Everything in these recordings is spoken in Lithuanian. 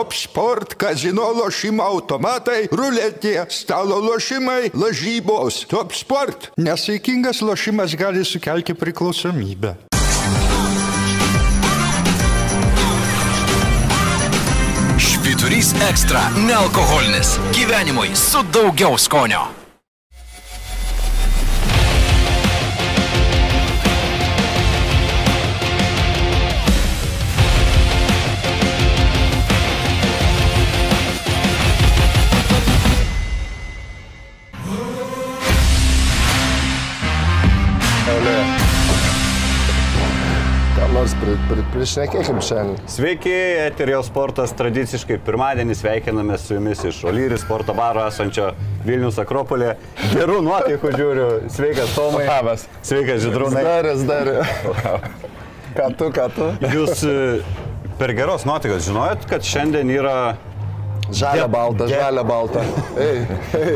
Top sport, kazino lošimo automatai, ruletė, stalo lošimai, lažybos. Top sport. Nesaikingas lošimas gali sukelti priklausomybę. Švyturys ekstra - nealkoholinis. Gyvenimui su daugiau skonio. Pri, pri, prišnekėkim šiandien. Sveiki, Eterio sportas tradiciškai pirmadienį sveikiname su jumis iš Olyri sporto baro esančio Vilnius Akropolė. Gerų nuotaikų žiūriu. Sveikas Tomai. Labas. Sveikas Židrūnai. Darės, darė. Ką tu, ką tu? Jūs e, per geros nuotaikas žinojot, kad šiandien yra Žalia balta, de- žalia balta. Ei,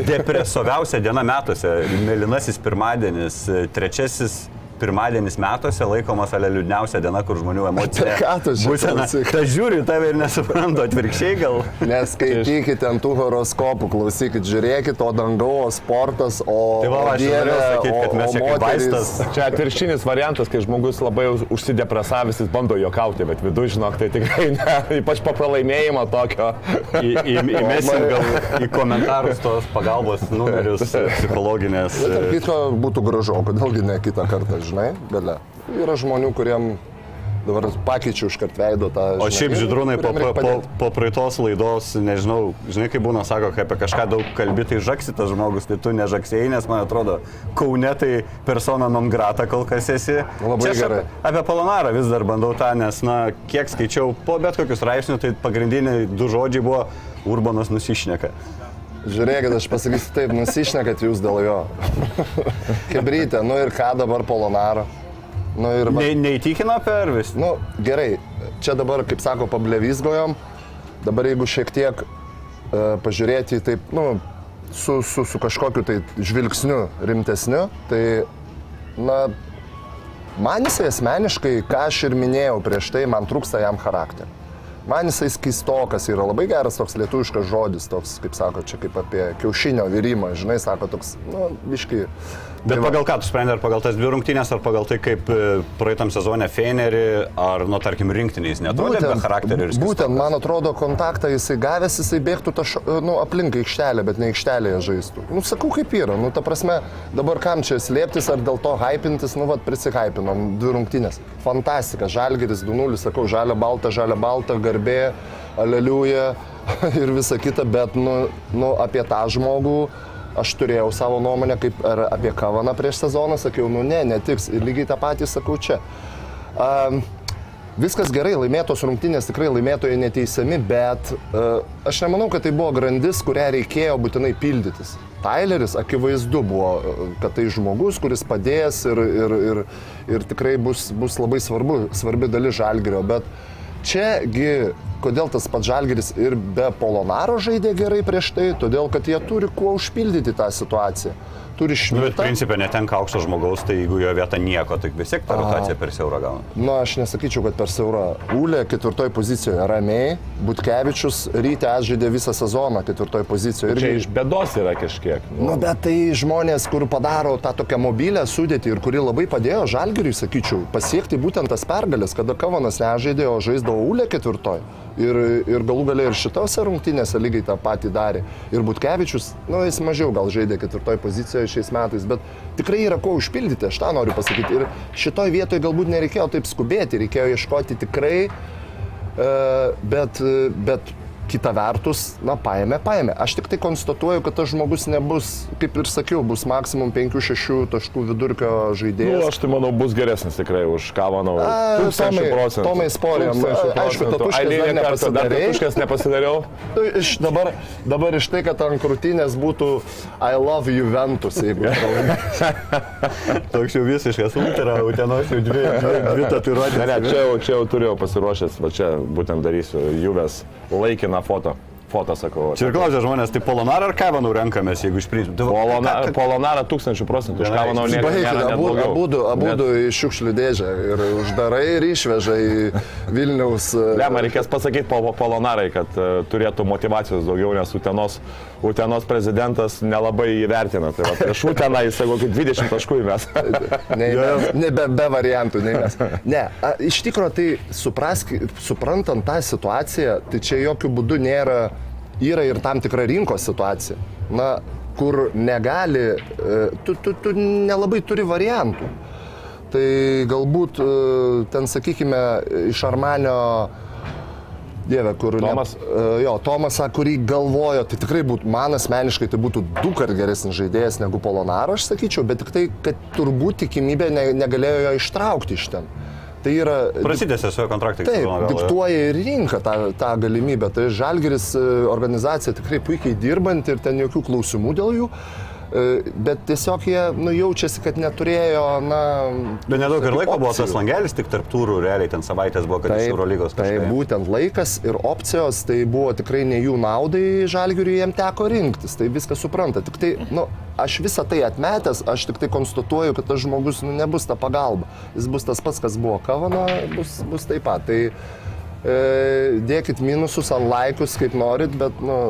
depresoviausia diena metuose. Mėlynasis pirmadienis, e, trečiasis pirmadienis metuose laikomas ale liūdniausia diena, kur žmonių emocija. ką tu klausyk? Ta žiūri tave ir nesuprantu, atvirkščiai gal. neskaitykit ant tų horoskopų, klausykit, žiūrėkit, o dangaus sportas, o... Tai va, o aš norėjau sakyti, o- kad mes čia vaistas. Čia atvirkštinis variantas, kai žmogus labai už- užsidepresavęs, jis bando juokauti, bet viduje, žinok, tai tikrai ne. Ypač po pralaimėjimo tokio. Į, į, įmesim gal į komentarus tos pagalbos numerius psichologinės. Bet kitko būtų gražu, kodėlgi ne kitą kartą, žinai, gale. Yra žmonių, kuriem dabar pakeičiu iš kart veido tą... O šiaip žinai, žydrūnai po, po, po, po praeitos laidos, nežinau, žinai, kaip būna, sako, kai apie kažką daug kalbi, tai žaksi tas žmogus, tai tu nežaksėjai, nes man atrodo, kaune tai persona non grata kol kas esi. Labai Čia gerai. Apie, apie Polonarą vis dar bandau tą, nes, na, kiek skaičiau po bet kokius raipsnius, tai pagrindiniai du žodžiai buvo urbanas nusišneka. Žiūrėkit, aš pasakysiu taip, nusišnekat jūs dėl jo. Kebrytė, nu ir ką dabar Polonaro? Nu ir... Ne, neįtikina per vis. Nu, gerai, čia dabar, kaip sako, pablevizgojom. Dabar jeigu šiek tiek uh, pažiūrėti taip, nu, su, su, su kažkokiu tai žvilgsniu rimtesniu, tai, na, man jisai asmeniškai, ką aš ir minėjau prieš tai, man trūksta jam charakterio. Man jisai skistokas yra labai geras toks lietuviškas žodis, toks, kaip sako, čia kaip apie kiaušinio virimą, žinai, sako toks, nu, biškai. Bet pagal ką tu sprendai, ar pagal tas dvi rungtynės, ar pagal tai, kaip e, praeitam sezone Fenerį, ar, nu, tarkim, rinktiniais netrodė be charakterio ir būtent, skistokas? man atrodo, kontaktą jisai gavęs, jisai bėgtų ta, š- nu, aplink aikštelę, bet ne aikštelėje žaistų. Nu, sakau, kaip yra. Nu, ta prasme, dabar kam čia slėptis ar dėl to hypintis, nu, vad, prisihypinom dvi rungtynės. Fantastika, žalgeris 2-0, sakau, žalia balta, žalia balta, garbė, aleliuja ir visa kita, bet, nu, nu, apie tą žmogų aš turėjau savo nuomonę, kaip ar apie Kavaną prieš sezoną, sakiau, nu ne, netiks. Ir lygiai tą patį sakau čia. Um, Viskas gerai, laimėtos rungtynės tikrai laimėtojai neteisiami, bet uh, aš nemanau, kad tai buvo grandis, kurią reikėjo būtinai pildytis. Tyleris akivaizdu buvo, e, kad tai žmogus, kuris padės ir, ir, ir, ir tikrai bus, bus labai svarbu, svarbi dalis žalgerio, bet čiagi, kodėl tas pats žalgeris ir be Polonaro žaidė gerai prieš tai, todėl kad jie turi kuo užpildyti tą situaciją. Turi Nu, bet principė netenka aukšto žmogaus, tai jeigu jo vieta nieko, tai vis tiek ta rotacija per siaurą gauna. Na, aš nesakyčiau, kad per siaurą. Ūlė ketvirtoje pozicijoje ramiai, Butkevičius ryte atžaidė visą sezoną ketvirtoje pozicijoje. Čia Irgi iš bėdos yra kažkiek. Nu, bet tai žmonės, kur padaro tą tokią mobilę sudėtį ir kuri labai padėjo Žalgiriui, sakyčiau, pasiekti būtent tas pergalės, kada Kavanas nežaidė, o žaisdavo Ūlė ketvirtoje. Ir, ir galų galiai ir šitose rungtynėse lygiai tą patį darė. Ir Butkevičius, nu, jis mažiau gal žaidė ketvirtoje pozicijoje šiais metais, bet tikrai yra ko užpildyti, aš tą noriu pasakyti. Ir šitoje vietoje galbūt nereikėjo taip skubėti, reikėjo ieškoti tikrai, e, bet, bet kita vertus, na, paėmė, paėmė. Aš tik tai konstatuoju, kad tas žmogus nebus, kaip ir sakiau, bus maksimum 5-6 taškų vidurkio Nu, žaidėjas. aš tai manau bus geresnis tikrai už. A, Tūkstančių Tomai- procentų. Tomai sporiam. Tūkstančių Aišku, dar nepasidarei. tatuškės nepasidariau. Iš dabar, dabar iš tai, kad ant krūtinės būtų I love Juventus, jeigu Toks jau visiškas ultra, utenos jau dvi, dvi tatuiruotės. Ne, ne, čia jau, čia jau turėjau pasiruošęs, va čia būtent darysiu Juves laikiną na foto. Fotą sakau. Čia ir klausia žmonės, tai Polonarą ar Kavanų renkamės, jeigu iš principo. Polona, Polonarą tūkstančių procentų, už abu, blogiau. abudu, abudu Net- į šiukšlių dėžę ir uždarai ir išveža į Vilniaus. Ne, man reikės pasakyti po, po Polonarai, kad uh, turėtų motivacijos daugiau, nes Utenos, Utenos prezidentas nelabai įvertina. Tai va, prieš Uteną jis kokį 20 taškų įmes. Nei, mes, ne, be, be variantų, nei mes. Ne, a, iš tikrųjų, tai suprask, suprantant tą situaciją, tai čia jokių būdų nėra, yra ir tam tikra rinkos situacija. Na, kur negali, e, tu, tu, tu nelabai turi variantų. Tai galbūt e, ten, sakykime, iš Armanio Dieve, kur... Tomas? Ne, jo, Tomasą, kurį galvojo, tai tikrai būtų, man asmeniškai tai būtų du kart geresnis žaidėjas negu Polonaro, aš sakyčiau, bet tik tai, kad turbūt tikimybė ne, negalėjo jo ištraukti iš ten. Tai yra... Prasidėsė su jo kontraktai. Taip, diktuoja ir rinka tą, tą galimybę. Tai Žalgeris e, organizacija tikrai puikiai dirbanti ir ten jokių klausimų dėl jų. E, Bet tiesiog jie nu, jaučiasi, kad neturėjo, na... Bet nedaug ir laiko buvo opcijų. tas langelis, tik tarp turų realiai ten savaitės buvo, kad iš Eurolygos tai kažkaip. būtent laikas ir opcijos, tai buvo tikrai ne jų naudai, žalgiriui jiem teko rinktis, tai viską supranta. Tik tai, nu, aš visą tai atmetęs, aš tik tai konstatuoju, kad tas žmogus nu, nebus ta pagalba. Jis bus tas pats, kas buvo Kavano, bus, bus taip pat. Tai e, dėkit minusus ant laikus, kaip norit, bet, nu,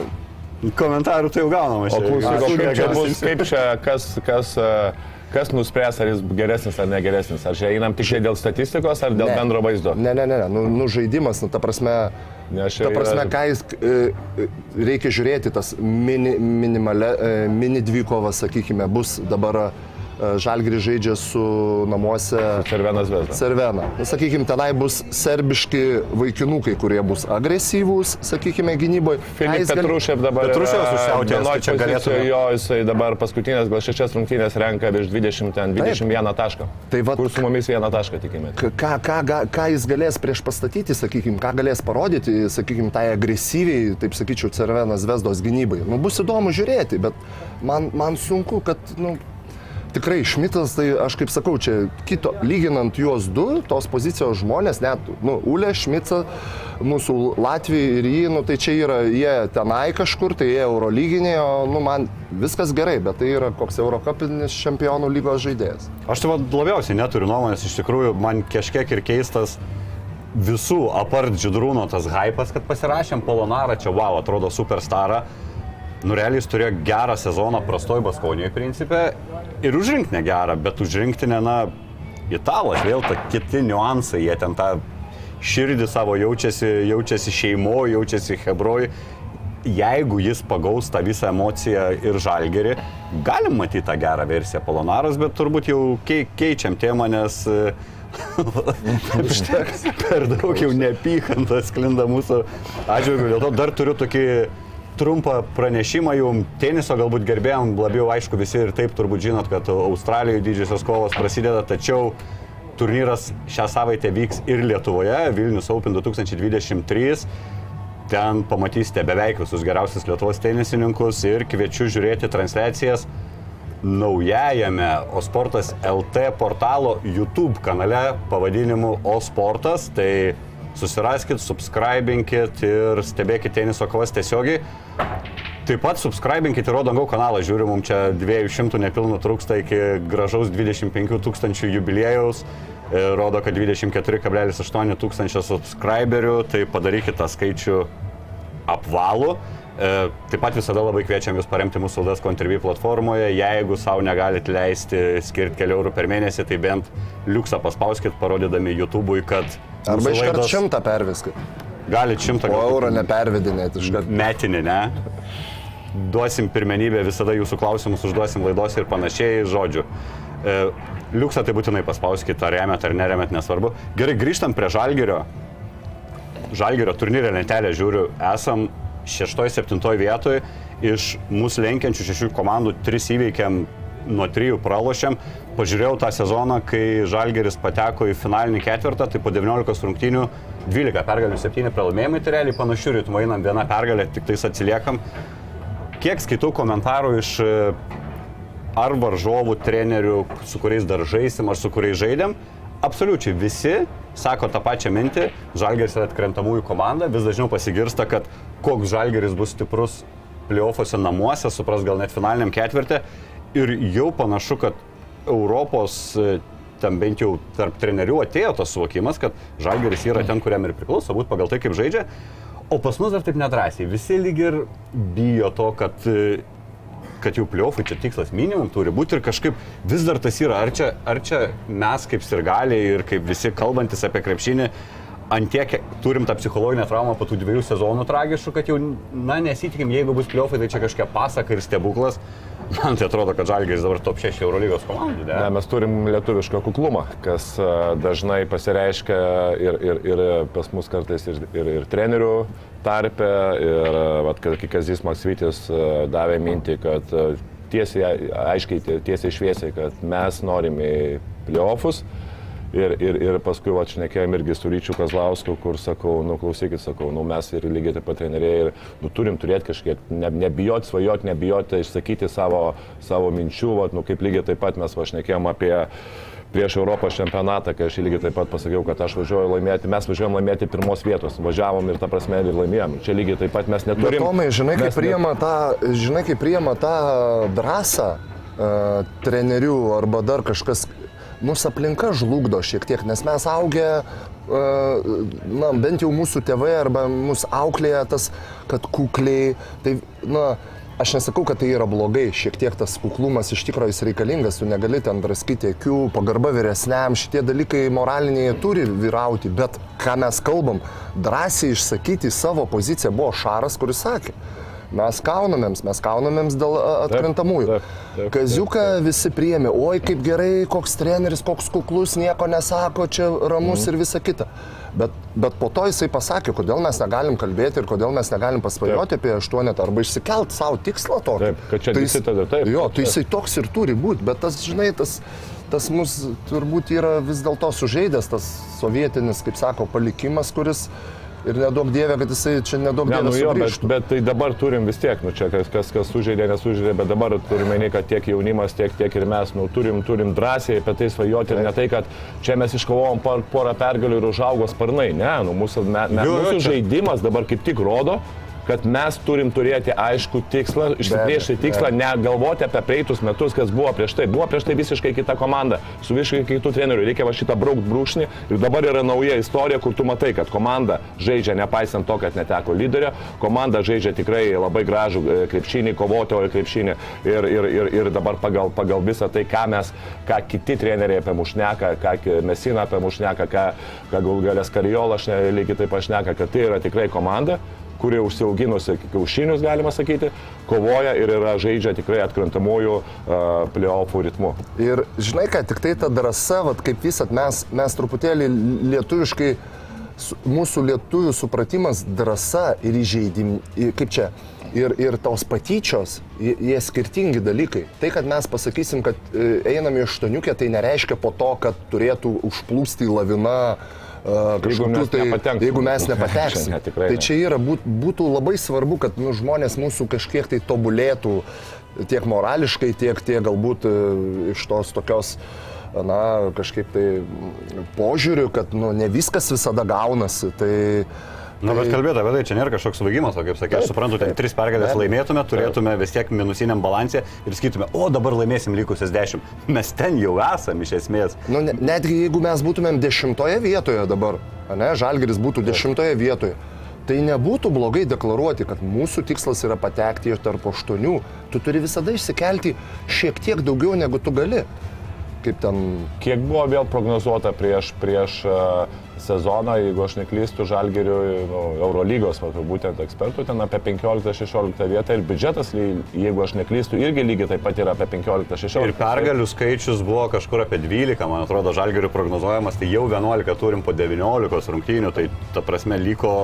Komentarų tai jau gaunama. O klausyk, kaip čia bus, kaip... čia, kas, kas, kas nuspręs, ar jis geresnis ar negeresnis? Ar čia einam tik dėl statistikos, ar dėl Ne. bendro vaizdo? ne, ne, ne, ne. Nu, nu žaidimas, nu, ta prasme, čia Ta prasme, yra- ką jis e, e, reikia žiūrėti, tas mini, minimale, e, mini dvikovas, sakykime, bus dabar Žalgris žaidžia su namuose Cervenas Vesda. Cervena. Nu, sakykime, tenai bus serbiški vaikinukai, kurie bus agresyvūs, sakykime, gynyboje. Filip Petrušev dabar. Petruševas yra užsiautėjęs, vienoj tai čia galėtume- Jo, jisai dabar paskutinės gal šešias rungtynės renka virš 20, ten 21 tašką. Tai vat- Kur su mumis vieną tašką tikime. Ką, ką, ką, ką jis galės prieš pastatyti, sakykime, ką galės parodyti, sakykime, tai agresyviai, taip sakyčiau, Cervenas Vesdos gynybai. Nu, bus įdomu žiūrėti, bet man, man sunku, kad, nu, tikrai Šmitas, tai aš kaip sakau, čia kito, lyginant juos du, tos pozicijos žmonės, net, nu, Ulė, Šmita, mūsų Latvijai ir jį, nu, tai čia yra, jie tenai kažkur, tai jie Eurolyginė, o, nu, man viskas gerai, bet tai yra koks Eurocapinis čempionų lygos žaidėjas. Aš tai labiausiai neturiu nuomonės, iš tikrųjų man kažkiek ir keistas visų apart Džidrūno tas hypas, kad pasirašėm Polonarą, čia wow, atrodo superstarą. Nu, realiai jis turėjo gerą sezoną prastoj Baskonijoje principė ir užrinkti negerą, bet užrinkti ne, na, italas, vėl ta kiti niuansai, jie ten tą širdį savo jaučiasi, jaučiasi šeimo, jaučiasi hebroj. Jeigu jis pagaus tą visą emociją ir žalgerį, galim matyti tą gerą versiją Polonaras, bet turbūt jau kei, keičiam temą, nes e, per daug jau neapykantas sklinda mūsų atžvilgiu. Dėl to dar turiu tokį trumpą pranešimą jums, teniso galbūt gerbėjom, labiau aišku visi ir taip turbūt žinot, kad Australijoje didžiosios kovos prasideda, tačiau turnyras šią savaitę vyks ir Lietuvoje, Vilnius Open 2023. Ten pamatysite beveik visus geriausius Lietuvos tenisininkus ir kviečiu žiūrėti transliacijas naujajame Osportas LT portalo YouTube kanale pavadinimu Osportas. Tai susiraskit, subscribinkit ir stebėkit teniso kovas tiesiogiai. Taip pat subscribinkit ir Rodangau kanalą, žiūrim, mums čia 200 nepilnų trūksta iki gražaus 25 tūkstančių jubiliejaus. E, Rodo, kad 24,8 tūkstančio subscriberių, tai padarykit tą skaičių apvalų. E, Taip pat visada labai kviečiam Jūs paremti mūsų laidas Contribui platformoje. Jeigu savo negalit leisti skirti kelių eurų per mėnesį, tai bent liuksą paspauskit, parodydami YouTube'ui, kad... Arba iš karto šimtą perviskit. Galit šimtą O galbūt eurą nepervedinėti iš karto. metinį, ne? Duosim pirmenybę, visada jūsų klausimus užduosim laidos ir panašiai, žodžiu. E, Liuksą tai būtinai paspauskite, ar remėt ar neremėt, nesvarbu. Gerai, grįžtam prie Žalgirio. Žalgirio turnyrė lentelė žiūriu, esam 6-7 vietoje, iš mūsų lenkiančių šešių komandų 3 įveikėm, nuo 3 pralošėm. Pažiūrėjau tą sezoną, kai Žalgeris pateko į finalinį ketvirtą, tai po 19 rungtynių 12 pergalių, 7 pralaimėjimai, tai realiai panašių ritmų einam vieną pergalę, tik tais atsiliekam. Kiek skaitau komentarų iš e, ar varžovų, trenerių, su kuriais dar žaisim, ar su kuriais žaidėm, absoliučiai visi sako tą pačią mintį, Žalgeris yra atkrentamųjų komanda, vis dažniau pasigirsta, kad koks žalgeris bus stiprus playoffuose namuose, supras gal net finaliniam ketvirtį. Ir jau panašu, kad Europos e, tam bent jau tarp trenerių atėjo tas suvokimas, kad žalgeris yra ten, kuriam ir priklauso, būt pagal tai, kaip žaidžia. O pas mus dar taip nedrasiai. Visi lyg ir bijo to, kad, e, kad jau pliofai čia tikslas minimum turi būti ir kažkaip vis dar tas yra. Ar čia, ar čia mes kaip sirgaliai ir kaip visi kalbantis apie krepšinį, antiek turim tą psichologinę traumą po tų dviejų sezonų tragiškų, kad jau, na, nesitikim, jeigu bus pliofai, tai čia kažkokia pasaka ir stebuklas. Man tai atrodo, kad Žalgiris dabar top 6 Eurolygos komandų. Ne? Ne, mes turim lietuvišką kuklumą, kas a, dažnai pasireiškia ir, ir, ir pas mus kartais ir, ir, ir trenerių tarpe. Ir vat, kai Kazis Maksvitis a, davė mintį, kad tiesiai, aiškiai, tie- tiesiai šviesiai, kad mes norime į playoffus. Ir, ir, ir paskui, va, šnekėjom irgi su Ryčiu Kazlausku, kur sakau, nu klausykit, sakau, nu mes ir lygiai taip pat treneriai ir nu, turim turėti kažkiek, ne, nebijoti svajoti, nebijoti išsakyti savo, savo minčių, va, nu kaip lygiai taip pat mes va šnekėjom apie prieš Europos čempionatą, kai aš lygiai taip pat pasakiau, kad aš važiuoju laimėti, mes važiuojam laimėti pirmos vietos, važiavom ir ta prasme ir laimėjom. Čia lygiai taip pat mes Bet neturim. Tomai, žinai, kaip mes ne- priima tą, žinai, kaip priima tą drąsą uh, trenerių arba dar kažkas, mūsų aplinka žlugdo šiek tiek, nes mes augę, uh, na, bent jau mūsų tėvai arba mūsų auklėje tas, kad kukliai, tai, na, aš nesakau, kad tai yra blogai, šiek tiek tas kuklumas iš tikrųjų jis reikalingas, tu negali ten draskyti akių, pagarba vyresniam, šitie dalykai moraliniai turi vyrauti, bet ką mes kalbam, drąsiai išsakyti savo poziciją buvo Šaras, kuris sakė. Mes kaunamėms, mes kaunamėms dėl atkrintamųjų. Kaziuką visi priėmė, oi kaip gerai, koks treneris, koks kuklus, nieko nesako, čia ramus Mhm. ir visa kita. Bet, bet po to jisai pasakė, kodėl mes negalim kalbėti ir kodėl mes negalim pasvajoti apie aštuonetą arba išsikelt savo tikslą tokį. Taip, kad čia Tai visi jis- tada taip, Jo, tai jisai toks ir turi būti, bet tas, žinai, tas, tas mus turbūt yra vis dėlto sužeidęs, tas sovietinis, kaip sako, palikimas, kuris ir nedaug dievė, kad jisai čia nedaug Ne, dievė nu jo, bet, bet tai dabar turim vis tiek, nu čia kas, kas, kas sužaidė, nesužaidė, bet dabar turime ne, kad tiek jaunimas, tiek, tiek ir mes, nu turim, turim drąsiai apie tai svajoti ir ne tai, kad čia mes iškovojom por, porą pergalių ir užaugo sparnai. Ne, nu mūsų, me, me, mūsų žaidimas dabar kaip tik rodo, kad mes turim turėti aišku tikslą, išsiplėšti tikslą, negalvoti apie praeitus metus, kas buvo prieš tai. Buvo prieš tai visiškai kita komanda, su visiškai kitų trenerių. Reikia va šitą braukti brūkšnį ir dabar yra nauja istorija, kur tu matai, kad komanda žaidžia nepaisant to, kad neteko lyderio, komanda žaidžia tikrai labai gražų e, krepšinį, kovotojo krepšinį ir, ir, ir, ir dabar pagal, pagal visą tai, ką mes, ką kiti treneriai apie mušneka, ką Mesina apie mušneka, ką, ką Gulgalės Karijolas lygiai taip pašneka, kad tai yra tikrai komanda kuri užsiauginusi kiaušinius, galima sakyti, kovoja ir yra žaidžia tikrai atkrintamųjų playoffų ritmu. Ir žinai, kad tik tai ta drąsa, vat, kaip visat, mes, mes truputėlį lietuviškai, mūsų lietuvių supratimas drąsa ir įžeidim, kaip čia, ir, ir tos patyčios, jie, jie skirtingi dalykai. Tai, kad mes pasakysim, kad e, einam į aštuoniukę, tai nereiškia po to, kad turėtų užplūsti lavina. Uh, Jeigu mes tai, jeigu mes nepateksim. Ne, tikrai tai čia yra, būt, būtų labai svarbu, kad nu, žmonės mūsų kažkiek tai tobulėtų tiek morališkai, tiek, tiek galbūt e, iš tos tokios, na, kažkaip tai požiūrių, kad nu, ne viskas visada gaunasi. Tai, Na, bet kalbėti apie tai, čia nėra kažkoks svaigimas, o kaip sakė, aš suprantu, ten tris pergalės laimėtume, turėtume vis tiek minusiniam balansė ir sakytume, o dabar laimėsim likusias dešimt. Mes ten jau esam iš esmės. nu, ne- netgi jeigu mes būtumėm dešimtoje vietoje dabar, ne, Žalgeris būtų dešimtoje vietoje. Tai nebūtų blogai deklaruoti, kad mūsų tikslas yra patekti tarp aštuonių. Tu turi visada išsikelti šiek tiek daugiau negu tu gali. Kaip ten Kiek buvo vėl prognozuota prieš, prieš uh, sezoną, jeigu aš neklystu, Žalgiriui, nu, Eurolygos, va, būtent ekspertų, ten apie 15-16 vietą ir biudžetas, jeigu aš neklystu, irgi lygiai taip pat yra apie 15-16. Ir pergalių skaičius buvo kažkur apie 12, man atrodo, žalgerių prognozuojamas, tai jau 11 turim po 19 rungtynių, tai ta prasme liko,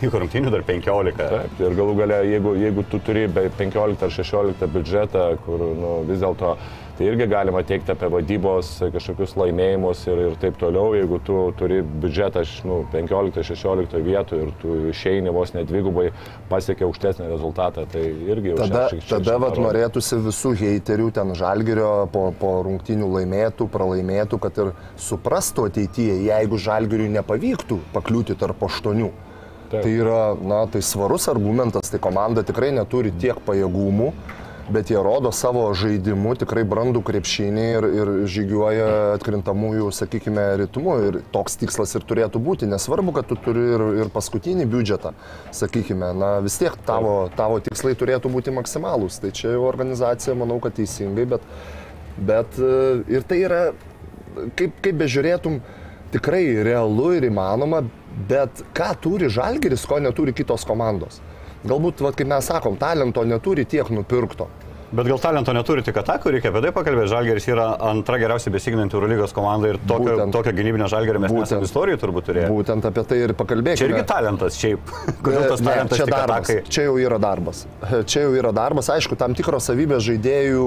liko rungtynių dar 15. Taip, ir galų gale, jeigu, jeigu tu turi be 15 ar 16 biudžetą, kur nu, vis dėlto tai irgi galima teikti apie vadybos kažkokius laimėjimus ir, ir taip toliau, jeigu tu turi biudžetą nu, 15-16 vietų ir tu išeini vos nedvigubai pasiekia aukštesnį rezultatą, tai irgi jau Tada, šeši- šeši tada vat, parodo. norėtųsi visų heiterių ten žalgerio po, po rungtinių laimėtų, pralaimėtų, kad ir suprastų ateityje, jeigu žalgeriui nepavyktų pakliūti tarp aštuonių. Taip. Tai yra, na, tai svarus argumentas, tai komanda tikrai neturi tiek pajėgumų, bet jie rodo savo žaidimu tikrai brandų krepšinį ir, ir žygiuoja atkrintamųjų, sakykime, ritmu. Ir toks tikslas ir turėtų būti. Nesvarbu, kad tu turi ir, ir paskutinį biudžetą, sakykime, na vis tiek tavo, tavo tikslai turėtų būti maksimalūs. Tai čia jau organizacija, manau, kad teisingai, bet, bet e, ir tai yra, kaip, kaip bežiūrėtum, tikrai realu ir įmanoma, bet ką turi žalgeris, ko neturi kitos komandos. Galbūt, vat, kaip mes sakom, talento neturi tiek nupirkto. Bet gal talento neturi tik atakų, reikia apie tai pakalbėti. Žalgeris yra antra geriausiai besiginanti Eurolygos komanda ir tokio, Būtent. tokio gynybinio žalgerio mes Būtent. istorijų turbūt turėję. Būtent apie tai ir pakalbėkime. Čia irgi talentas šiaip. Kodėl tas Ne, talentas čia tik darbas. atakai? Čia jau yra darbas. Čia jau yra darbas. Aišku, tam tikros savybės žaidėjų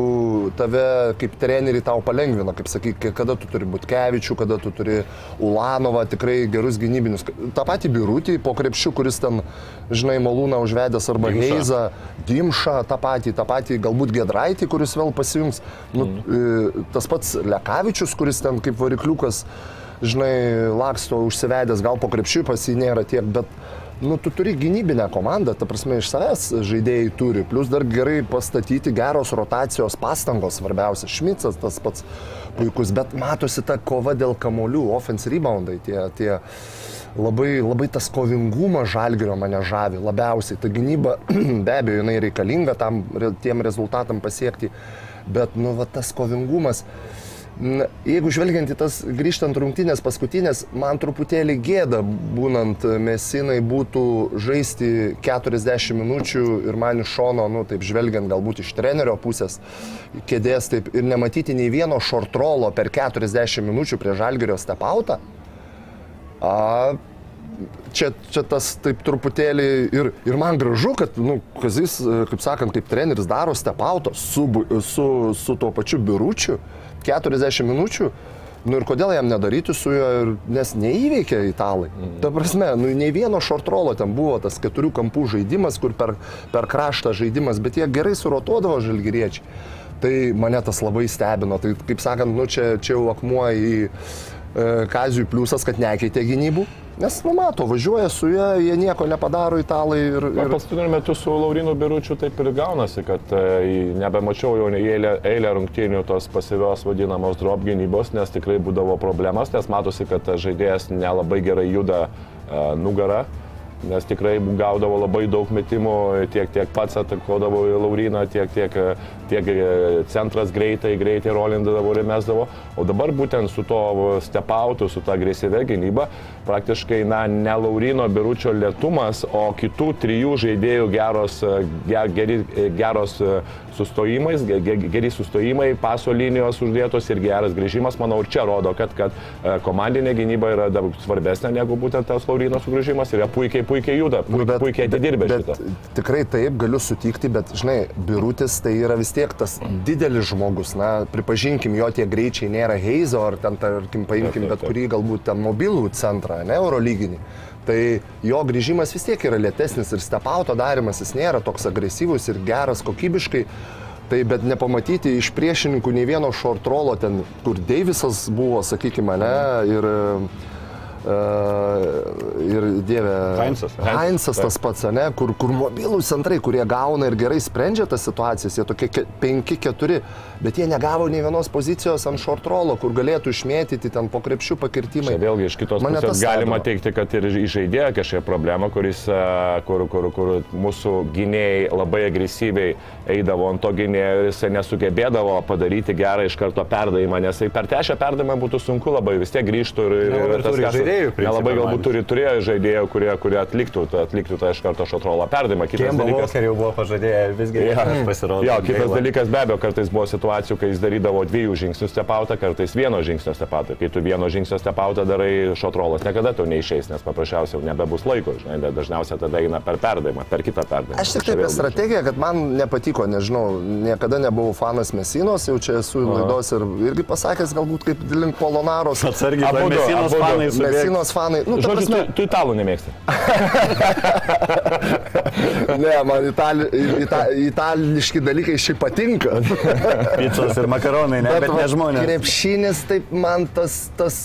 tave kaip treneriai tau palengvina, kaip sakyk, kada tu turi būti kevičių, kada tu turi Ulanovą, tikrai gerus gynybinius. Ta pati Birutį po krepšių, kuris ten, žinai, malūną užvedęs arba. Heizą, Dimšą, tą patį, tą patį galbūt Gedraitį, kuris vėl pasijungs. Nu, mm. Tas pats Lekavičius, kuris ten kaip varikliukas, žinai, laksto užsivedęs, gal po krepšių pas jį nėra tiek, bet nu, tu turi gynybinę komandą, ta prasme, iš savęs žaidėjai turi, plus dar gerai pastatyti geros rotacijos pastangos, svarbiausia, Šmicas tas pats puikus, bet matosi ta kova dėl kamolių, offense reboundai, tie, tie labai, labai tas kovingumas žalgerio mane žavi labiausiai. Ta gynyba be abejo jinai reikalinga tam, tiem rezultatam pasiekti, bet nu, va, tas kovingumas. Jeigu žvelgiant į tas grįžtant rungtynės paskutinės, man truputėlį gėda, būnant mesinai, būtų žaisti 40 minučių ir man iš šono, nu, taip žvelgiant galbūt iš trenerio pusės, kėdės taip ir nematyti nei vieno šortrolo per 40 minučių prie žalgerio stepautą. A, čia, čia tas taip truputėlį ir, ir man gražu, kad, nu, Kazis, e, kaip sakant, kaip treneris daro stepauto su, su, su tuo pačiu biuručiu 40 minučių. Nu ir kodėl jam nedaryti su juo, nes neįveikė italai. Mm. Ta prasme, nu nei vieno šortrolo ten buvo tas keturių kampų žaidimas, kur per, per kraštą žaidimas, bet jie gerai surotuodavo žalgyriečiai. Tai mane tas labai stebino. Tai kaip sakant, nu čia, čia jau akmuo į e, Kazijų pliusas, kad nekeitė gynybų. Nes, nu, mato, važiuoja su juo, jie nieko nepadaro italai ir... Ir paskutiniu metu su Laurinu Biručiu taip ir gaunasi, kad e, nebemačiau jau eilę, eilę rungtynių tos pasyvios vadinamos drop gynybos, nes tikrai būdavo problemas, nes matosi, kad žaidėjas nelabai gerai juda e, nugarą. Nes tikrai gaudavo labai daug metimų, tiek, tiek pats atakuodavo į Lauriną, tiek, tiek, e, tiek centras greitai, greitai rolindavo ir mesdavo. O dabar būtent su to stepautu, su ta agresyvia gynyba, praktiškai, na, ne Laurino biručio lėtumas, o kitų trijų žaidėjų geros, e, ge- geri, e, geros e, ge- geri sustojimai, paso linijos uždėtos ir geras grįžimas, manau, ir čia rodo, kad, kad komandinė gynyba yra daug svarbesnė negu būtent tas Laurino sugrįžimas ir jie puikiai, puikiai juda, Nu, puikiai, puikiai atidirbė bet, šitą. bet tikrai taip, galiu sutikti, bet, žinai, Birutis tai yra vis tiek tas didelis žmogus, na, pripažinkim, jo tie greičiai nėra Heizo, ar ten, tarkim, paimkim bet kurį galbūt ten mobilų centrą, ne, Eurolyginį. Tai jo grįžimas vis tiek yra lėtesnis ir stepauto darimas jis nėra toks agresyvus ir geras kokybiškai. Tai bet nepamatyti iš priešininkų nei vieno short rolo ten, kur Deivisas buvo, sakykime, ne, ir, ir Dieve. Heinzas. Heinzas tas pats, ne, kur, kur mobilų centrai, kurie gauna ir gerai sprendžia tas situacijas, jie tokie 5-4, bet jie negavo nei vienos pozicijos ant short rolo, kur galėtų išmėtyti ten po krepšių pakirtimai. Čia vėlgi iš kitos Mane pusės galima teikti, kad ir įžaidėjo kažkokia problema, kuris, a, kur, kur, kur mūsų gynėjai labai agresyviai eidavo ant to gynėjo ir jisai nesugebėdavo padaryti gerą iš karto perdavimą, nes jei per tešią perdavimą būtų sunku labai, vis tiek grįžtų ir, ir, ir tas kasas- žaidėjų, Nelabai galbūt turi, turėjo žaidėjų, kurie, kurie atliktų, atliktų tą iš karto šotrolą perdavimą. Kitas Kemba dalykas, Walker jau buvo pažadėję, visgi Ja. pasirodė. Jo, kitas gaila. dalykas be abejo, kartais buvo situacijų, kai jis darydavo dviejų žingsnių stepautą, kartais vieno žingsnio stepautą. Kai tu vieno žingsnio stepautą darai, šotrolas niekada tau neišeis, nes paprasčiausiai jau nebebus laiko, žinai, dažniausiai tada eina per perdavimą, per kitą perdavimą. Aš tik taip apie strategiją, kad man nepatiko, nežinau, niekada nebuvau fanas Mesinos, jau čia esu laidos ir irgi pasakęs, galbūt kaip link Polonaros. Atsargiai, dar Mesinos fanai subėgs. Mesinos fanai. Nu, ta Žodžiu, prasme, tu, tu italų nemėgsti. ne, man itali, ita, itališki dalykai šiaip patinka. Picos ir makaronai, ne, bet, bet va, ne žmonės. Krepšinis, taip man tas, tas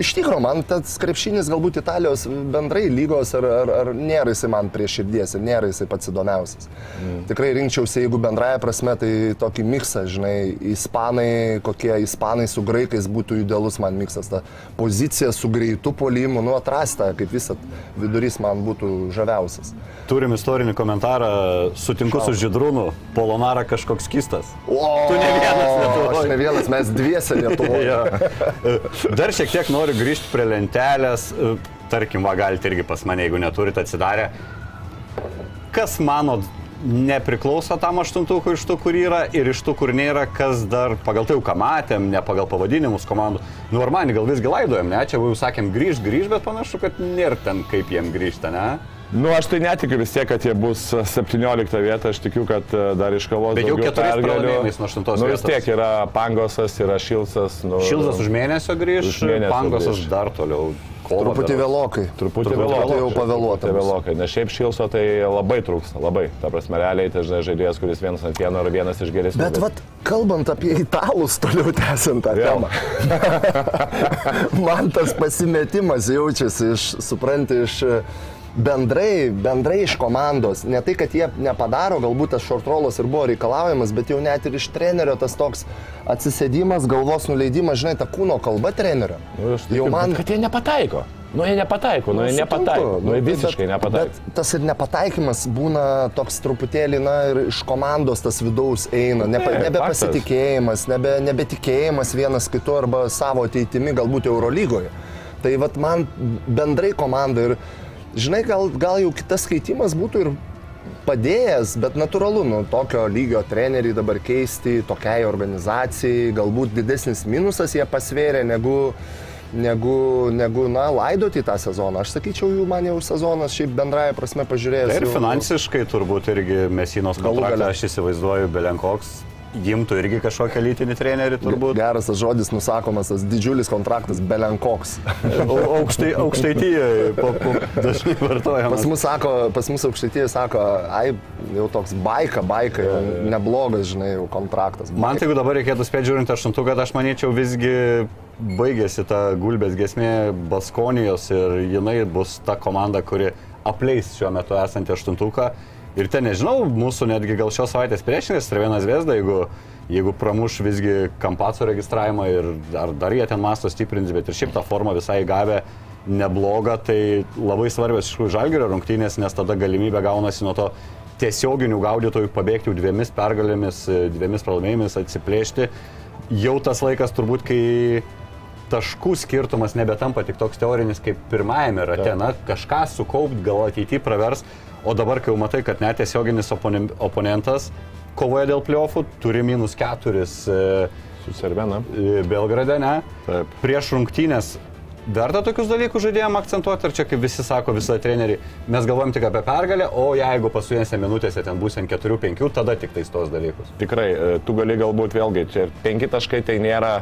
iš tikrųjų, man tas krepšinis galbūt Italijos bendrai lygos ar, ar, ar nėra jisai man prie širdies ir nėra jisai pats įdomiausias. Mm. Tikrai rinkčiausi, jeigu bendraja prasme, tai tokį miksą, žinai, ispanai, kokie ispanai su graikais būtų idealus man miksas. Ta pozicija su greitu polimu, nu atrasta, kaip visat vidurys man būtų žaviausias. Turim istorinį komentarą, sutinku Šau. su Židrūnu, Polonara kažkoks kistas. O, Tu ne vienas Lietuvoje. Aš ne vienas, mes dviese Lietuvoje. Dar šiek tiek noriu grįžti prie lentelės. Tarkim, va, galite irgi pas mane, jeigu neturite atsidarę. Kas manot nepriklauso tam aštuntukui iš tų, kur yra ir iš tų, kur nėra, kas dar pagal tai, jau ką matėm, ne pagal pavadinimus komandų. Nu, ar man gal visgi laidojam, ne? Čia jau sakėm grįž, grįž, bet panašu, kad nėra ten kaip jiem grįžta, ne? Nu, aš tai netikiu vis tiek, kad jie bus 17 vieta, aš tikiu, kad e, dar iškovos. Bet jau keturiais pralaimėjimais nuo aštuntos Nu, vis vietos. tiek yra Pangosas, yra Šilsas. Nu, Šildas už mėnesio grįž, Už mėnesio Pangosas grįš. dar toliau. Truputį vėlokai. Truputį Truputį vėlokai. jau pavėluota bus. vėlokai, nes šiaip Šilso tai labai trūksta, labai. Ta prasme, realiai tai žinai, žaidėjas, kuris vienas ant vieno yra vienas iš geresnių. Bet vat, kalbant apie italus, toliau tęsiant tą Vėl. temą. Man tas pasimetimas jaučiasi iš, supranti, iš e, bendrai, bendrai iš komandos. Ne tai, kad jie nepadaro, galbūt tas šortrolas ir buvo reikalaujamas, bet jau net ir iš trenerio tas toks atsisėdimas, galvos nuleidimas, žinai, ta kūno kalba trenerio. Nu, tikiu, jau man Kad jie nepataiko. Nu, jie nepataiko, nu, jie sutinku. nepataiko. Nu, jie bet- visiškai bet- nepataiko. Bet tas ir nepataikymas būna toks truputėlį, na, ir iš komandos tas vidaus eina. Nepa, Taip, nebepasitikėjimas, nebe, nebetikėjimas vienas kitu arba savo ateitimi, galbūt Eurolygoje. Tai vad man bendrai komanda ir, žinai, gal, gal jau kitas skaitimas būtų ir padėjęs, bet natūralu, nu, tokio lygio treneriai dabar keisti tokiai organizacijai, galbūt didesnis minusas jie pasvėrė negu, negu, negu na, laidoti tą sezoną. Aš sakyčiau, jų man jau sezonas šiaip bendraja prasme pažiūrėjęs. Tai ir finansiškai turbūt irgi Mesinos Galų gale. aš įsivaizduoju Belenkoks. Jimtų irgi kažkokią lytinį trenerį turbūt. Geras tas žodis nusakomas, tas didžiulis kontraktas, belenkoks. Au- Aukštai, aukštaityje po, po, dažnai Pas vartojamas. mus, sako, pas mus aukštaityje sako, ai, jau toks baika, baika, jau neblogas, žinai, jau kontraktas. Man tai Baika. jeigu dabar reikėtų spėti žiūrint aštuntuką, tai aš manyčiau visgi baigėsi ta gulbės gesmė Baskonijos ir jinai bus ta komanda, kuri apleis šiuo metu esantį aštuntuką. Ir ten nežinau, mūsų netgi gal šios savaitės priešinės, Trevenas Vesda, jeigu, jeigu pramuš visgi Kampaco registravimą ir dar, dar jie ten masto stiprins, bet ir šiaip tą formą visai gavę neblogą, tai labai svarbios iš tikrųjų žalgerio rungtynės, nes tada galimybė gaunasi nuo to tiesioginių gaudytojų pabėgti dviemis pergalėmis, dviemis pralaimėjimais, atsiplėšti. Jau tas laikas turbūt, kai taškų skirtumas nebetampa tik toks teorinis kaip pirmajame rate, na, kažką sukaupt gal ateityje pravers, o dabar, kai jau matai, kad net tiesioginis oponen- oponentas kovoja dėl pliofų, turi minus keturis e, Su Servena. e, Belgrade, ne? Taip. Prieš rungtynės verta tokius dalykus žaidėjim akcentuoti, ar čia, kaip visi sako, visą trenerių, mes galvojam tik apie pergalę, o jeigu paskutinėse minutėse ten bus ant 4-5, tada tik tais tos dalykus. Tikrai, e, tu gali galbūt vėlgi, čia penki taškai tai nėra,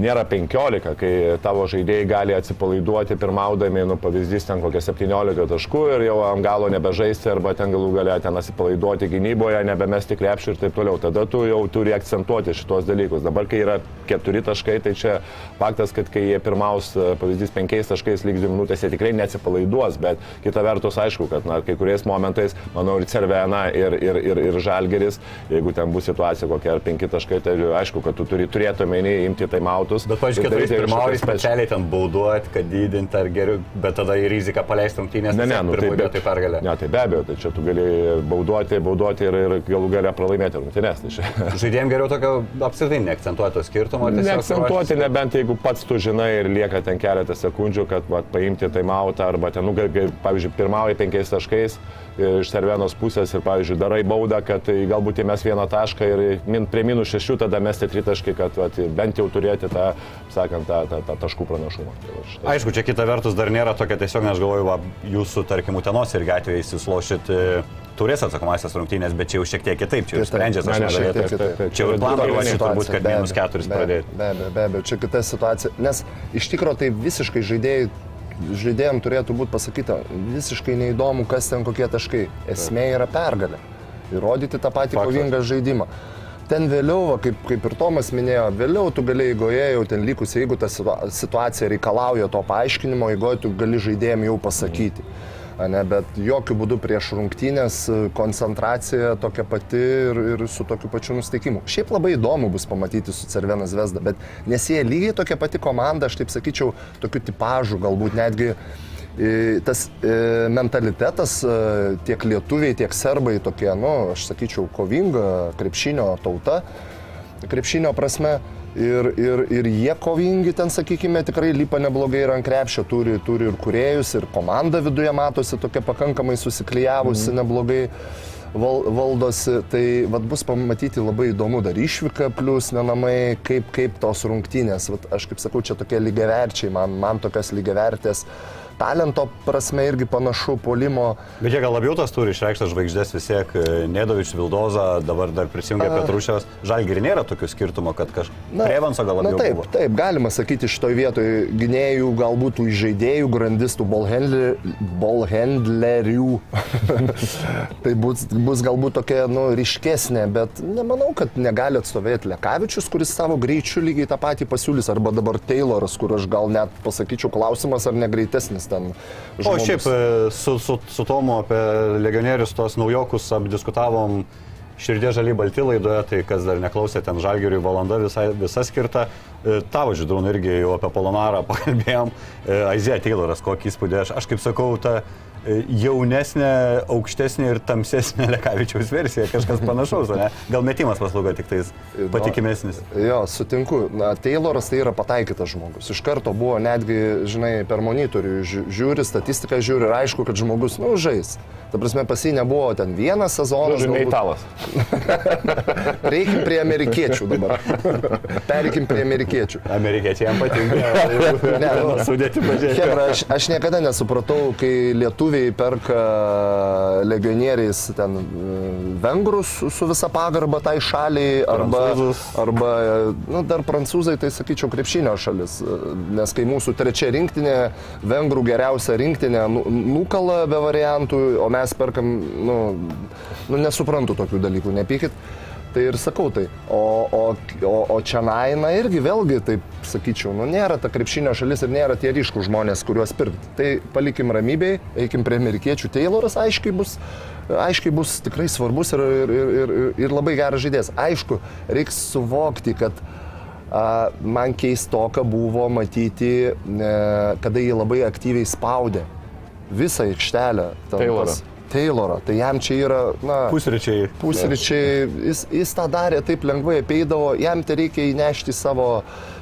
nėra 15, kai tavo žaidėjai gali atsipalaiduoti pirmaudami, nu pavyzdys ten kokie 17 taškų ir jau ant galo nebežaisti arba ten galų galę ten atsipalaiduoti gynyboje, nebemesti krepšį ir taip toliau. Tada tu jau turi akcentuoti šitos dalykus. Dabar, kai yra keturi taškai, tai čia faktas, kad kai jie pirmaus, pavyzdys, penkiais taškais lyg dvi minutės, jie tikrai neatsipalaiduos, bet kita vertus aišku, kad na, kai kuriais momentais, manau, ir Cervena, ir, ir, ir, ir Žalgeris, jeigu ten bus situacija kokia ar penki taškai, tai aišku, kad tu turi turėti omeny imti taimautus. Bet, pažiūrėk, keturiais pirmauji specialiai ten bauduoti, kad didinti ar geriau, bet tada į riziką paleisti rungtynės. Ne, ne, nu, tai, pirmoji be, vietoj pergalė. ne, tai be abejo, tai čia tu gali bauduoti, bauduoti ir, ir galų galę pralaimėti rungtynės. Tai Žaidėjim geriau tokio apskritai neakcentuoto skirtumo. Neakcentuoti, nebent jeigu pats tu žinai ir lieka ten keletą sekundžių, kad va, paimti taimautą arba ten, nu, pavyzdžiui, pirmauji penkiais taškais iš servenos pusės ir, pavyzdžiui, darai baudą, kad tai galbūt įmes vieną tašką ir min, prie minus šešių tada mesti tritaškį, kad va, bent jau turėti tą, sakant, tą, tą, tą taškų pranašumą. Tai va, štai. Aišku, čia kita vertus dar nėra tokia tiesiog, aš galvoju, va, jūsų, tarkim, utenos irgi atvejais jūs lošit e, turės atsakomasias rungtynės, bet čia jau šiek tiek kitaip, čia jau sprendžiasi, aš Ne, ne, nežinau. šiek tiek kitaip. Čia jau planą yra ruoši situacija, turbūt, kad minus keturis pradėti. Be abejo, be abejo, čia kita situacija, nes iš tikrųjų tai visiškai žaidėjai, žaidėjams turėtų būti pasakyta, visiškai neįdomu, kas ten kokie taškai. Esmė yra pergalė. Įrodyti tą patį Faktas. kovingą žaidimą. ten vėliau, kaip, kaip ir Tomas minėjo, vėliau tu gali eigoje jau ten likus, jeigu ta situa- situacija reikalauja to paaiškinimo, eigoje tu gali žaidėjim jau pasakyti. Ne, bet jokių būdų prieš rungtynės e, koncentracija tokia pati ir, ir su tokiu pačiu nusteikimu. Šiaip labai įdomu bus pamatyti su Cervenas Vesda, bet nes jie lygiai tokia pati komanda, aš taip sakyčiau, tokiu tipažu, galbūt netgi e, tas e, mentalitetas tiek lietuviai, tiek serbai tokie, nu, aš sakyčiau, kovinga krepšinio tauta, krepšinio prasme. Ir, ir, ir jie kovingi ten, sakykime, tikrai lipa neblogai ir ant krepšio, turi, turi ir kuriejus, ir komanda viduje matosi tokia pakankamai susiklyjavusi mm. neblogai val, valdosi. Tai vad bus pamatyti labai įdomu dar išvyka, plus nenamai, kaip, kaip tos rungtynės. Vat, aš kaip sakau, čia tokie lygiaverčiai, man, man tokios lygiavertės. Talento prasme irgi panašu, polimo. Bet jie gal labiau tas turi išreikštas žvaigždės vis tiek, e, Nedovič, Vildoza, dabar dar prisijungia Petrušios. Žalgiri nėra tokio skirtumo, kad kažkas... Prevanso gal labiau Na taip, buvo. taip, galima sakyti šitoje vietoje gynėjų, galbūt tų žaidėjų, grandistų, ballhandlerių. tai bus, bus galbūt tokia, nu, ryškesnė, bet nemanau, kad negali atstovėti Lekavičius, kuris savo greičiu lygiai tą patį pasiūlys, arba dabar Tayloras, kur aš gal net pasakyčiau klausimas, ar negreitesnis ten. O žmogus. šiaip e, su, su, su Tomu apie legionierius tos naujokus apdiskutavom širdė žali balti laidoje, tai kas dar neklausė, ten žalgeriui valanda visai, visa skirta. E, Tavo žydrūnų irgi jau apie Polonarą pakalbėjom. Aizė Tayloras, kokį įspūdį aš, aš kaip sakau, ta e, jaunesnė, aukštesnė ir tamsesnė Lekavičiaus versija, kažkas panašaus, ne? Gal metimas paslauga tik tais patikimesnis. Jo, sutinku. Na, Tayloras tai yra pataikytas žmogus. Iš karto buvo netgi, žinai, per monitorių žiū- žiūri, statistiką žiūri ir aišku, kad žmogus, nu, žais. Ta prasme, pas jį nebuvo ten vienas sezonas. Galbūt- italas. Reikim prie amerikiečių dabar. Pereikim prie amerikiečių. Amerikiečiai jam patinka. Ne, nu, Sudėti pažiūrėti. Hebra, aš, aš niekada nesupratau, kai lietuviai perka legionieriais ten vengrus su, su visa pagarba tai šaliai, arba, Prancūzus. arba nu, dar prancūzai, tai sakyčiau, krepšinio šalis. Nes kai mūsų trečia rinktinė, vengrų geriausia rinktinė, nu- nukala be variantų, o mes perkam, nu, nu nesuprantu tokių dalykų, nepykit. Tai ir sakau tai. O, o, o, o čia naina irgi vėlgi, taip sakyčiau, nu nėra ta krepšinio šalis ir nėra tie ryškų žmonės, kuriuos pirkti. Tai palikim ramybėj, eikim prie amerikiečių. Tayloras aiškiai bus, aiškiai bus tikrai svarbus ir, ir, ir, ir, ir labai geras žaidėjas. Aišku, reiks suvokti, kad a, man keistoka buvo matyti, e, kada jį labai aktyviai spaudė visą aikštelę. ten Taylorą. Tai jam čia yra, na, Pusryčiai. Pusryčiai, jis, jis tą darė taip lengvai, apeidavo, jam tai reikia įnešti savo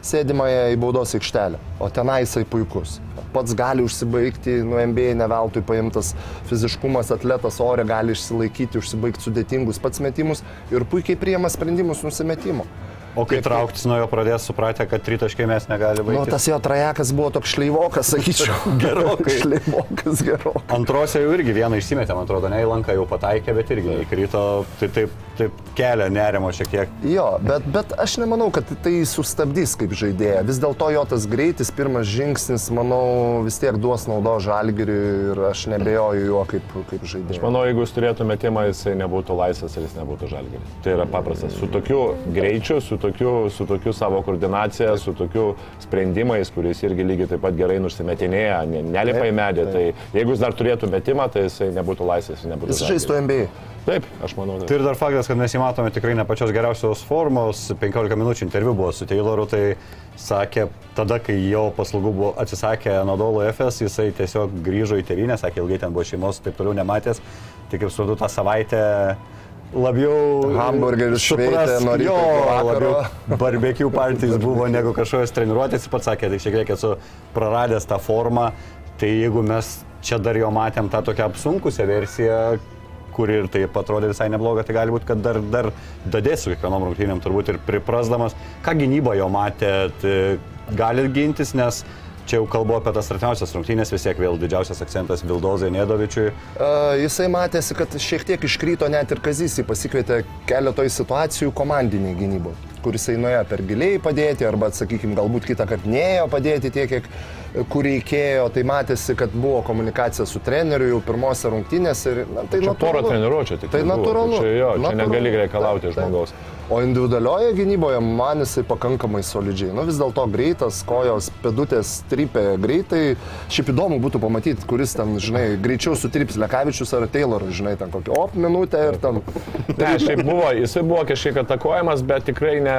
sėdimąją į baudos aikštelę, o tenai jisai puikus. Pats gali užsibaigti, nu MBA neveltui paimtas fiziškumas, atletas ore gali išsilaikyti, užsibaigti sudėtingus pats metimus ir puikiai priema sprendimus nusimetimo. O kai trauktis nuo jo pradės, supratę, kad tritaškai mes negali Nu, tas jo trajekas buvo toks šleivokas, sakyčiau. Gerokai. šleivokas gerokai. Antrose jau irgi vieną išsimetė, man atrodo, ne į lanką jau pataikė, bet irgi įkrito, tai taip, taip kelia nerimo šiek tiek. Jo, bet, bet aš nemanau, kad tai sustabdys kaip žaidėją. Vis dėlto jo tas greitis, pirmas žingsnis, manau, vis tiek duos naudo žalgiriui ir aš nebejoju juo kaip, kaip žaidėjui. Manau, jeigu jis turėtų metimą, jisai nebūtų laisvas ir jis nebūtų žalgeris. Tai yra paprastas. Su tokiu greičiu, su tokiu, su tokiu savo koordinacija, su tokiu sprendimais, kuris irgi lygiai taip pat gerai nusimetinėja, ne- nelipa į medį. Tai jeigu jis dar turėtų metimą, tai jisai nebūtų laisvas ir nebūtų Jis žaistų NBA. Taip, aš manau. Tai Taip. ir dar faktas, kad mes jį matome tikrai ne pačios geriausios formos. 15 minučių interviu buvo su Tayloru, tai sakė, tada, kai jo paslaugų buvo atsisakė Nadolo FS, jisai tiesiog grįžo į tėvynę, sakė, ilgai ten buvo šeimos, taip toliau nematęs. Tai kaip suprantu, tą savaitę labiau Hamburgerius šveitė nuo ryto jo, iki vakaro. labiau barbecue partijas buvo negu kažkokios treniruotės, pats sakė, tai šiek tiek esu praradęs tą formą, tai jeigu mes čia dar jo matėm tą tokią apsunkusią versiją, kuri ir taip atrodė visai nebloga, tai gali būti, kad dar, dar dadės su kiekvienom rungtynėm turbūt ir priprasdamas, ką gynybą jo matėt, gali gintis, nes čia jau kalbu apie tas artimiausias rungtynės, vis tiek vėl didžiausias akcentas Vildozai Nedovičiui. Uh, jisai matėsi, kad šiek tiek iškryto net ir Kazys, jį pasikvietė keletoj situacijų komandiniai gynyboje, kur jisai nuėjo per giliai padėti, arba, sakykime, galbūt kitą kartą neėjo padėti tiek, kiek kur reikėjo, tai matėsi, kad buvo komunikacija su treneriu jau pirmose rungtynėse. Ir, na, tai Čia porą natūralu. treniruočių tik Tai natūralu. Čia, jo, čia natūralu. negali reikalauti Taip, taip. žmogaus. O individualioje gynyboje man jisai pakankamai solidžiai. Nu vis dėlto greitas, kojos, pedutės trypė greitai. Šiaip įdomu būtų pamatyti, kuris ten, žinai, greičiau sutryps Lekavičius ar Tayloras, žinai, ten kokį op minutę ir ten. Ne, šiaip buvo, jisai buvo kažkiek atakuojamas, bet tikrai ne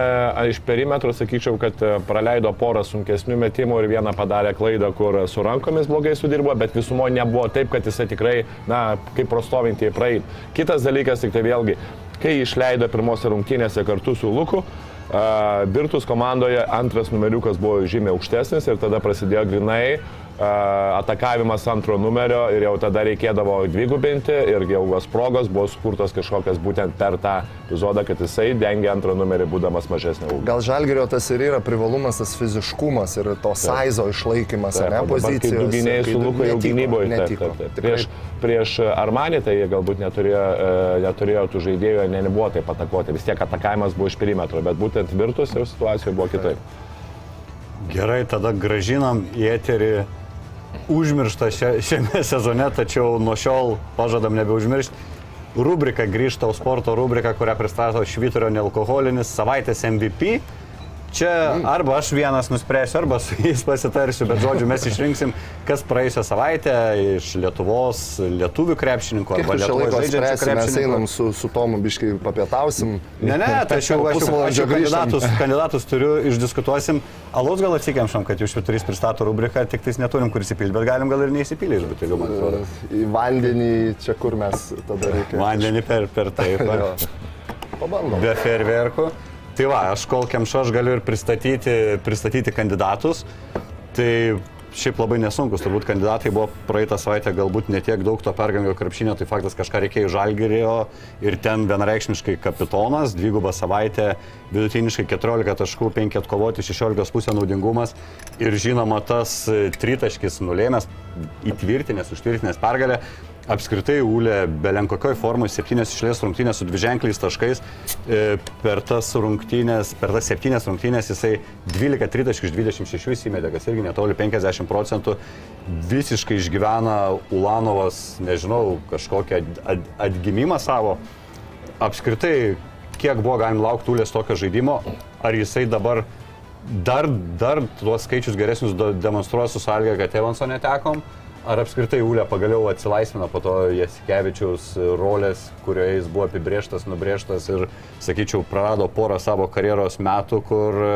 iš perimetro sakyčiau, kad e, praleido porą sunkesnių metimų ir vieną padarė klaidą, kur su rankomis blogai sudirbo, bet visumoje nebuvo taip, kad jisai tikrai, na, kaip prostovintieji praeit. Kitas dalykas, tik tai vėlgi, kai išleido pirmose rungtynėse kartu su Luku, Birtus komandoje antras numeriukas buvo žymiai aukštesnis ir tada prasidėjo grinai atakavimas antro numerio ir jau tada reikėdavo dvigubinti ir jau jos progos buvo skurtos kažkokias būtent per tą epizodą, kad jisai dengia antrą numerį būdamas mažesnio ūgio. Gal žalgerio tas ir yra privalumas, tas fiziškumas ir to saizo išlaikymas, Taip, ne pozicijos. du gynėjai su Luku jau gynyboje. Taip, Netiko. taip, taip. Tikrai. Prieš, prieš Armanį tai jie galbūt neturėjo, e, neturėjo tų žaidėjų, ne, nebuvo taip atakuoti. Vis tiek atakavimas buvo iš perimetro, bet būtent virtus ir situacijoje buvo kitaip. Gerai, tada gražinam į eterį užmirštą šia, šiame sezone, tačiau nuo šiol pažadam nebeužmiršti. Rubrika grįžta, sporto rubrika, kurią pristato Švyturio nealkoholinis savaitės MVP. Čia arba aš vienas nuspręsiu, arba su jais pasitarsiu, bet žodžiu, mes išrinksim, kas praėjusią savaitę iš Lietuvos lietuvių krepšininkų arba laiko žaidžiančių spręsim, mes krepšininkų. einam su, su Tomu biškai papietausim. Ne, ne, tai aš jau, aš jau, aš jau kandidatus, kandidatus turiu, išdiskutuosim. Alaus gal atsikemšam, kad jau šviturys pristato rubriką, tik tais neturim kur įsipilti, bet galim gal ir neįsipilti iš butelių, man atrodo. Į vandenį, čia kur mes tada reikia. Vandenį per, per taip. Pabandom. Be ferverkų. Tai va, aš kol kemšu, aš galiu ir pristatyti, pristatyti kandidatus. Tai šiaip labai nesunkus, turbūt kandidatai buvo praeitą savaitę galbūt netiek daug to pergangio krepšinio, tai faktas kažką reikėjo žalgerio ir ten vienareikšmiškai kapitonas, dvigubą savaitę, vidutiniškai 14 taškų, 5 atkovoti, 16 pusė naudingumas ir žinoma tas tritaškis nulėmęs, įtvirtinęs, užtvirtinęs pergalę. Apskritai Ūlė belenkokioj formai septynės išlės rungtynės su dviženkliais taškais. E, Per tas rungtynės, per tas septynės rungtynės jisai 12 tritaškių iš 26 įmėtė, kas irgi netoli 50 procentų. Visiškai išgyvena Ulanovas, nežinau, kažkokią at- at- atgimimą savo. Apskritai, kiek buvo galima laukti Ūlės tokio žaidimo, ar jisai dabar dar, dar tuos skaičius geresnius demonstruoja su sąlyga, kad Evanso netekom, ar apskritai Ūlė pagaliau atsilaisvino po to Jasikevičiaus rolės, kurioje jis buvo apibrieštas, nubrėžtas ir, sakyčiau, prarado porą savo karjeros metų, kur e,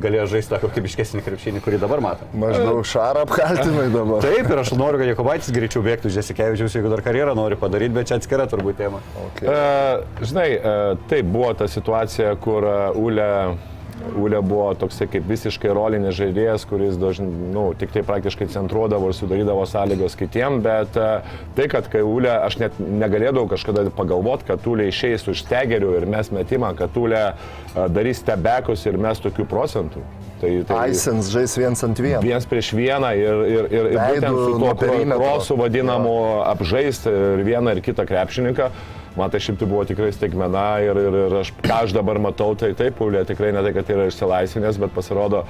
galėjo žaisti tą kokybiškesnį krepšinį, kurį dabar matome. Maždaug šarą apkaltinai dabar. Taip, ir aš noriu, kad Jokubaitis greičiau bėgtų už Jasikevičiaus, jeigu dar karjerą nori padaryti, bet čia atskira turbūt tema. Okay. E, žinai, e, taip buvo ta situacija, kur e, Ule, Ule buvo toksai kaip visiškai rolinis žaidėjas, kuris dažnai, nu, tik tai praktiškai centruodavo ir sudarydavo sąlygos kitiem, bet e, tai, kad kai Ule, aš net negalėdavau kažkada pagalvoti, kad Ule išeis už stegerių ir mes metimą, kad Ule darys tebekus ir mes tokių procentų. Tai, tai, Aisens žais viens ant vieno. Vienas prieš vieną ir, ir, ir, ir būtent su tuo perimetro. krosu vadinamu apžaisti ir vieną ir kitą krepšininką. Man tai šiaip tai buvo tikrai staigmena ir, ir, ir aš, ką aš dabar matau, tai taip, Paulė tikrai ne tai, kad yra išsilaisvinęs, bet pasirodo,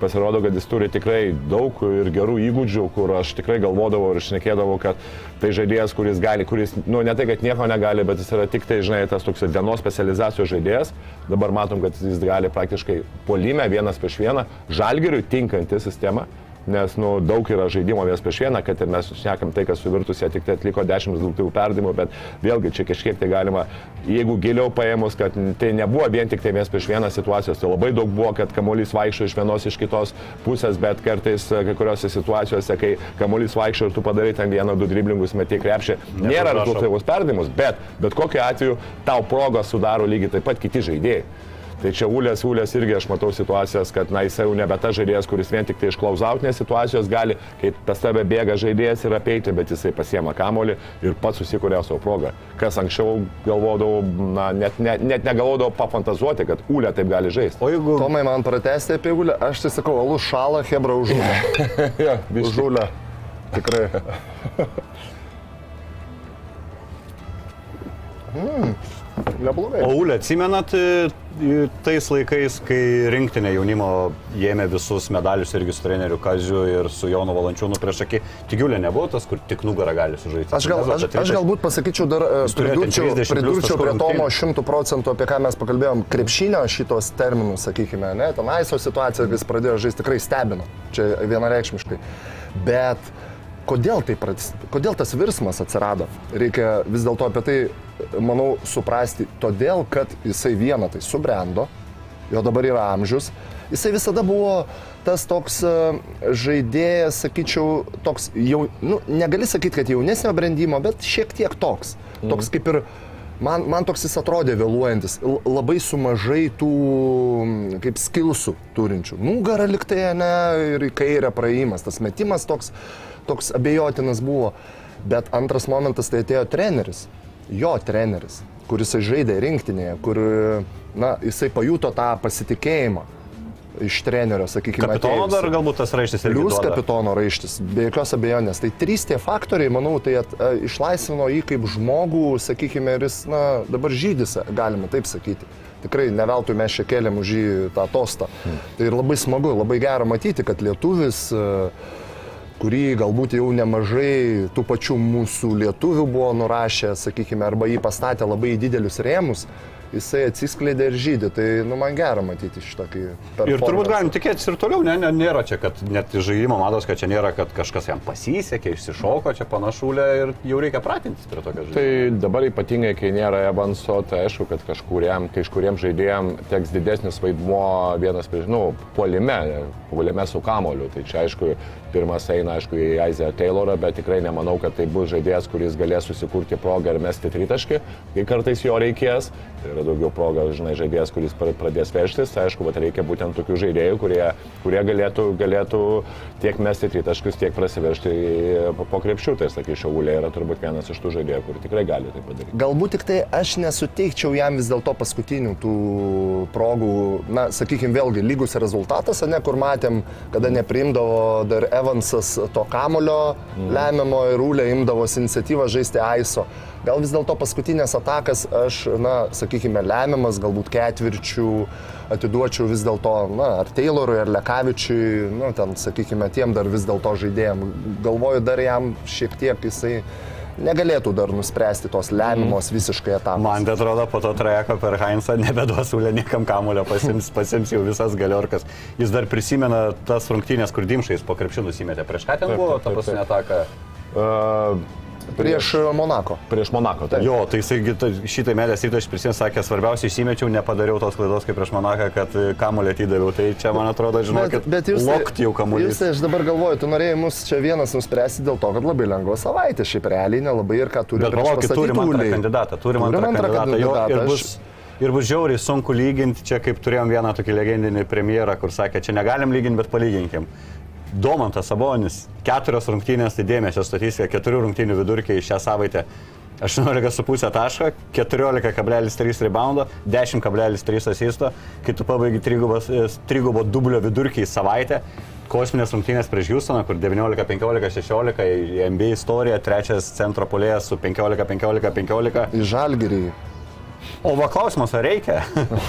pasirodo, kad jis turi tikrai daug ir gerų įgūdžių, kur aš tikrai galvodavau ir šnekėdavau, kad tai žaidėjas, kuris gali, kuris, nu, ne tai, kad nieko negali, bet jis yra tik tai, žinai, tas toks dienos specializacijos žaidėjas. Dabar matom, kad jis gali praktiškai polime vienas prieš vieną, žalgeriui tinkanti sistema. Nes nu, daug yra žaidimo vienas prieš vieną, kad ir mes šnekam tai, kas su virtusie tik tai atliko 10 rezultatyvų perdimų, bet vėlgi čia kažkiek tai galima, jeigu giliau paėmus, kad tai nebuvo vien tik tai vienas prieš vieną situacijos, tai labai daug buvo, kad kamuolys vaikščio iš vienos iš kitos pusės, bet kartais e, kai kuriuose situacijose, kai kamuolys vaikščio ir tu padarai ten vieną, du driblingus metai krepšį, nėra rezultatyvus perdimus, bet bet kokiu atveju tau progą sudaro lygiai taip pat kiti žaidėjai. Tai čia Ulės, Ulės irgi aš matau situacijas, kad na, jisai jau nebe tas žaidėjas, kuris vien tik tai iš klausautinės situacijos gali, kai pas tave bėga žaidėjas ir apeiti, bet jisai pasiema kamolį ir pats susikuria savo progą. Kas anksčiau galvodavau, na, net, net, net negalvodavau pafantazuoti, kad Ulė taip gali žaisti. O jeigu Tomai man pratesti apie Ūlę, aš tai sakau, alus šalą, Hebra užžūlę. Ja. Užžūlę. Tikrai. Mm. Neblogai. O Ule, atsimenat e, e, tais laikais, kai rinktinė jaunimo ėmė visus medalius irgi su treneriu Kaziu ir su Jonu Valančiūnu prieš akį, tik Ule nebuvo tas, kur tik nugarą gali sužaisti. Aš, gal, aš, aš galbūt pasakyčiau dar, e, pridurčiau, 30 plius pridurčiau prie Tomo. 100 procentų, apie ką mes pakalbėjom, krepšinio šitos terminus, sakykime, ne, ten Aiso situacija, kai jis pradėjo žaisti, tikrai stebino, čia vienareikšmiškai. Bet kodėl, tai, pradės- kodėl tas virsmas atsirado? Reikia vis dėlto apie tai, manau, suprasti, todėl, kad jisai vieną tai subrendo, jo dabar yra amžius, jisai visada buvo tas toks e, žaidėjas, sakyčiau, toks jau, nu, negali sakyti, kad jaunesnio brandimo, bet šiek tiek toks. Toks kaip ir, man, man toks jis atrodė vėluojantis, labai su mažai tų, kaip skilsų turinčių. Nugarą liktai, ne, ir į kairę praėjimas, tas metimas toks, toks abejotinas buvo. Bet antras momentas tai atėjo treneris, jo treneris, kuris žaidė rinktinėje, kur, na, jisai pajuto tą pasitikėjimą iš trenerio, sakykime. Kapitono atėjusio. dar galbūt tas raištis. Plius duoda. kapitono raištis, be jokios abejonės. Tai trys tie faktoriai, manau, tai at, a, išlaisvino jį kaip žmogų, sakykime, ir jis, na, dabar žydis, galima taip sakyti. Tikrai ne veltui mes čia kėlėm už jį tą tostą. Hmm. Tai ir labai smagu, labai gera matyti, kad lietuvis, a, kurį galbūt jau nemažai tų pačių mūsų lietuvių buvo nurašę, sakykime, arba jį pastatė labai didelius rėmus, jisai atsiskleidė ir žydė. Tai, nu, man gera matyti šitokį performance. Ir turbūt galim tikėtis ir toliau, ne, ne, nėra čia, kad net žaidimo matos, kad čia nėra, kad kažkas jam pasisekė, išsišoko, čia panašulė ir jau reikia pratintis prie tokio žaidimo. Tai dabar ypatingai, kai nėra Evanso, tai aišku, kad kažkuriam, kažkuriem žaidėjim teks didesnis vaidmuo vienas prieš, nu, puolime, puolime su kamoliu. Tai čia aišku, pirmas eina, aišku, į Aizę Taylorą, bet tikrai nemanau, kad tai bus žaidėjas, kuris galės susikurti progą ir mesti tritaškį, kai kartais jo reikės. Tai yra daugiau proga, žinai, žaidėjas, kuris pra- pradės vežtis. Tai aišku, bet reikia būtent tokių žaidėjų, kurie, kurie galėtų, galėtų tiek mesti tritaškius, tiek prasiveršti po, krepšių. Tai sakyčiau, Ulė yra turbūt vienas iš tų žaidėjų, kur tikrai gali tai padaryti. Galbūt tik tai aš nesuteikčiau jam vis dėlto paskutinių tų progų, na, sakykime, vėlgi lygus rezultatas, ne, kur matėm, kada nepriimdavo dar Evansas to kamulio mm. lemiamo ir Rūlė imdavosi iniciatyvą žaisti Aiso. Gal vis dėlto paskutinės atakas aš, na, sakykime, lemiamas, galbūt ketvirčių atiduočiau vis dėlto, na, ar Taylorui, ar Lekavičiui, nu, ten, sakykime, tiem dar vis dėlto žaidėjim. Galvoju, dar jam šiek tiek jisai negalėtų dar nuspręsti tos lemiamos visiškai etapos. Man tai atrodo, po to trajeko per Heinzą nebeduos Ulė niekam kamulio, pasims, pasims jau visas galiorkas. Jis dar prisimena tas rungtynės, kur Dimšais po krepšinų įmetė. Prieš ką ten buvo ta paskutinė ataka? Uh, Prieš Monako. prieš Monako. Tai. Jo, tai jisai gi ta- šitai medės ryto aš prisimenu, sakė, svarbiausia įsimečiau, nepadariau tos klaidos kaip prieš Monaką, kad e, kamulį atidaviau. Tai čia, man atrodo, žinokit, lokti jau Jūs, kamuolys. tai aš dabar galvoju, tu norėjai mus čia vienas nuspręsti dėl to, kad labai lengva savaitė, šiaip realiai nelabai ir ką turi Bet palaukit, turim antrą kandidatą, turim antrą kandidatą. Jo, ir bus, ir bus žiauriai sunku lyginti, čia kaip turėjom vieną tokį legendinį premjerą, kur sakė, čia negalim lyginti, bet palyginkim. Domantas Sabonis, keturios rungtynės, tai dėmesio statistika, keturių rungtynių vidurkiai šią savaitę. 18,5 taško, 14,3 reboundo, 10,3 asisto, kai tu e, trigubo dublio vidurkį į savaitę, kosminės rungtynės prieš Houstoną, kur 19, 15, 16 į NBA istoriją, trečias centro polėjas su 15, 15, 15. Į žalgyrį. O va klausimas, ar reikia?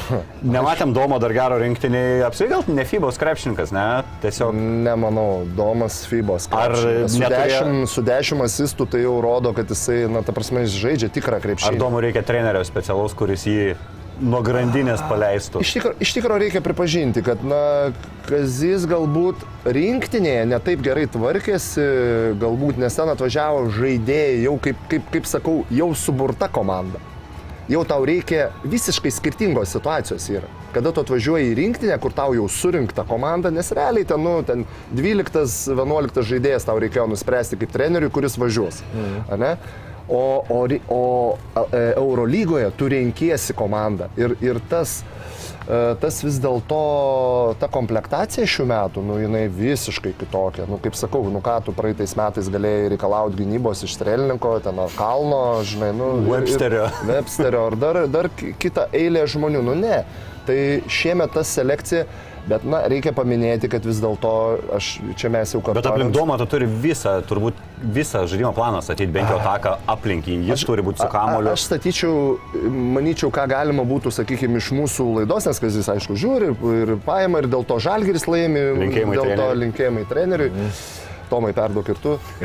Nematėm Domo dar gero rinktinį, apsigal ne Fibos krepšininkas, ne? Tiesiog Nemanau, Domas Fibos. Ar neturėjo- su dešimt asistų tai jau rodo, kad jisai, na, ta prasme, jis žaidžia tikrą ar krepšinį. Domo reikia trenerio specialaus, kuris jį nuo grandinės paleistų? Iš tikrųjų iš tikro reikia pripažinti, kad, na, Kazis galbūt rinktinėje netaip gerai tvarkėsi, galbūt nes ten atvažiavo žaidėjai, jau kaip, kaip, kaip sakau, jau suburta komanda. Jau tau reikia visiškai skirtingos situacijos yra. Kada tu atvažiuoji į rinktinę, kur tau jau surinkta komanda, nes realiai ten, nu, ten 12-11 žaidėjas tau reikėjo nuspręsti kaip treneriui, kuris važiuos. Mm. O, o, o e, Eurolygoje tu renkiesi komandą. Ir, ir tas, e, tas vis dėlto, ta komplektacija šių metų, nu, jinai visiškai kitokia. Nu, kaip sakau, nu ką tu praeitais metais galėjai reikalauti gynybos iš Strelninko, ten ar Kalno, žinai, nu. ir- ir- Websterio. Websterio ar dar, dar ki- kitą eilę žmonių. Nu ne. Tai šiemet ta selekcija, Bet, na, reikia paminėti, kad vis dėlto, aš čia mes jau kartu. Bet aplink domą tu turi visą, turbūt visą žaidimo planą statyti, bent jau taką aplink jį. Jis turi būti su kamoliu. Aš statyčiau, manyčiau, ką galima būtų, sakykime, iš mūsų laidos, nes kas jis, aišku, žiūri ir paima ir dėl to žalgeris laimi, Linkėjimai dėl to treneriui. linkėjimai treneriui. Tomai, perduok ir tu.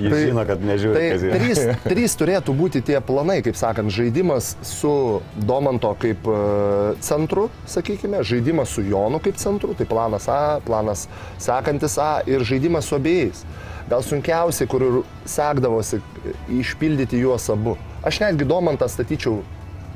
Jis žino, kad nežiūri. Tai trys, trys turėtų būti tie planai, kaip sakant, žaidimas su Domanto kaip e, centru, sakykime, žaidimas su Jonu kaip centru, tai planas A, planas sekantis A ir žaidimas su abiejais. Gal sunkiausiai, kur sekdavosi išpildyti juos abu. Aš netgi Domantą statyčiau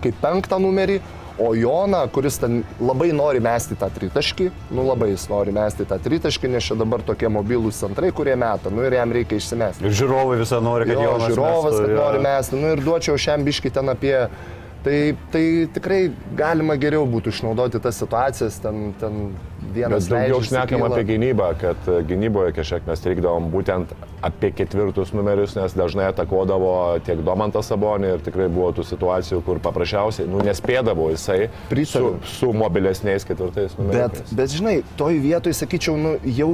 kaip penktą numerį, o Joną, kuris ten labai nori mesti tą tritaškį, nu labai jis nori mesti tą tritaškį, nes čia dabar tokie mobilūs centrai, kurie meta, nu ir jam reikia išsimesti. Ir žiūrovai visą nori, kad Jo, Jonas žiūrovas, mestų, kad jo. nori mesti, nu ir duočiau šiam biškį ten apie... Tai, tai tikrai galima geriau būtų išnaudoti tas situacijas, ten, ten vienas Bet daugiau šnekam kyla. apie gynybą, kad e, gynyboje kažkiek mes reikdavom būtent apie ketvirtus numerius, nes dažnai atakuodavo tiek Domantas Sabonį ir tikrai buvo tų situacijų, kur paprasčiausiai nu, nespėdavo jisai su, Pritariu. su mobilesniais ketvirtais Bet, numeriais. bet žinai, toj vietoj sakyčiau, nu, jau,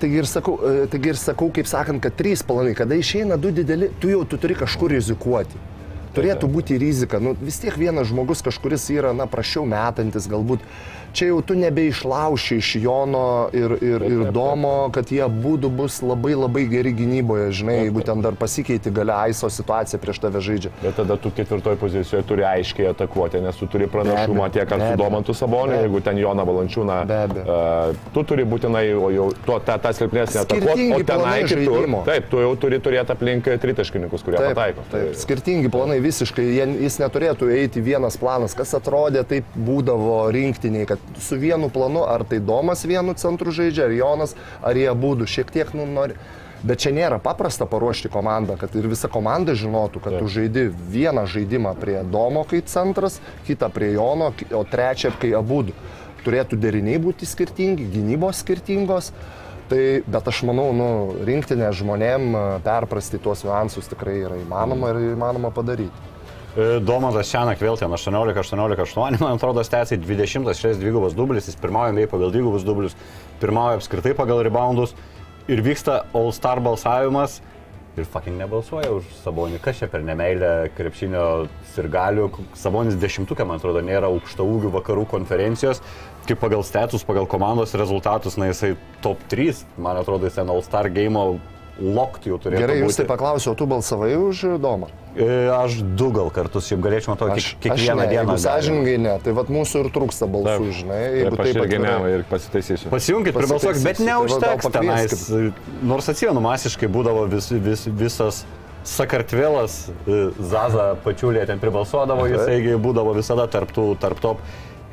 taigi ir, sakau, e, taigi ir sakau, kaip sakant, kad trys planai, kada išeina du dideli, tu jau tu turi kažkur rizikuoti. Turėtų būti rizika. Nu, vis tiek vienas žmogus kažkuris yra, na, prašiau metantis, galbūt čia jau tu nebeišlauši iš Jono ir, ir, ir Domo, kad jie būtų bus labai labai geri gynyboje, žinai, jeigu ten dar pasikeiti galia Aiso situacija prieš tave žaidžia. Bet tada tu ketvirtoj pozicijoje turi aiškiai atakuoti, nes tu turi pranašumą tiek ar su. Domantu Saboniu, jeigu ten Joną Valančiūną. Uh, tu turi būtinai, o jau to, tą, tą silpnesnį atakuoti, o tenai kitur. Taip, tu jau turi turėti aplink tritaškininkus, kurie Taip, pataiko. taip, skirtingi planai visiškai, jis neturėtų eiti vienas planas, kas atrodė taip būdavo rinktiniai, kad su vienu planu, ar tai Domas vienu centru žaidžia, ar Jonas, ar jie būtų, šiek tiek nu, nori. Bet čia nėra paprasta paruošti komandą, kad ir visa komanda žinotų, kad tu žaidi vieną žaidimą prie Domo kaip centras, kitą prie Jono, o trečią kai abu. Turėtų deriniai būti skirtingi, gynybos skirtingos. Tai, bet aš manau, nu, rinktinė žmonėm perprasti tuos niuansus tikrai yra įmanoma ir įmanoma padaryti. E, Domantas Šianak vėl ten 18-18-8, man atrodo, stęsiai 20-6 dvigubas dublis, jis pirmauja bei pagal dvigubus dublius, pirmauja apskritai pagal reboundus ir vyksta All Star balsavimas ir fucking nebalsuoja už Sabonį. Kas čia per nemailę krepšinio sirgalių? Sabonis dešimtukė, man atrodo, nėra aukšta ūgių vakarų konferencijos. Kaip pagal status, pagal komandos rezultatus, na jisai top 3, man atrodo, jis ten All Star game locked jau turėtų Gerai, jūs būti. tai paklausiau, tu balsavai už Domą? E, Aš du gal kartus, šiaip galėčiau matau, Aš, kiek, aš kiekvieną ne, dieną. sąžiningai ne, tai vad mūsų ir trūksta balsų, Taip. žinai, Taip, jeigu aš taip irgi ne, ir pasitaisysiu. Pasijunkit, pribalsuokit, bet Pasitaisysiu, tai neužteks gal tenais. Nors atsimenu, masiškai būdavo vis, vis, visas Sakartvelas, e, Zaza pačiulė ten pribalsuodavo, jisai būdavo visada tarp tų, tarp top.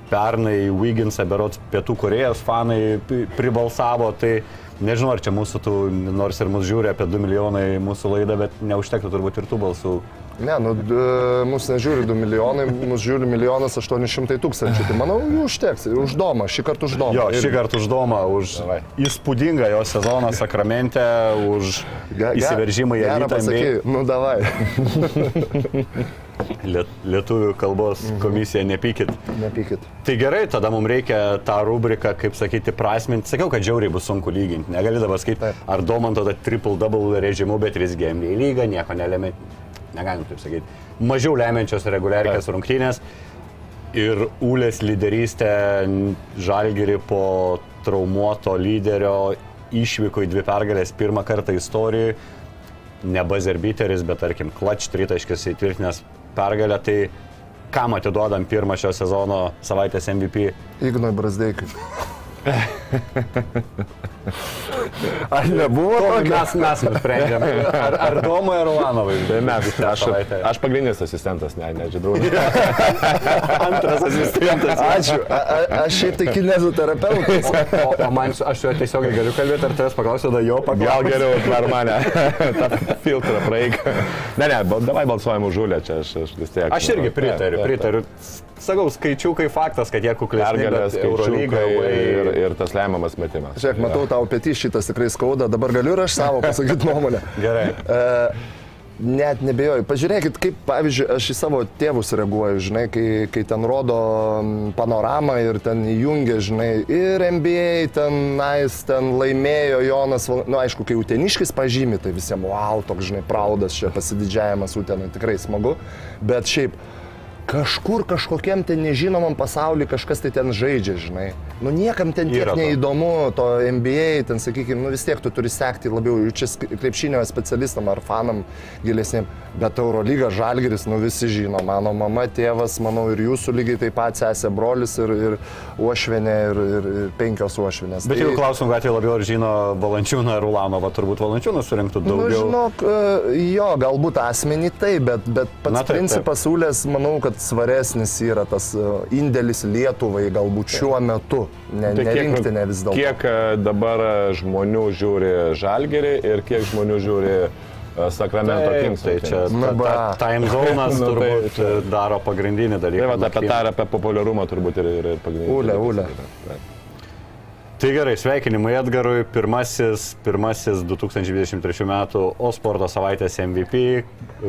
Pernai Wiggins, berots Pietų Korejos fanai pribalsavo, tai nežinau, ar čia mūsų tų, nors ir mūsų žiūri apie 2 milijonai mūsų laidą, bet neužtektų turbūt ir tų balsų. Ne, nu, mūsų nežiūri 2 milijonai, mūsų žiūri milijonas 800 tūkstančių. Tai manau, jų užteks. Už Domą, šį kartą už Domą. Jo, Ir- šį kartą už Domą, už Davai. įspūdingą jo sezoną Sakramente, už Ge- ge- įsiveržimą į elitą Nu, davai. liet, lietuvių kalbos Mhm. komisiją, nepykit. Nepykit. Tai gerai, tada mums reikia tą rubriką, kaip sakyti, prasminti. Sakiau, kad žiauriai bus sunku lyginti. Negali dabar Taip. ar Domanto tą triple-double režimu, bet 3 game į lygą, nieko nelėmė. Negalim taip sakyti. Mažiau lemiančios reguliarios rungtynės. Ir Ulės lyderystė Žalgiri po traumuoto lyderio išvyko į dvi pergalės pirmą kartą istorijoje. Ne bazerbiteris, bet tarkim, klač tritaškis įtvirtinęs pergalę. Tai kam atiduodam pirmą šio sezono savaitės MVP? Ignoj Brasdeikai. Ar nebuvo? Tokio? Mes, mes nusprendėm. Ar, ar Domui, ar Ulanovai? Tai mes, aš, aš pagrindinis asistentas, ne, ne, Džidrūnas. antras asistentas. Ačiū. A, a, aš šiaip tai kinezoterapeutas. O, o man, aš jo tiesiogiai galiu kalbėti, ar tavęs paklausiu, tada jo Gal paklausiu. geriau per mane tą filtrą praeik. Ne, ne, davai balsuojam už žulę, čia aš, aš vis tiek. Aš irgi pritariu, pritariu. Sakau, skaičiukai faktas, kad jie kuklesni, Pergalės, Eurolyga ir, ir... tas lemiamas metimas. Žiūrėk, matau, tau petys šitas tikrai skauda. Dabar galiu ir aš savo pasakyti nuomonę. Gerai. E, Net nebejoju. Pažiūrėkit, kaip, pavyzdžiui, aš į savo tėvus reaguoju, žinai, kai, kai ten rodo panoramą ir ten įjungia, žinai, ir NBA, ten, na, jis ten laimėjo Jonas, Val- nu, aišku, kai uteniškis pažymi, tai visiems, wow, toks, žinai, praudas čia pasididžiavimas utenai, tikrai smagu, bet šiaip kažkur kažkokiam ten nežinomam pasauliu kažkas tai ten žaidžia, žinai. Nu niekam ten tiek to. neįdomu, to NBA, ten sakykime, nu vis tiek tu turi sekti labiau, jau čia krepšinio specialistam ar fanam gilesniem, bet Eurolyga Žalgeris, nu visi žino, mano mama, tėvas, manau ir jūsų lygiai taip pat sesė, brolis ir, ir uošvenė ir, ir, ir penkios uošvenės. Bet jeigu klausim gatvėje labiau ar žino Valančiūną ar Ulanovą, turbūt Valančiūnas surinktų Nu, daugiau. žinok, e, jo, galbūt asmenį tai, bet, bet pats Na, taip, principas siūlės, manau, kad svaresnis yra tas e, indėlis Lietuvai galbūt šiuo metu, ne, Tai ne rinktinė vis dėlto. Kiek e, dabar e, žmonių žiūri Žalgerį ir kiek žmonių žiūri Sacramento Taip, Kings. tai čia ta, ta time zonas Nu, tai turbūt e, daro pagrindinį dalyką. Tai va, apie tą ir apie populiarumą turbūt ir, ir, ir pagrindinį. Ule, ule. Tai gerai, sveikinimai Edgarui, pirmasis, pirmasis 2023 metų O sporto savaitės MVP,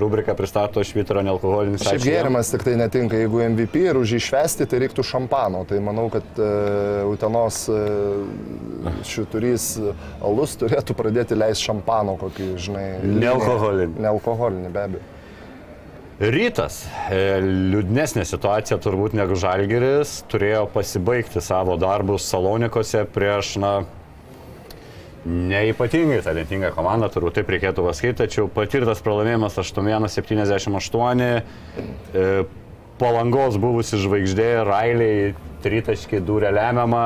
rubrika pristato Švitro nealkoholinis Šiaip gėrimas tik tai netinka, jeigu MVP ir už jį švesti, tai reiktų šampano. Tai manau, kad uh, Utenos uh, šiturys alus turėtų pradėti leisti šampano kokį, žinai. Nealkoholinį. Nealkoholinį, be abejo. Rytas, e, liūdnesnė situacija turbūt negu Žalgeris, turėjo pasibaigti savo darbus Salonikose prieš, na, neipatingai talentingą komandą, turbūt taip reikėtų pasakyti, tačiau patirtas pralaimėjimas 8-1-78, e, palangos buvusi žvaigždė, Railiai tritaškį dūrė lemiamą,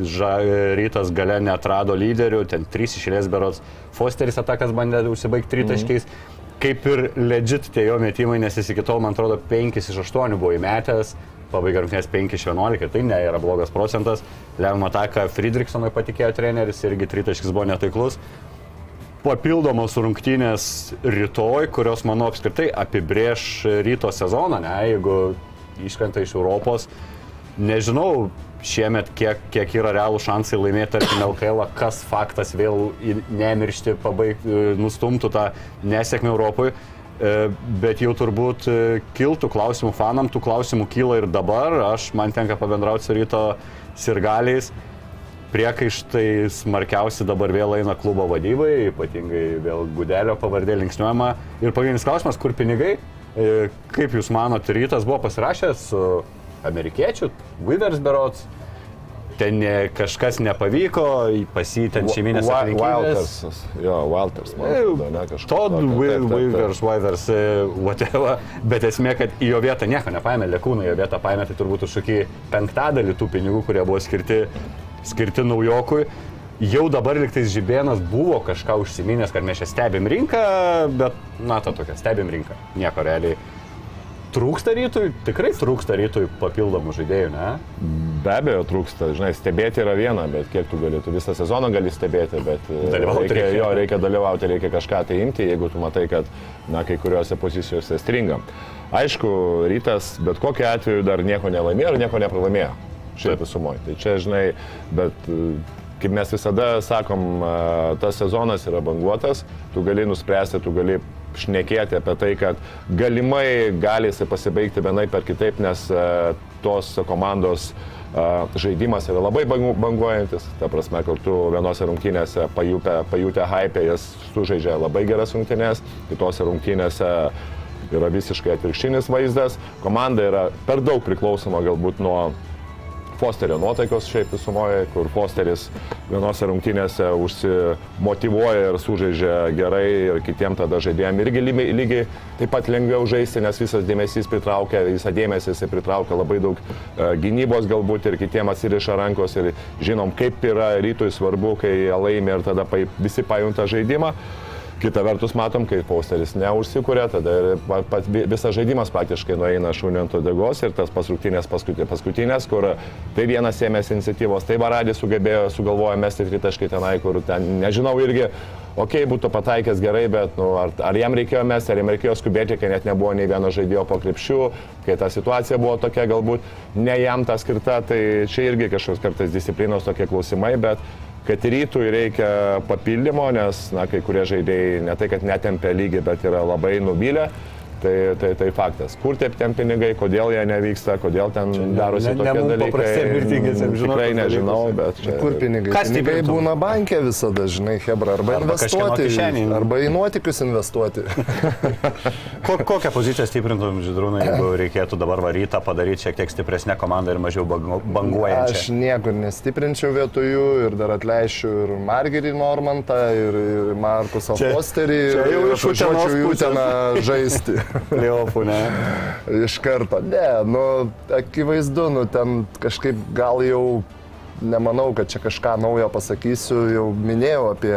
ža, e, rytas gale netrado lyderių, ten trys išėlės berots, Fosteris atakas bandė užsibaigti tritaškiais. Mm. Kaip ir legit tie jo metimai, nes jis iki tol, man atrodo, 5 iš 8 buvo įmetęs, pabaiga rungtynės 5 iš 11, tai nėra blogas procentas. Lemiamą ataką Friedrichsonui patikėjo treneris, irgi tritaškis buvo netaiklus. Papildomos rungtynės rytoj, kurios, manau, apskritai apibrėž ryto sezoną, ne, jeigu iškrenta iš Europos. Nežinau šiemet, kiek, kiek yra realų šansai laimėti, tarkim, LKL, kas faktas vėl nemiršti, pabaigti, nustumtų tą nesėkmę Europoje. E, Bet jau turbūt e, kiltų klausimų fanam, tų klausimų kyla ir dabar. Aš man tenka pabendrauti su ryto sirgaliais. Priekaištai smarkiausi dabar vėl eina klubo vadybai, ypatingai vėl Gudelio pavardė linksniuojama. Ir pagrindinis klausimas, kur pinigai? E, Kaip Jūs manote, rytas buvo pasirašęs su amerikiečiu, Withers berots, ten ne, kažkas nepavyko, pas jį ten šeiminės aplinkybės. Walters. Jo, Walters, man atrodo, ne. Todd taip. Withers, Withers, e, whatever, bet esmė, kad į jo vietą nieko nepaėmė, Lekūną į jo vietą paėmė, tai turbūt už kokį penktadalį tų pinigų, kurie buvo skirti, skirti naujokui. Jau dabar liktais žibėnas buvo kažką užsiminęs, kad mes čia stebim rinką, bet, na, ta tokia, stebim rinką, nieko realiai. Trūksta rytui, tikrai trūksta rytui papildomų žaidėjų, ne? Be abejo, trūksta. Žinai, stebėti yra viena, bet kiek tu gali, tu visą sezoną gali stebėti, bet e, Dalyvauti reikia, reikia. jo, reikia dalyvauti, reikia kažką tai imti, jeigu tu matai, kad, na, kai kuriuose pozicijose stringam. Aišku, rytas bet kokiu atveju dar nieko nelaimėjo ir nieko nepralaimėjo. Šiaip visumoje. Tai čia, žinai, bet e, kaip mes visada sakom, e, tas sezonas yra banguotas, tu gali nuspręsti, tu gali šnekėti apie tai, kad galimai gali jisai pasibaigti vienai per kitaip, nes e, tos komandos e, žaidimas yra labai bangu- banguojantis. Ta prasme, kur tu vienose rungtynėse pajutę, pajutę hype, jas sužaidžia labai geras rungtynės, kitose rungtynėse yra visiškai atvirkštinis vaizdas. Komanda yra per daug priklausoma galbūt nuo Fosterio nuotaikos šiaip visumoje, kur Fosteris vienose rungtynėse užsimotivuoja ir sužaidžia gerai ir kitiem tada žaidėjim irgi lygiai, taip pat lengviau žaisti, nes visas dėmesys pritraukia, visą dėmesį jisai pritraukia labai daug e, gynybos galbūt ir kitiem atsiriša rankos ir žinom, kaip yra rytui svarbu, kai laimi ir tada visi pajunta žaidimą. Kita vertus matom, kai posteris neužsikūrė, tada ir pa- pats vi- visas žaidimas praktiškai nueina šunio ant odegos ir tas paskutinės, paskutinės, paskutinės kur tai vienas ėmėsi iniciatyvos, tai Varadis sugebėjo, sugalvojo mesti tritaškai tenai, kur ten, nežinau, irgi, okei, okay, būtų pataikęs gerai, bet nu, ar, ar jam reikėjo mesti, ar jam reikėjo skubėti, kai net nebuvo nei vieno žaidėjo po krepšių, kai ta situacija buvo tokia, galbūt ne jam ta skirta, tai čia irgi kažkoks kartais disciplinos tokie klausimai, bet kad rytui reikia papildymo, nes, na, kai kurie žaidėjai ne tai, kad netempia lygį, bet yra labai nubylę. Tai, tai, tai faktas. Kur taip ten pinigai, kodėl jie nevyksta, kodėl ten ne- darosi ne- ne tokie mum dalykai. paprastiem mirtingiesiem žinot Tikrai nežinau, dalykus. bet čia... Kur pinigai? Kas pinigai stiprintų? būna bankė visada, žinai, Hebra, arba, Arba investuoti, arba į nuotikius investuoti. Ko, kokią poziciją stiprintum žydrūnai, jeigu reikėtų dabar varytą padaryti šiek tiek stipresnę komandą ir mažiau bangu- Aš banguojančią? niekur nestiprinčiau vietoj jų ir dar atleišiu ir Margerį Normantą, ir, ir Markusą Čia- Fosterį. čia jau ir iš Utenos atvažiuočiau jų ten žaisti. Leopų, ne? Iš karto. Ne, nu, akivaizdu, nu, ten kažkaip gal jau nemanau, kad čia kažką naujo pasakysiu. Jau minėjau apie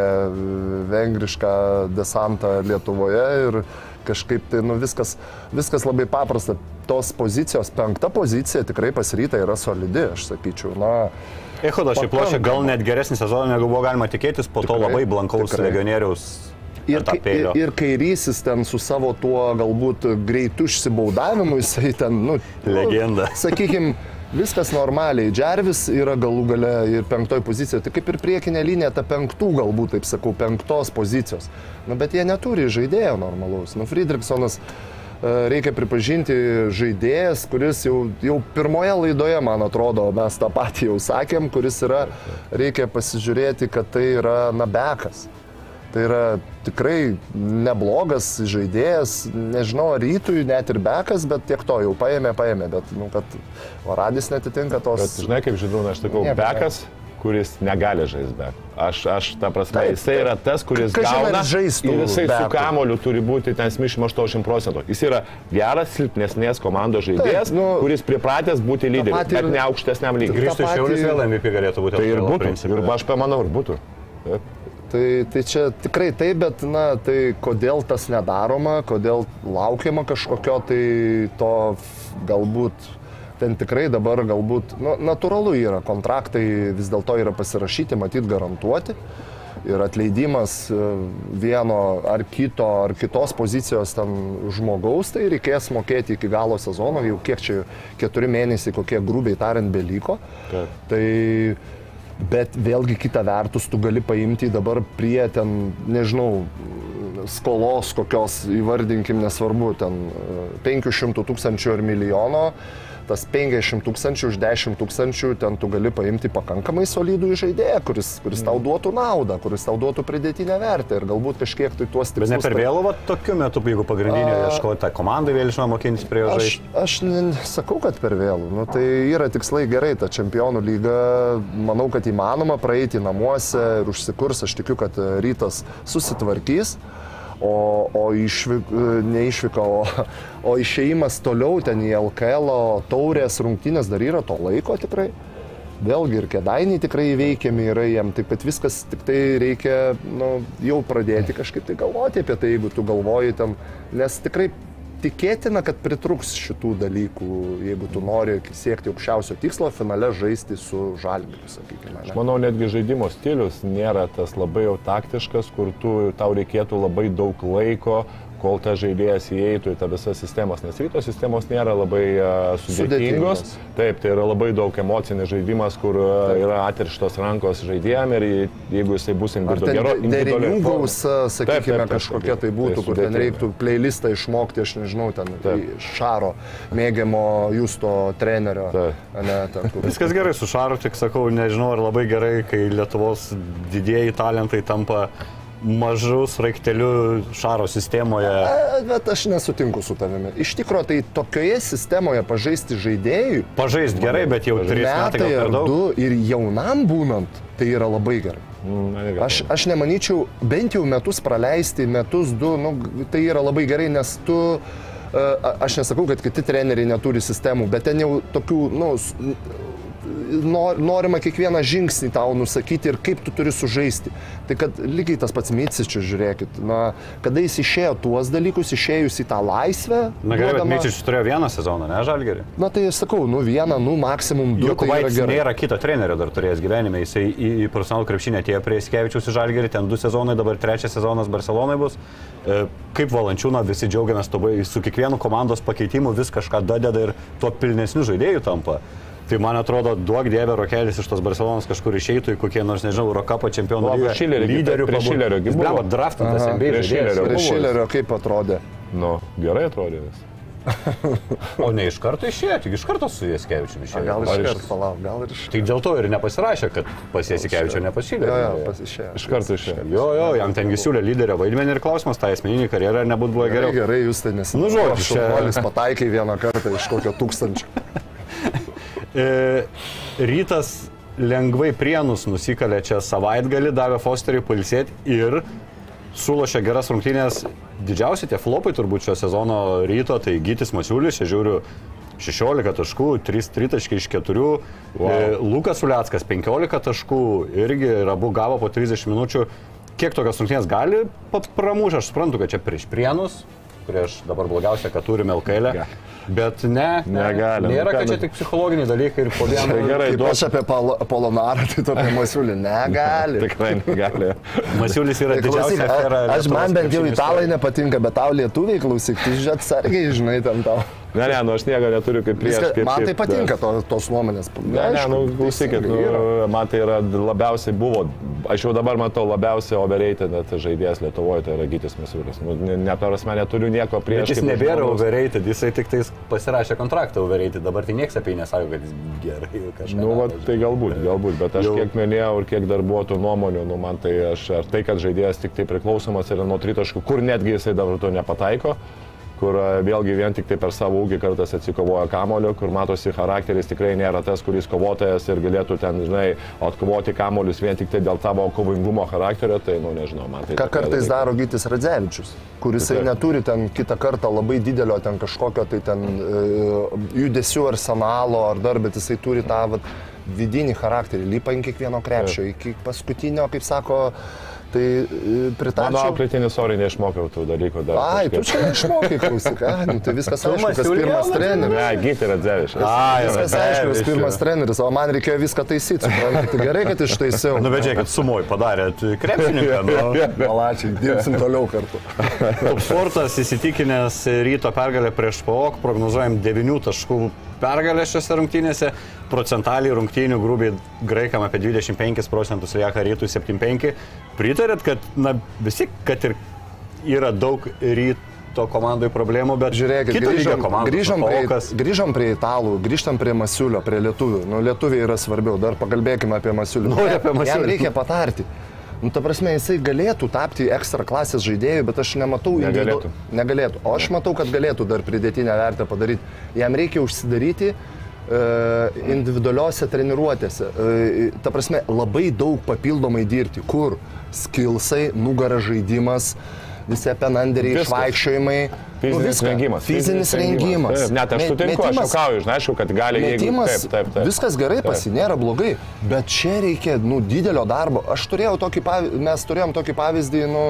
vengrišką desantą Lietuvoje ir kažkaip tai, nu, viskas, viskas labai paprasta. Tos pozicijos, penkta pozicija tikrai pasiryta yra solidi, aš sakyčiau. Na, Echodo šiaip lošia gal net geresnį sezoną, negu buvo galima tikėtis, po to Tikrai, labai blankaus tikrai. legionieriaus Ir, ir, ir kairysis ten su savo tuo galbūt greitų išsibaudavimu, jisai ten, nu, Legenda. Nu, Sakykime, viskas normaliai. Džervis yra galų gale ir penktoj pozicijoje. Tai kaip ir priekinė linija, ta penktų galbūt, taip sakau, penktos pozicijos. Nu, bet jie neturi žaidėjo normalaus. Nu, Friedrichsonas, e, reikia pripažinti, žaidėjas, kuris jau, jau pirmoje laidoje, man atrodo, mes tą patį jau sakėm, kuris yra, reikia pasižiūrėti, kad tai yra nabekas. Tai yra tikrai neblogas žaidėjas, nežinau, ar rytui net ir bekas, bet tiek to jau paėmė, paėmė, bet, nu, kad Varadis netitinka tos... Bet žinai, kaip žinau, aš sakau, bekas, kuris negali žaisti bek. Aš, aš ta prasme, Taip, jisai yra tas, kuris gauna žaistų ir jisai su beku. kamoliu turi būti ten 80 procentų. Jis yra geras, silpnesnės komandos žaidėjas, Taip, nu, kuris pripratęs būti lyderiu, bet ne aukštesniam lygiui. Grįžtų tą iš Šiaurės vėl MVP galėtų būti. Tai ir būtų. Ir aš pamanau, ir būtų. Taip. Tai, tai čia tikrai taip, bet, na, tai kodėl tas nedaroma, kodėl laukiama kažkokio tai to galbūt ten tikrai dabar galbūt, nu, natūralu yra, kontraktai vis dėlto yra pasirašyti, matyt, garantuoti. Ir atleidimas e, vieno ar kito, ar kitos pozicijos ten žmogaus, tai reikės mokėti iki galo sezono, jau kiek čia keturi mėnesiai, kokie grubiai tariant, beliko. Taip. Tai Bet vėlgi kita vertus, tu gali paimti dabar prie ten, nežinau, skolos kokios, įvardinkim, nesvarbu, ten e, 500 tūkstančių ar milijono, tas 50 tūkstančių už 10 tūkstančių, ten tu gali paimti pakankamai solidų žaidėją, kuris, kuris tau duotų naudą, kuris tau duotų pridėtinę vertę ir galbūt kažkiek tai tuos Bet tikslus... ne per vėlu, va, tokiu metu, jeigu pagrindinio ieškoti tą komandą vėl žinoma mokintis prie jo Aš, žaisti. aš ne- sakau, kad per vėlų. Nu, tai yra tikslai gerai, ta čempionų lyga, manau, kad įmanoma praeiti namuose ir užsikurs. Aš tikiu, kad rytas susitvarkys. O, o išvyk, e, neišvyka, o, o išėjimas toliau ten į LKL taurės rungtynės dar yra to laiko tikrai. Vėlgi ir kėdainiai tikrai įveikiami yra jiem, taip pat viskas tik tai reikia nu, jau pradėti kažkaip tai galvoti apie tai, jeigu tu galvoji ten, nes tikrai tikėtina, kad pritruks šitų dalykų, jeigu tu nori siekti aukščiausio tikslo, finale žaisti su žalgiriu, sakykime. ne? Manau, netgi žaidimo stilius nėra tas labai jau taktiškas, kur tu, tau reikėtų labai daug laiko, kol tas žaidėjas įeitų į tą visą sistemas, nes ryto sistemos nėra labai uh, sudėtingos. Sudėtingos. Taip, tai yra labai daug emocinis žaidimas, kur uh, yra atirštos rankos žaidėjim ir jeigu jisai bus Ar individu- ten gero- de- individualioj derinių gausa, Taip, sakykime, taip, taip, kažkokia taip. tai būtų, Tai kur ten reiktų playlistą išmokti, aš nežinau, ten Taip. Šaro mėgiamo Justo trenerio. Taip. Ne, ten, kur... Viskas gerai su Šaru, tik sakau, nežinau ar labai gerai, kai Lietuvos didieji talentai tampa mažu sraigteliu Šaro sistemoje. E, Bet aš nesutinku su tavimi. Iš tikrųjų, tai tokioje sistemoje pažaisti žaidėjui Pažaist gerai, bet jau trys metai metai ar du ir jaunam būnant, tai yra labai gerai. Mm, na. Aš, aš nemanyčiau, bent jau metus praleisti, metus, du, nu, tai yra labai gerai, nes tu, e, a- aš nesakau, kad kiti treneriai neturi sistemų, bet ten jau tokių, nu, s- nor, norima kiekvieną žingsnį tau nusakyti ir kaip tu turi sužaisti. Tai kad lygiai tas pats Micičius, žiūrėkit, na, kada jis išėjo tuos dalykus, išėjus į tą laisvę. Na gerai, bet duodama- Myčius turėjo vieną sezoną, ne Žalgerį? Na tai aš sakau, nu vieną, nu maksimum du. Tai yra nėra kito trenerio dar turėjęs gyvenime, jisai į, į profesionalų krepšinį atėjo prie Skevičiaus į Žalgerį, ten du sezonai, dabar trečias sezonas Barcelonai bus. E, Kaip valančiūno visi džiaugiamės, tobai su kiekvienu komandos pakeitimu vis kažką dadeda ir tuo pilnesniu žaidėjų tampa. Tai man atrodo, duok dievė Rokelis iš tos Barcelonos kažkur išeitų į kokie nors, nežinau, Eurocapo čempionų O, prieš Šilerį gi- lyderių. prieš Šilerio gi buvo. Buvo draftintas NBA prieš žaidėjas. Šilerio. Prie buvo Šilerio kaip atrodė. Nu, gerai atrodė vis. O ne iš karto išėjo, tik iš karto su Jaskevičiu išėjo. Gal iš- iš palauk, gal ir iš... Tai dėl to ir nepasirašė, kad pas Jaskevičiu nepasiūlė. Jo, jo, pasišėjo. Iš karto išėjo. Jo, jo, jam tengi siūlė lyderio vaidmenį ir klausimas, tai asmeninį karjerą ar nebūtų buvę Gerai, geriau. gerai, jūs tai nes... Nu, žodžiu, šaunuolis pataikai vieną kartą iš kokio tūkstančio. E, rytas lengvai prienus nusikalė čia savaitgalį, davė Fosteriui pulsėti ir sulošė geras rungtynės. Didžiausi tie flopai turbūt šio sezono ryto, tai Gytis Masiulis, čia žiūriu 16 taškų, 3 tritaškai iš 4. Wow. Lukas Uliackas 15 taškų, irgi ir abu gavo po 30 minučių. Kiek tokios rungtynės gali pramušti, aš suprantu, kad čia prieš prienus, prieš dabar blogiausia, kad turime LKL. Ga- Bet ne, ne Negali, nu Nėra, ką kad čia nu- tik psichologiniai dalykai ir po Tai gerai, aš apie Pol- Polonarą, tai tu apie Masiulį negali. Tikrai negali. Masiulis yra Tai didžiausia afera. aš man bent jau italai nepatinka, bet tau lietuviai klausyk, tu žiūrėt sargiai, žinai, ten tau. Ne, ne, nu aš nieko neturiu kaip prieš. Viską, kaip man tai šiaip, patinka bet- to, tos nuomonės. Ne, ne, Aišku, nu, klausykit, nu, man tai yra labiausiai buvo, aš jau dabar matau labiausiai overrated žaidėjas Lietuvoje, tai yra Gytis Masiulis. Nu, ne, ne, prasme, neturiu nieko prieš. Bet jis kaip nebėra žmogus. overrated, jisai tik tais pasirašė kontraktą overrated, dabar tai niekas apie jį nesako, kad jis gerai kažką. Nu, va, tai galbūt, galbūt, bet aš Jau- kiek minėjau ir kiek darbuotojų nuomonių, nu, man tai aš, ar tai, kad žaidėjas tik tai priklausomas yra nuo tritaškų, kur netgi jisai dabar to nepataiko, kur a, vėlgi vien tik tai per savo ūgį kartais atsikovoja kamoliu, kur matosi charakteris tikrai nėra tas, kuris kovotojas ir galėtų ten, žinai, atkovoti kamolius vien tik tai dėl tavo kovingumo charakterio, tai, nu, nežinau, man tai... Ką kartais dalykai. daro Gytis Radzevičius, kuris Taip. neturi ten kitą kartą labai didelio ten kažkokio tai ten e, judesių arsenalo ar dar, bet jisai turi tą vat, vidinį charakterį, lipa ant kiekvieno krepšio, iki paskutinio, kaip sako, tai e, Mano pritarčiau. auklėtinis oriai neišmokiau tų dalykų dar. Ai, tu kažkaip. čia neišmokai, klausyk, a, nu, tai viskas aišku, kas pirmas treneris. Ne, Gyti Radzevičius. Ai, Viskas aišku, kas pirmas treneris, o man reikėjo viską taisyti, suprantate, tai gerai, kad ištaisiau. Nu, bet žiūrėkit, sumoj padarėt krepšininką. Nu. Malačiai, dirbsim toliau kartu. Top sportas įsitikinęs ryto pergalę prieš PAOK, prognozuojam 9 taškų pergalę šiose rungtynėse, procentaliai rungtynių grubiai graikam apie 25 procentus lieka rytų 75. Pritarėt, kad na, visi, kad ir yra daug ryto komandai problemų, bet Žiūrėkit, grįžom, komandos, grįžom, prie, PAOKas- grįžom prie italų, grįžtam prie Masiulio, prie lietuvių. Nu, lietuviai yra svarbiau, dar pakalbėkime apie Masiulį. Nori apie Jam Masiulį. reikia patarti. Nu, ta prasme, jisai galėtų tapti ekstra klasės žaidėjų, bet aš nematau individu- Negalėtų. Negalėtų. O aš matau, kad galėtų dar pridėtinę vertę padaryti. Jam reikia užsidaryti e, individualiuose treniruotėse. E, ta prasme, labai daug papildomai dirbti. Kur? Skilsai, nugara žaidimas, visi penanderiai, išvaikščiojimai. Fizinis viską. rengimas. Fizinis rengimas. Taip, net aš sutinku, aš juokauju, žinai, aišku, kad gali, jeigu... Metimas, Taip, taip, taip. viskas gerai pasi, nėra blogai, bet čia reikia nu, didelio darbo. Aš turėjau tokį pavyzdį, mes turėjom tokį pavyzdį, nu,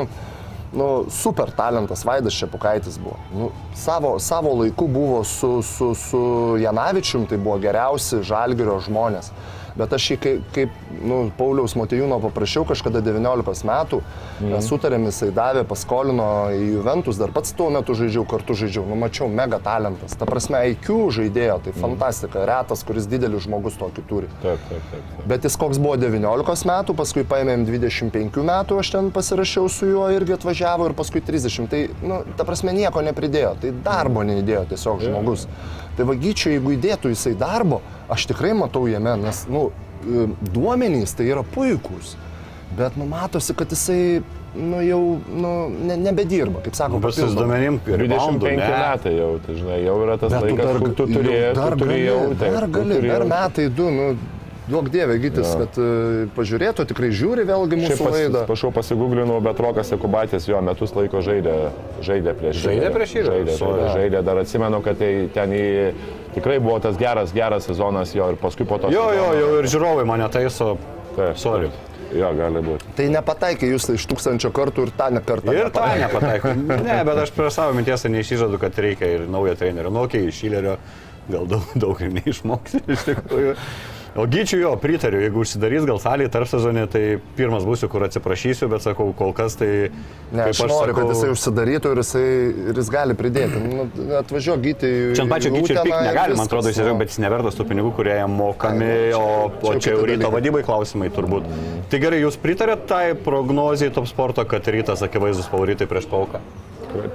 nu, super talentas, Vaidas Šepukaitis buvo. Nu, savo, savo laiku buvo su, su, su Janavičium, tai buvo geriausi žalgerio žmonės. Bet aš jį kaip, kaip nu, Pauliaus Motejūno paprašiau kažkada 19 metų, Mhm. sutarėm, jisai davė, paskolino į Juventus, dar pats tuo metu žaidžiau, kartu žaidžiau, nu mačiau, mega talentas. Ta prasme, IQ žaidėjo, Mhm. tai fantastika, retas, kuris didelis žmogus tokį turi. Taip, taip, taip. taip. Bet jis koks buvo 19 metų, paskui paėmėm 25 metų, aš ten pasirašiau su juo irgi atvažiavo ir paskui 30. Tai, nu, ta prasme, nieko nepridėjo, tai darbo neįdėjo tiesiog žmogus. Tai vagyčiui, jeigu įdėtų jisai darbo, aš tikrai matau jame, nes, nu, e, duomenys tai yra puikūs. Bet, nu, matosi, kad jisai, nu, jau, nu, ne, nebedirba, kaip sako, su papildomai. duomenim 25 25 metai jau, tai žinai, jau yra tas Bet tu laikas, dar, kur tu dar tu turi gali, jau... taip, dar tu gali, dar metai du, nu, duok dievė, gytis, Jo. kad uh, pažiūrėtų, tikrai žiūri vėlgi mūsų pas, laidą. prašau pasigūglinau, bet Rokas Jakubaitis jo metus laiko žaidė, žaidė prieš Žaidė Šilerį. prieš Šilerį? Žaidė, Sorry. žaidė, žaidė, dar atsimenu, kad tai ten į, tikrai buvo tas geras, geras sezonas jo ir paskui po to... Jo, jo, sezono- jau ir žiūrovai mane taiso. Taip, Sorry. Jo, gali būti. Tai nepataikė jūs iš tūkstančio kartų ir tą ne kartą. Ir tą nepataikė. Ne, bet aš prie savo minties neišyžadu, kad reikia ir naujo trenerio. Nu, okei, iš Šilerio gal daug, daug ir neišmoksi iš tikrųjų. O gyčiui jo, pritariu, jeigu užsidarys gal salėje tarp sezonė, tai pirmas būsiu, kur atsiprašysiu, bet sakau, kol kas tai... Ne, aš kaip noriu, sakau, kad jisai užsidarytų ir jisai, ir jis gali pridėti. Nu, atvažiuok gyti. Čia ant pačio gyčio ir ir negali, man atrodo, jis nu. yra, bet jis nevertas tų pinigų, kurie jam mokami, Ai, nu, o, čia- o čia čia jau ryto vadybai klausimai turbūt. Tai gerai, jūs pritarėt tai prognozijai top sporto, kad rytas akivaizdus favoritai prieš pauką?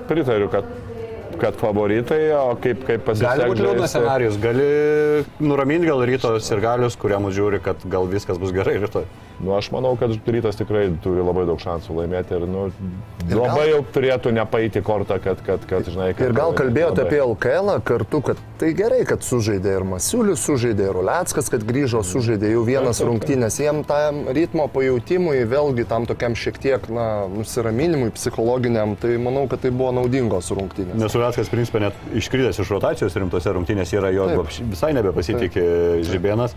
Pritariu, kad, kad favoritai, o kaip, kaip pasiseks. Gali būti liūdnas scenarius, gali nuraminti gal ryto sirgalius, kurie mus žiūri, kad gal viskas bus gerai rytoj. Nu, aš manau, kad rytas tikrai turi labai daug šansų laimėti ir nu, Ir gal- labai jau turėtų nepaeiti kortą, kad, kad, kad žinai, kad... Ir gal kalbėjote labai. apie LKL kartu, kad tai gerai, kad sužaidė ir Masiulis, sužaidė ir Uleckas, kad grįžo, sužaidė jau vienas rungtynės. Jiem tam ritmo pajūtimui, vėlgi tam tokiam šiek tiek na, nusiraminimui psichologiniam, tai manau, kad tai buvo naudingos rungtynės. Nes Uleckas, principė, net iškritęs iš rotacijos rimtose rungtynėse yra jo Taip. visai nebepasitikė Žibėnas.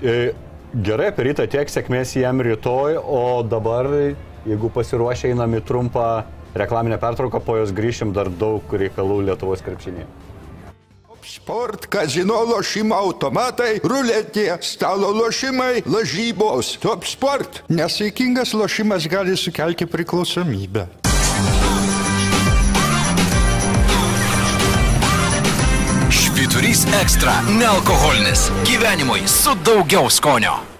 E, Gerai, per rytą tiek sėkmės jam rytoj, o dabar, jeigu pasiruošę einam į trumpą reklaminę pertrauką, po jos grįšim dar daug reikalų Lietuvos krepšinėje. Sport, kazino lošimo automatai, ruletė, stalo lošimai, lažybos. Top sport. Nesaikingas lošimas gali sukelti priklausomybę. Švyturys ekstra - nealkoholinis. Gyvenimui su daugiau skonio.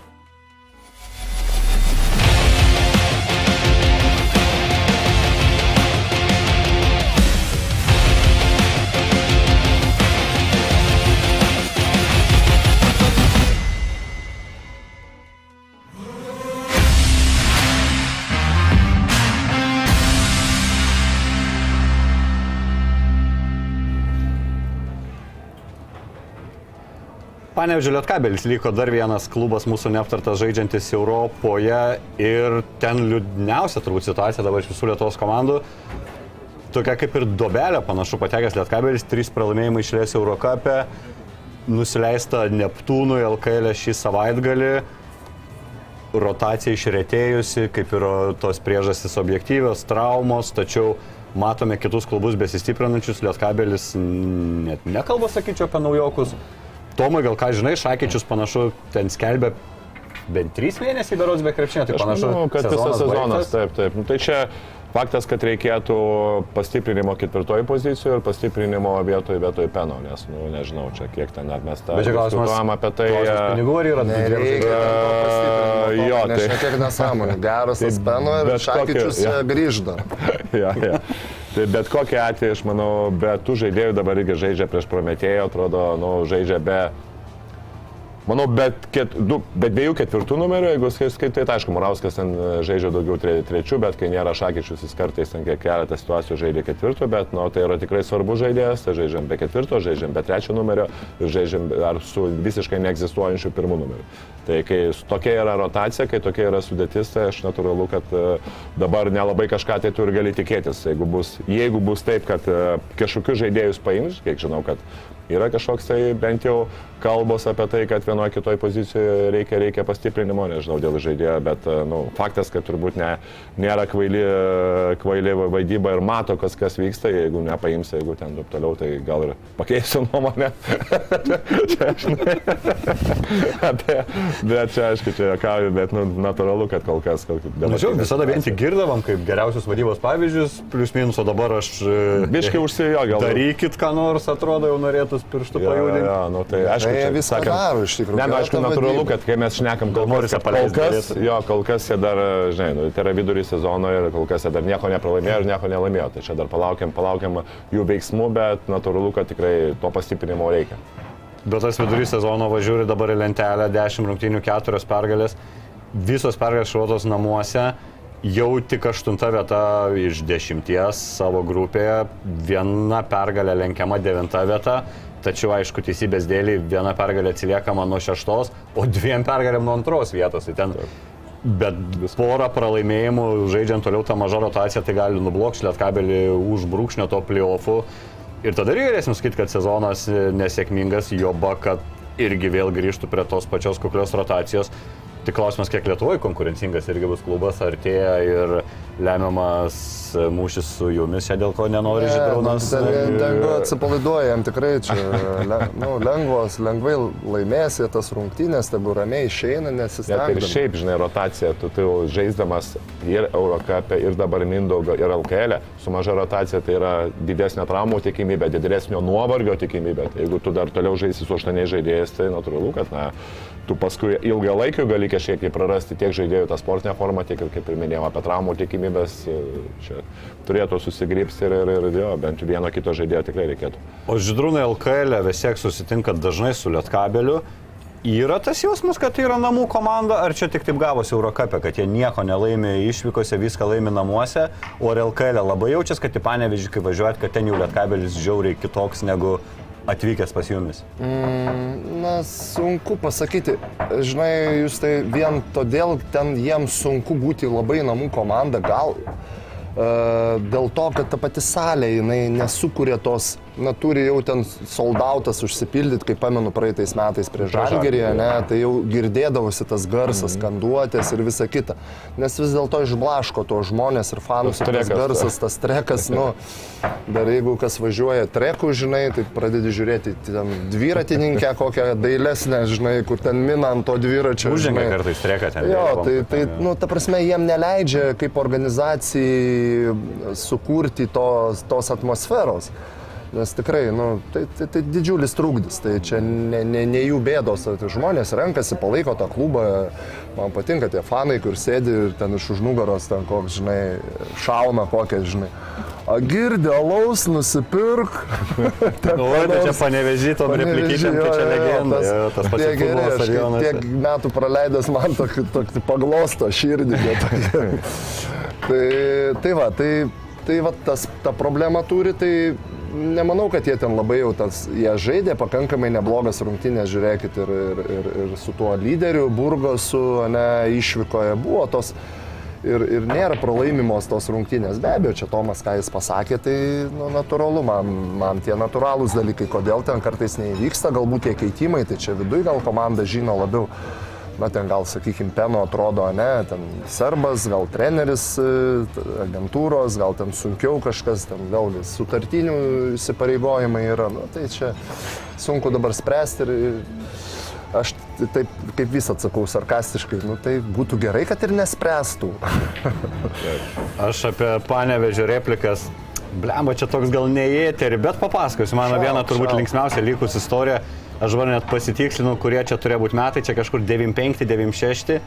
Panevežė Lietkabelis liko dar vienas klubas mūsų neaptartas žaidžiantis Europoje ir ten liūdniausia turbūt situacija dabar iš visų Lietuvos komandų. Tokia kaip ir dobelė panašu patekęs Lietkabelis, trys pralaimėjimai išlės Eurocapė, nusileista Neptūnui LKL šį savaitgalį, rotacija išretėjusi, kaip ir tos priežastys objektyvios, traumos, tačiau matome kitus klubus besistiprinančius, Lietkabelis net nekalba, sakyčiau, apie naujokus. Tomai, gal ką žinai, Šakyčius panašu ten skelbia bent trys mėnesiai berods be krepšinio, tai Aš panašu, manau, kad visas sezonas sezonas, baigtas. taip, taip. Nu, tai čia faktas, kad reikėtų pastiprinimo ketvirtoji pozicijoje ir pastiprinimo vietoje vietoje peno, nes, nu, nežinau, čia kiek ten net mes tą Bet čia klausimas, apie tai. e, pinigų ar yra Nereikia jo, tai- šiek tiek nesąmonė. Geras tas Tai peno ir Šakyčius jo. grįžda. ja, ja. Tai bet kokia atveju, aš manau, be tų žaidėjų dabar irgi žaidžia prieš Prometėją, atrodo, nu, žaidžia be... Manau, bet, ket, du, bet dviejų ketvirtų numerių, jeigu skaitai, tai aišku, Morauskas ten e, žaidžia daugiau tre, trečių, bet kai nėra Šakyčius, jis kartais ten keletą situacijų žaidė ketvirtų, bet nu, tai yra tikrai svarbus žaidėjas, tai žaidžiam be ketvirto, žaidžiam be trečio numerio ir žaidžiam ar su visiškai neegzistuojančiu pirmu numeriu. Tai kai tokia yra rotacija, kai tokia yra sudėtis, tai aš natūralu, kad e, dabar nelabai kažką tai tu ir gali tikėtis. Jeigu bus, jeigu bus taip, kad e, kažkokius žaidėjus paims, kiek žinau, kad yra kažkoks tai bent jau kalbos apie tai, kad vienoje kitoje pozicijoje reikia, reikia pastiprinimo, nežinau dėl žaidėjo, bet e, nu, faktas, kad turbūt ne, nėra kvaili, e, kvaili vaidyba ir mato, kas, kas vyksta, jeigu nepaims, jeigu ten taip toliau, tai gal ir pakeisiu nuomonę. bet čia, aišku, čia juokauju, bet nu, natūralu, kad kol kas... Kol, Na, žinau, visada vien tik girdavom kaip geriausius vadybos pavyzdžius, plius minus, o dabar aš... e, Biškai užsijo, gal. Darykit, ką nors, atrodo, jau norėtus pirštų Ja, pajudinti. ja, nu, tai aišku, jie viską daro, iš tikrųjų. Ne, nu, aišku, natūralu, kad kai mes šnekam, kol, kol, paleist kas, jo, kol kas jie dar, žinai, nu, tai yra vidurį sezono ir kol kas jie dar nieko nepralaimėjo ir nieko nelaimėjo. Tai čia dar palaukiam, palaukiam jų veiksmų, bet natūralu, kad tikrai to pastiprinimo reikia. Bet tas vidurys sezono važiuoja dabar į lentelę 10 rungtynių 4 pergalės. Visos pergalės šuotos namuose. Jau tik aštunta vieta iš dešimties savo grupėje. Viena pergalė lenkiama devinta vieta. Tačiau, aišku, teisybės dėlį viena pergalė atsiliekama nuo šeštos, o dviem pergalėm nuo antros vietos. Tai ten Bet porą pralaimėjimų, žaidžiant toliau tą mažą rotaciją, tai gali nublokšti lietkabelį už brūkšnio to playoffų. Ir tada irgi galėsim sakyti, kad sezonas nesėkmingas, joba, kad irgi vėl grįžtų prie tos pačios kuklios rotacijos. Tik klausimas, kiek Lietuvoje konkurencingas irgi bus klubas, artėja ir lemiamas mūšis su jumis, čia dėl ko nenori žydrūnas. Ten, ten atsipalaiduoja, jam tikrai čia le, nu, lengvos, lengvai laimės jie tas rungtynės, tegu ramiai išeina, Net ir nesistengdami. šiaip, žinai, rotacija, tu, tu jau žaisdamas ir Eurocapė, ir dabar Mindaugo, ir LKL, su maža rotacija tai yra didesnė traumų tikimybė, didesnio nuovargio tikimybė. Tai jeigu tu dar toliau žaisi su aštuoniais žaidėjais, tai natūralu, kad na, tu paskui ilgalaikiu gali kažkiek tai prarasti tiek žaidėjų tą sportinę formą, tiek ir, kaip ir minėjau, apie traumų tikimybės. e, Čia turėtų susigripsti ir, ir, ir jo, bent vieno kito žaidėjo tikrai reikėtų. O žydrūnai LKL vis tiek susitinkat dažnai su Lietkabeliu. Yra tas jausmas, kad tai yra namų komanda, ar čia tik taip gavosi Eurocapė, kad jie nieko nelaimė išvykose, viską laimė namuose, o LKL labai jaučiasi, kad į Panevežį, kai važiuojat, kad ten jau Lietkabelis žiauriai kitoks negu atvykęs pas jumis. Na, sunku pasakyti. Žinai, jūs tai vien todėl ten jiems sunku būti labai namų komanda, gal e, dėl to, kad ta pati salė, jinai nesukūrė tos, na, turi jau ten soldautas užsipildyti, kaip pamenu praeitais metais prie Žalgerį, ne, tai jau girdėdavosi tas garsas, skanduotės ir visa kita. Nes vis dėlto išblaško to žmonės ir fanus, Tas ir tas trekas, garsas, tas trekas, nu, dar jeigu kas važiuoja treku, žinai, tai pradedi žiūrėti ten dviratininkę kokią dailesnę, žinai, kur ten mina ant to dviračio. Užžengia kartais treka ten. Jo, tai, tai nu, ta prasme, jiem neleidžia kaip organizacijai sukurti tos, tos atmosferos. Nes tikrai, nu, tai, tai, tai didžiulis trūkdis, tai čia ne, ne, ne jų bėdos, tai žmonės renkasi, palaiko tą klubą, man patinka tie fanai, kur sėdi ir ten iš už nugaros, ten koks, žinai, šauna kokią, žinai. A girdė, alaus nusipirk. Ten Nu, tai čia panevežytom replikyčiam, tai čia legenda. jo, Tas pats futbolo aš stadionas. tiek metų praleidęs man tokį, tokį paglosto širdį. tai, tai va, tai, tai va tas, ta problema turi, tai nemanau, kad jie ten labai jau tas, jie žaidė pakankamai neblogas rungtynės, žiūrėkit, ir, ir, ir, ir su tuo lyderiu Burgosu, ne, išvykoje buvo tos. Ir, ir nėra pralaimimos tos rungtynės. Be abejo, čia Tomas, ką jis pasakė, tai nu, natūralu, man, man tie natūralūs dalykai, kodėl ten kartais neįvyksta, galbūt tie keitimai, tai čia viduje gal komanda žino labiau. Na, ten gal, sakykime, Peno atrodo, ne, ten serbas, gal treneris e, agentūros, gal ten sunkiau kažkas, ten vėlgi sutartinių įsipareigojimai yra. Nu, tai čia sunku dabar spręsti ir, ir aš taip kaip vis atsakau sarkastiškai, nu, tai būtų gerai, kad ir nespręstų. Aš apie panevežio replikas. Blemba, čia toks gal ne į eterį, bet papasakosiu. Mano viena turbūt šauk. linksmiausia likus istorija. Aš dabar net pasitikslinau, kurie čia turėjo būti metai, čia kažkur 95-96.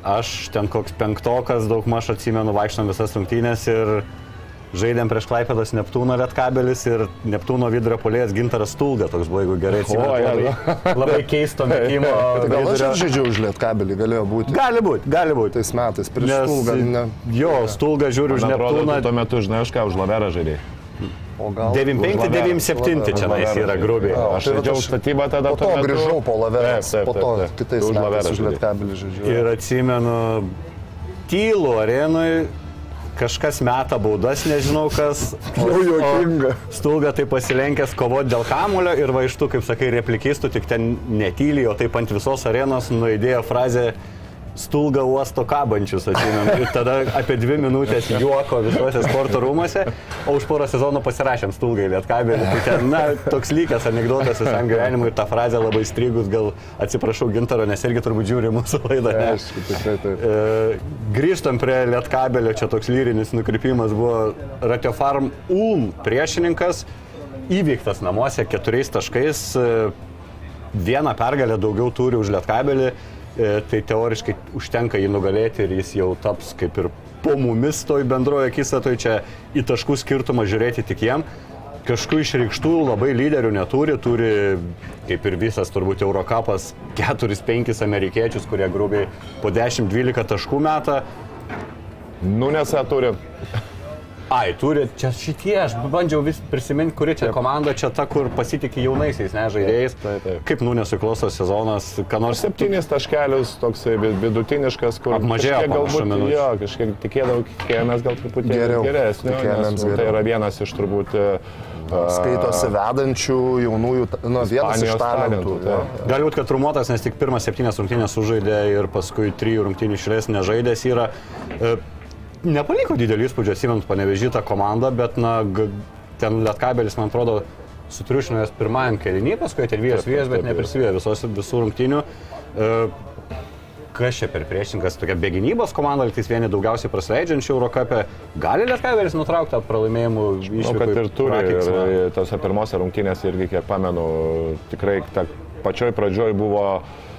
Aš ten koks penktokas, daug maž atsimenu, vaikštom visas rungtynės ir žaidėm prieš Klaipėdos Neptūno Lietkabelis ir Neptūno vidurio polėjas Gintaras Stulga, toks buvo, jeigu gerai atsimenu. Labai, labai keisto metimo. Gal aš žaidžiau už lietkabelį, galėjo būti Gali būti, gali būti. tais metais, prieš Nes, Stulgą, ne. jo, Stulga žiūri už Man atrodo, Neptūną. tu tuo metu, žinai, už ką, už laverą žaidėjai. Gal... 95-97 čia nais yra grubiai. Jo, Aš tai žaidžiau aš statybą tada. Po to metu. grįžau po laverės, po to kitais metais už lietkabelį žaidžiu. Ir atsimenu, tylų arenui kažkas meta baudas, nežinau kas. Jau juokinga. Stulga tai pasilenkęs kovoti dėl kamulio ir vaištų, kaip sakai, replikistų, tik ten netyliai, o taip ant visos arenos nuėdėjo frazę Stulga uosto kabančius, atsimenu. Ir tada apie dvi minutės juoko visuose sporto rūmose, o už porą sezonų pasirašėm Stulgai lietkabelį. Tai ten, na, toks lygęs anegdotas visam gyvenimui ir ta frazė labai strigus, gal atsiprašau Gintaro, nes irgi turbūt žiūri mūsų laidą. ne? Aišku, tikrai taip. E, grįžtam prie Lietkabelio, čia toks lyrinis nukrypimas buvo Ratiofarm Ulm priešininkas, įveiktas namuose keturiais taškais, e, vieną pergalę daugiau turi už Lietkabelį, tai teoriškai užtenka jį nugalėti ir jis jau taps kaip ir po mumis toj bendroje akistatoje, čia į taškų skirtumą žiūrėti tik jam. Kažkokių išreikštų labai lyderių neturi, turi kaip ir visas turbūt Eurocapas 4-5 amerikiečius, kurie grubiai po 10-12 taškų metą. Nunesą turi. Ai, turi, čia šitie, aš bandžiau vis prisiminti, kuri čia komanda, čia ta, kur pasitikė jaunaisiais, ne, žaidėjais. Taip, taip. Kaip nunesiklosto sezonas, ką nors Septynis taškelius, toksai vi- vidutiniškas, kur panašu galbūt, minučių. jo, kažkiek tikėjau, tikėjomės gal truputį Geriau. geresnio, Tikėjomės nes nu, tai geriau. yra vienas iš turbūt e, Skaitosi vedančių jaunųjų, nu, vienas iš talentų. taip. Gali būti, kad trumuotas, nes tik pirmas septynės rungtynės sužaidė ir paskui trijų rungtynių išrės nežaidęs yra. E, nepaliko didelį įspūdį, atsimint panevežytą komandą, bet na, ten Lietkabelis, man atrodo, sutriušino jas pirmajam kelinį, paskui ten vyras Taip, vyras, bet neprisivėjo visos visų rungtynių. E, Kas čia per priešininkas, tokia bėgynybos komanda, liktais vieni daugiausiai praleidžiančių Eurocapė. Gali Lietkabelis nutraukti tą pralaimėjimų Manau, iššūkį? kad ir turi. Ir tose pirmose rungtynėse irgi, kiek pamenu, tikrai ta pačioj pradžioj buvo uh,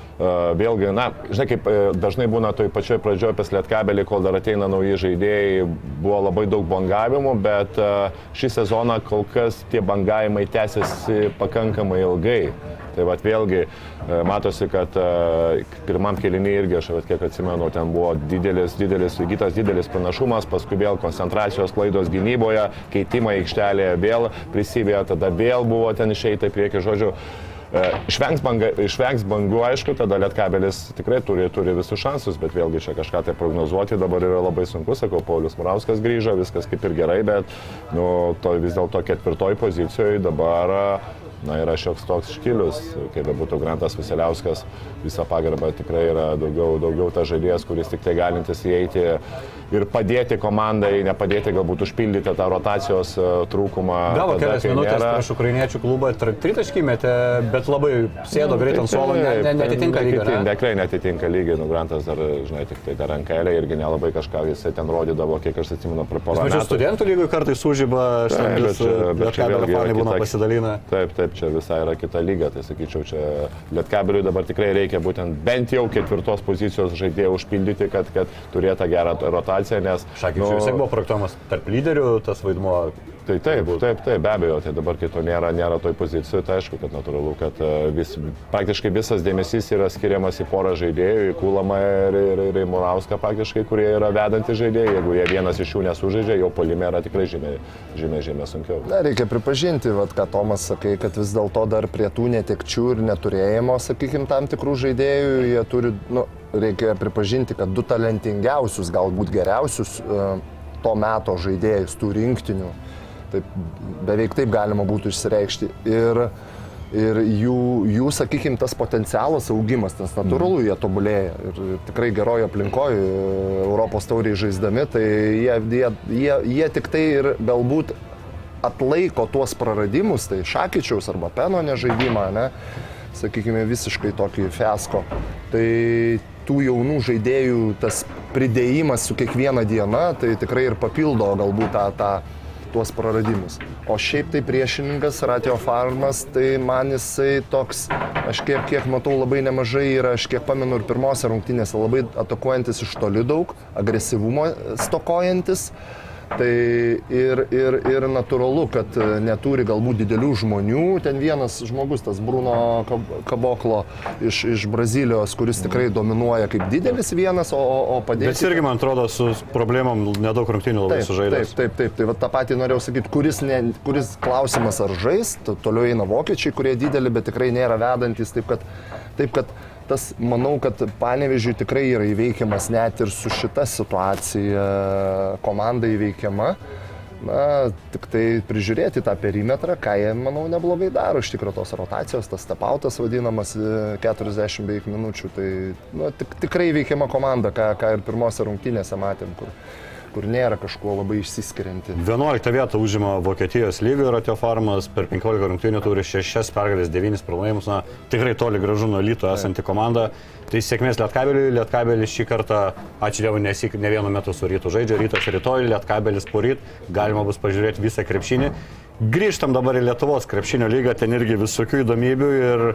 vėlgi, na, žinai, kaip e, dažnai būna toj pačioj pradžioj pas Lietkabelį, kol dar ateina nauji žaidėjai, buvo labai daug bangavimų, bet uh, šį sezoną kol kas tie bangavimai tęsiasi pakankamai ilgai. Tai vad vėlgi e, matosi, kad e, pirmam kelinį irgi, aš vat kiek atsimenu, ten buvo didelis, didelis, įgytas didelis panašumas, paskui vėl koncentracijos klaidos gynyboje, keitimai aikštelėje vėl prisivėjo, tada vėl buvo ten išeita į priekį, žodžiu. E, Išvengs, banga, išvengs bangų, aišku, tada Lietkabelis tikrai turi, turi visus šansus, bet vėlgi čia kažką tai prognozuoti dabar yra labai sunku, sakau, Paulius Murauskas grįžo, viskas kaip ir gerai, bet nu, to vis dėlto ketvirtoj pozicijoje dabar Na yra šioks toks štilius, kaip bebūtų Grantas Viseliauskas, visą pagarbą tikrai yra daugiau, daugiau tas žaidėjas, kuris tik tai galintis įeiti ir padėti komandai, nepadėti galbūt užpildyti tą rotacijos e, trūkumą. Gavo kelias minutės nėra. prieš ukrainiečių klubą, tri- tritaškį metė, bet labai sėdo greit ant suolo, ne, ne, netitinka lygio. Ne? tikrai netitinka lygio, nu Grantas dar, žinai, tik tai dar rankelė irgi nelabai kažką jisai ten rodydavo, kiek aš atsimenu, prie porą Mačiau, metų. studentų lygoj kartais čia ką vėlgi yra telefonai būna pasidalina. Taip, taip, čia visai yra kita lyga, tai sakyčiau, čia Lietkabeliui dabar tikrai reikia būtent bent jau ketvirtos pozicijos žaidėjų užpildyti, kad, kad turėtų gerą rotaciją, nes... Šakyčiu, nu, vis tiek buvo projektuojamas tarp lyderių tas vaidmuo. Tai taip, taip, taip, be abejo, tai dabar, kai to nėra, nėra toj pozicijoje, tai aišku, kad natūralu, kad e, vis, praktiškai visas dėmesys yra skiriamas į porą žaidėjų, į Kulamą ir, ir, ir į Murauską praktiškai, kurie yra vedantys žaidėjai, jeigu jie vienas iš jų nesužaidžia, jau polime yra tikrai žymiai, žymiai, žymiai sunkiau. Na, reikia pripažinti, vat, ką Tomas sakai, kad vis dėlto dar prie tų netekčių ir neturėjimo, sakykime, tam tikrų žaidėjų, jie turi, nu, reikia pripažinti, kad du talentingiausius, galbūt geriausius e, to meto žaidėjus, tų rinktinių, taip, beveik taip galima būtų išsireikšti. Ir, ir jų, jų sakykime, tas potencialas augimas, nes natūralu, jie tobulėja. Ir tikrai geroje aplinkoje, Europos tauriai žaisdami, tai jie, jie, jie, jie tik tai ir galbūt atlaiko tuos praradimus, tai Šakyčiaus arba Peno nežaidimą, ne, sakykime, visiškai tokį fiasko. Tai tų jaunų žaidėjų tas pridėjimas su kiekviena diena, tai tikrai ir papildo galbūt tą, tą, tuos praradimus. O šiaip tai priešininkas Ratio Farmas, tai man jisai toks, aš kiek, kiek matau labai nemažai yra, aš kiek pamenu ir pirmose rungtynėse, labai atakuojantis iš toli daug, agresyvumo stokojantis. Tai ir, ir, ir natūralu, kad e, neturi galbūt didelių žmonių. Ten vienas žmogus, tas Bruno Kab- Kaboklo iš, iš Brazilijos, kuris tikrai dominuoja kaip didelis vienas, o, o- o Bet padėti. jis irgi, man atrodo, su problemom nedaug rungtynių labai Taip, taip, taip, taip, tai va tą patį norėjau sakyti, kuris, ne, kuris klausimas ar žais, to- toliau eina vokiečiai, kurie dideli, bet tikrai nėra vedantis, taip kad, taip kad tas, manau, kad panevežiui tikrai yra įveikiamas net ir su šita situacija komanda įveikiama. Na, tik tai prižiūrėti tą perimetrą, ką jie, manau, neblogai daro iš tikrųjų tos rotacijos, tas tapautas vadinamas e, 40 beveik minučių. Tai nu, tik, tikrai veikiama komanda, ką, ką ir pirmose rungtynėse matėm, kur, kur nėra kažkuo labai išsiskirianti. 11 vietą užima Vokietijos lygoje Ratio Farmas, per 15 rungtynių turi 6 pergalės, 9 pralaimėjimus, na tikrai toli gražu nuo lyto esanti komanda. Tai sėkmės Lietkabeliui, Lietkabelis šį kartą, ačiū Dievui, nesik ne vienu metu su rytu žaidžia, rytas rytoj, Lietkabelis poryt, galima bus pažiūrėti visą krepšinį. Grįžtam dabar į Lietuvos krepšinio lygą, ten irgi visokių įdomybių ir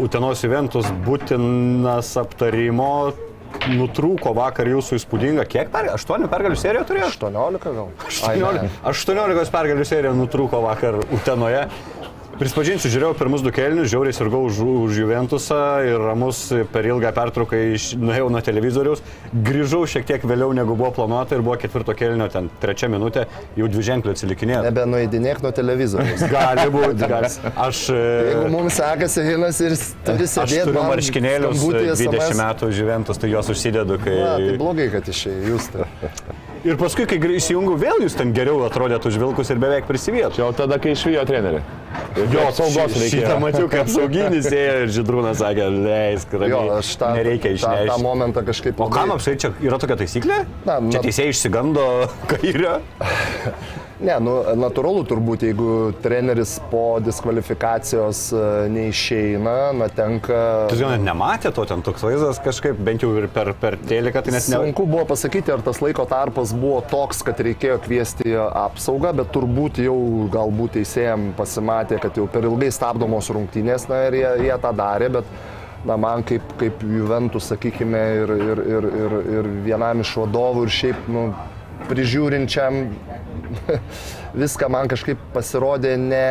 Utenos Juventus būtinas aptarimo. Nutrūko vakar jūsų įspūdinga, kiek pergalių? 8 pergalių seriją turėjo? 18 gal? Ai, ne. 18, 18 pergalių serija nutrūko vakar Utenoje. Prispažinsiu, žiūrėjau pirmus du kelnius, žiauriai sirgau už, už Juventusą ir ramus per ilgą pertrauką iš, nuėjau nuo televizoriaus. Grįžau šiek tiek vėliau negu buvo planuota ir buvo ketvirto kelnio, ten trečia minutė, jau dvi ženklių atsilikinėjo. Nebenuėdinėk nuo televizoriaus. Gali būti, gali. Aš, Jeigu mums sekasi Hinas ir turi aš sėdėti turiu marškinėlius 20 metų Juventus, tai juos užsidedu, kai... Na, tai blogai, kad išėjai, jūs tai. Ir paskui, kai įsijungiau, vėl jūs ten geriau atrodėt už vilkus ir beveik prisivietų. Čia jau tada, kai išvijo trenerių. Jo, saugos reikėjo. Šitą mačiau, kaip sauginis ėjo ir Židrūnas sakė, leisk, Jo, ramiai, aš tą, nereikia tą, tą išnešti. momentą kažkaip... O kam apsai čia yra tokia taisyklė? Na, čia na- teisėjai išsigando kairio. Ne, nu, natūralu turbūt, jeigu treneris po diskvalifikacijos e, neišeina, na tenka... Gal net nematėte to, ten toks vaizdas kažkaip, bent jau ir per, per teliką, tai net ne... Sunku buvo pasakyti, ar tas laiko tarpas buvo toks, kad reikėjo kviesti apsaugą, bet turbūt jau galbūt teisėjams pasimatė, kad jau per ilgai stabdomos rungtynės, na ir jie, jie tą darė, bet na, man kaip, kaip Juventus, sakykime, ir, ir, ir, ir, ir vienam iš vadovų, ir šiaip nu, prižiūrinčiam viską man kažkaip pasirodė ne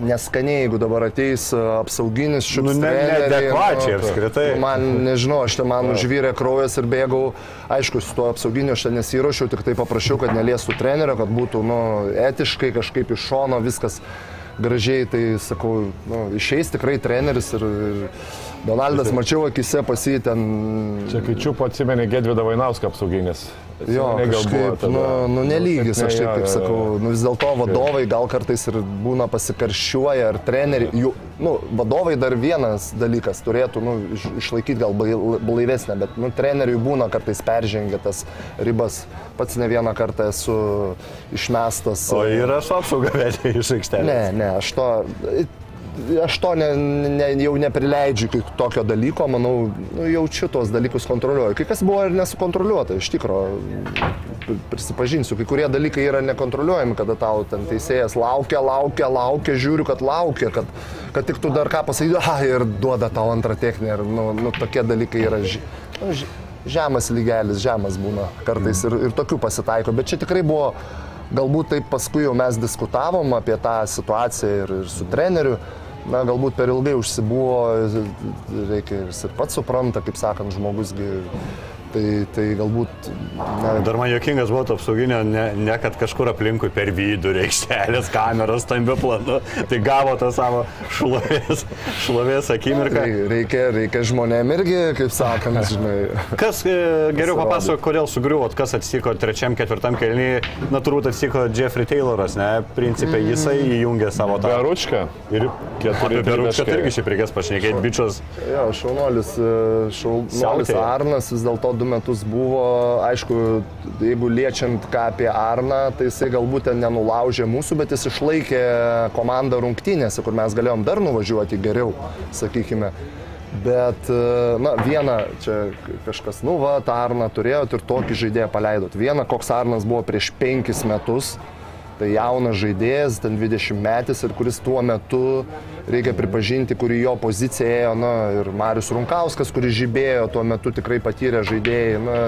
neskaniai, jeigu dabar ateis e, apsauginis šiuo Nu, ne- neadekvačiai apskritai. Man nežinau, aš ten man užvyrė kraujas ir bėgau. Aišku, su tuo apsauginiu aš ten nesiruošiau, tik tai paprašiau, kad neliestų trenerio, kad būtų nu, etiškai kažkaip iš šono viskas gražiai. Tai sakau, nu, išeis tikrai treneris ir, ir Donaldas mačiau akise pasi ten. Čia kai čiupo atsimeni Gedvidą Vainauską apsauginis. Jo, gal buvo kažkaip, nu, nu nelygis, aš taip Jo, kaip jo, jo. sakau. Nu, vis dėlto vadovai gal kartais ir būna pasikaršiuoja, ar treneriai, jų, nu, vadovai dar vienas dalykas turėtų nu, iš, išlaikyti gal blai- blaivesnę, bet nu, treneriui būna kartais peržengia tas ribas. Pats ne vieną kartą esu išmestas. O ir aš apsaugą vedė iš aikštelės. Ne, ne, aš to, aš to ne, ne, jau neprileidžiu iki tokio dalyko, manau, nu, jaučiu tos dalykus kontroliuoju. Kai kas buvo ir nesukontroliuota, iš tikrųjų, prisipažinsiu, kai kurie dalykai yra nekontroliuojami, kada tau ten teisėjas laukia, laukia, laukia, žiūriu, kad laukia, kad, kad tik tu dar ką pasakytum, ah, ir duoda tau antrą techninę. Ir, nu, nu, tokie dalykai yra ži, nu, ži, žemas lygelis, žemas būna kartais ir, ir tokių pasitaiko, bet čia tikrai buvo Galbūt taip paskui jau mes diskutavom apie tą situaciją ir, ir su treneriu. Na, galbūt per ilgai užsibuvo, reikia ir pats supranta, kaip sakant, žmogusgi. Tai, tai galbūt... Na, Dar man jokingas buvo to apsauginio, ne, ne kad kažkur aplinkui per vidų, reikštelės, kameros, stambiu planu, tai gavo tą savo šlovės, šlovės akimirką. tai reikia, reikia žmonėm irgi, kaip sakant, žinai. Kas e, geriau papasako, kodėl sugriuvot, kas atsitiko trečiam, ketvirtam kelnyje, na turbūt atsitiko Jeffrey Tayloras, ne, principė jisai įjungė savo tą. Beručka. Ir Keturi Beručką tai irgi šiaip reikės pašnekėti, bičias. Jo, šaunuolis, e, šaunuolis. Arnas vis dėlto du metus buvo, aišku, jeigu liečiant ką apie Arną, tai jisai galbūt ten nenulaužė mūsų, bet jis išlaikė komandą rungtynėse, kur mes galėjom dar nuvažiuoti geriau, sakykime. Bet, e, na, vieną, čia kažkas, nu, va, tą Arną turėjot ir tokį žaidėją paleidot. Vieną, koks Arnas buvo prieš penkis metus, tai jaunas žaidėjas, ten 20 metais ir kuris tuo metu, reikia pripažinti, kuri jo pozicija ėjo, na, ir Marius Runkauskas, kuris žibėjo, tuo metu tikrai patyrė žaidėjai, na,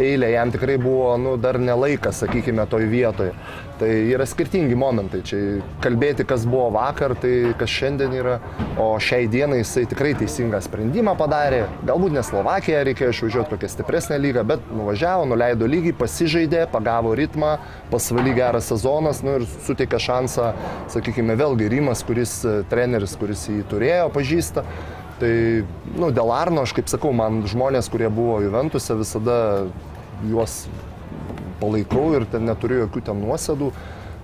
eilė, jam tikrai buvo, nu, dar nelaikas, sakykime, toj vietoje. Tai yra skirtingi momentai, čia kalbėti, kas buvo vakar, tai kas šiandien yra, o šiai dienai jisai tikrai teisingą sprendimą padarė, galbūt ne Slovakiją reikėjo išvažiuoti kokią stipresnę lygą, bet nuvažiavo, nuleido lygį, pasižaidė, pagavo ritmą, pasvaly geras sezonas nu, ir suteikė šansą, sakykime, vėlgi Rimas, kuris e, treneris, kuris jį turėjo, pažįsta. Tai, nu, dėl Arno, aš kaip sakau, man žmonės, kurie buvo Juventuse, visada juos palaikau ir ten neturiu jokių ten nuosėdų.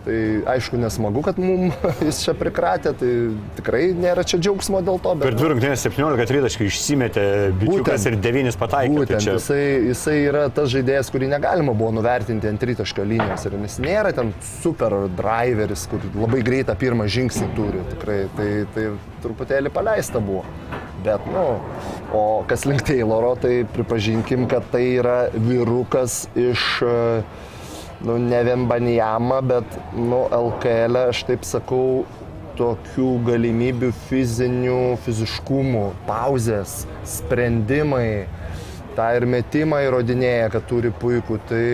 Tai aišku, nesmagu, kad mums jis čia prikratė, tai tikrai nėra čia džiaugsmo dėl to. Per Bet, dvi rungtynės 17 tritaškai išsimetė bičiukas ir 9 pataikė. Būtent, Tai čia jisai, jisai yra tas žaidėjas, kurį negalima buvo nuvertinti ant tritaškio linijos. Ir jis nėra ten super driveris, kur labai greitą pirmą žingsnį turi. Tikrai, tai, tai truputėlį paleista buvo. Bet, nu, o kas link Tayloro, tai pripažinkim, kad tai yra vyrukas iš, e, nu, ne vien Banijama, bet, nu, LKL, aš taip sakau, tokių galimybių fizinių, fiziškumų, pauzės, sprendimai, tą ir metimą įrodinėja, kad turi puikų. Tai,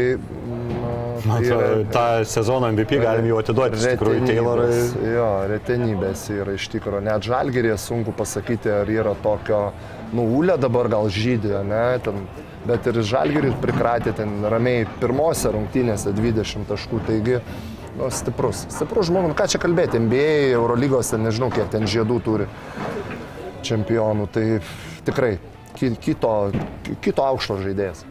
Man tai atrodo, tą sezoną MVP galim jau atiduoti. Iš tikrųjų. Retenybės, Jo, retenybės yra iš tikrųjų. Net žalgerė sunku pasakyti, ar yra tokio, nu, ulė dabar gal žydė, ne, ten, bet ir žalgerį prikratė ten ramiai pirmose rungtynėse 20 taškų, taigi, nu, stiprus. Stiprus žmogus, nu, ką čia kalbėti, NBA, Eurolygos, ten nežinau, kiek ten žiedų turi čempionų, tai tikrai ki- kito, kito aukšto žaidėjas.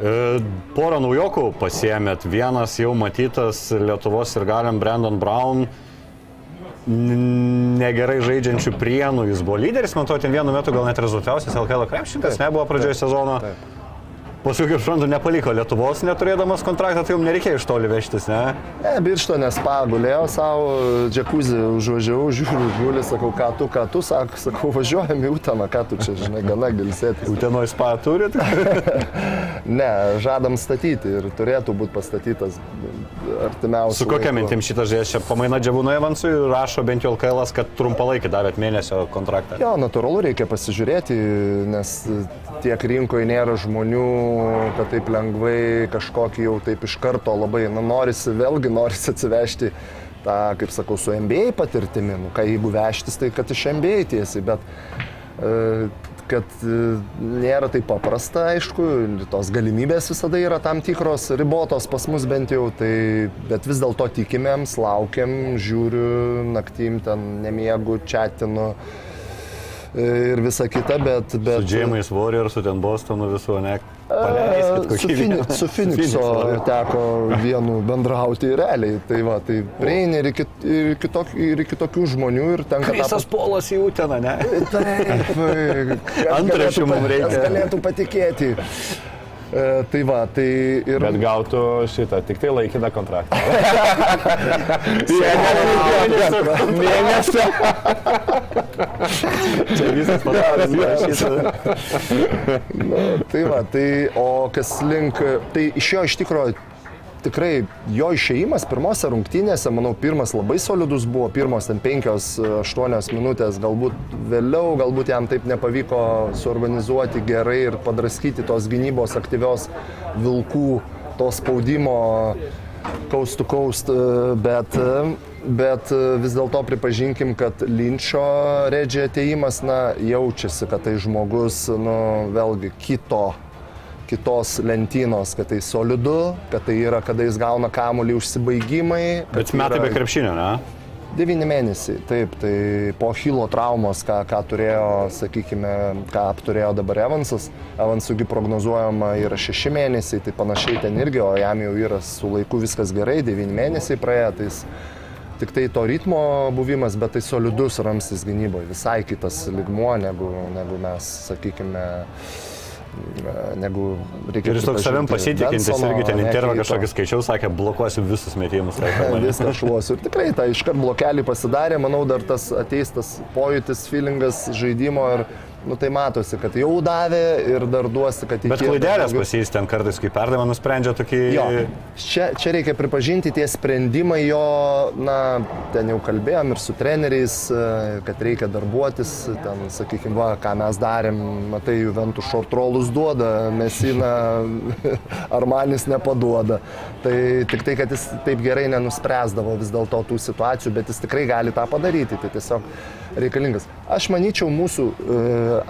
E, Porą naujokų pasiemėt. Vienas jau matytas Lietuvos ir galim Brandon Brown. Negerai žaidžiančių prienų, jis buvo lyderis, man to ten vienu metu gal net rezultatyviausias LKL krepšininkas, nebuvo pradžioje sezono. Paskui, kaip suprantu, nepaliko Lietuvos neturėdamas kontraktą, tai jums nereikėjo iš toli vežtis, ne? Ne, birštonės pagulėjau savo, džekuzį užvažiavau, žiūriu, guli, sakau, ką tu, ką tu, sak, sakau, važiuojam į Uteną, ką tu čia, žinai, gana gilsėtis. Utenoj spa turit? Ne, žadam statyti ir turėtų būti pastatytas artimiausiu. Su kokia mintim šitas žaidėjas čia pamaina Džiavūno Evansui, rašo bent jau LKL, kad trumpalaikį davėt mėnesio kontraktą. Jo, natūralu reikia pasižiūrėti, nes tiek rinkoje nėra žmonių, kad taip lengvai kažkokį jau taip iš karto labai, nu, norisi, vėlgi norisi atsivežti tą, kaip sakau, su MBA patirtimi, nu, ką jeigu vežtis, tai kad iš MBA tiesiai, bet e, kad e, nėra taip paprasta, aišku, tos galimybės visada yra tam tikros, ribotos pas mus bent jau, tai, bet vis dėlto tikimėms, laukiam, žiūriu, naktim ten nemiegu, čatinu e, ir visa kita, bet... bet Su Džeimais Warriorsu, ten Bostonu visų, ne? Su, Fini, su Phoenixo teko vienu bendrauti realiai. Tai va, tai prieini ir iki, ir iki, tok, ir iki tokių žmonių ir tenka tą Visas polas į Uteną, ne? Taip, kas Antraščių galėtų mum pa- reikia. Galėtų patikėti. E, tai va, tai ir... Bet gautų šitą, tik tai laikiną kontraktą. Mėnesio. Čia visas pasaulis parašyta. Tai va, tai o kas link, tai iš jo iš tikrųjų tikrai jo išėjimas pirmose rungtynėse, manau, pirmas labai solidus buvo, pirmos ten penkios, aštuonios minutės, galbūt vėliau, galbūt jam taip nepavyko suorganizuoti gerai ir padraskyti tos gynybos aktyvios vilkų, to spaudimo coast to e, bet, bet vis dėlto pripažinkim, kad Linčio redžio ateimas, na, jaučiasi, kad tai žmogus, nu, vėlgi kito kitos lentynos, kad tai solidu, kad tai yra, kada jis gauna kamuolį užsibaigimai. Bet metai yra- be krepšinio, ne? Devyni mėnesiai, taip, tai po Hilo traumos, ką, ką turėjo, sakykime, ką apturėjo dabar Evansas, Evansųgi prognozuojama yra šeši mėnesiai, tai panašiai ten irgi, o jam jau yra su laiku viskas gerai, devyni mėnesiai praėjo, tai jis tik tai to ritmo buvimas, bet tai solidus ramstis gynyboje, visai kitas ligmuo, negu, negu mes, sakykime, negu reikia. Ir jis toks savim pasitikintis irgi ten intervą kažkokį skaičiau, sakė, blokuosiu visus metimus. Viską šluosiu. Ir tikrai tą iškart blokelį pasidarė, manau, dar tas ateis tas pojūtis, feelingas žaidimo ir, nu tai matosi, kad jau davė ir dar duosi, kad Bet įkvėpė klaidelės daugiau. pasijys ten kartais, kai perdavimą nusprendžia tokį... Jo, čia, čia reikia pripažinti tie sprendimai jo, na, ten jau kalbėjom ir su treneriais, e, kad reikia darbuotis, ten, sakykime, va, ką mes darėm, matai, Juventus šortrolus duoda, Mesina Armanis nepaduoda. Tai tik tai, kad jis taip gerai nenuspręsdavo vis dėlto tų situacijų, bet jis tikrai gali tą padaryti, tai tiesiog reikalingas. Aš manyčiau, mūsų e,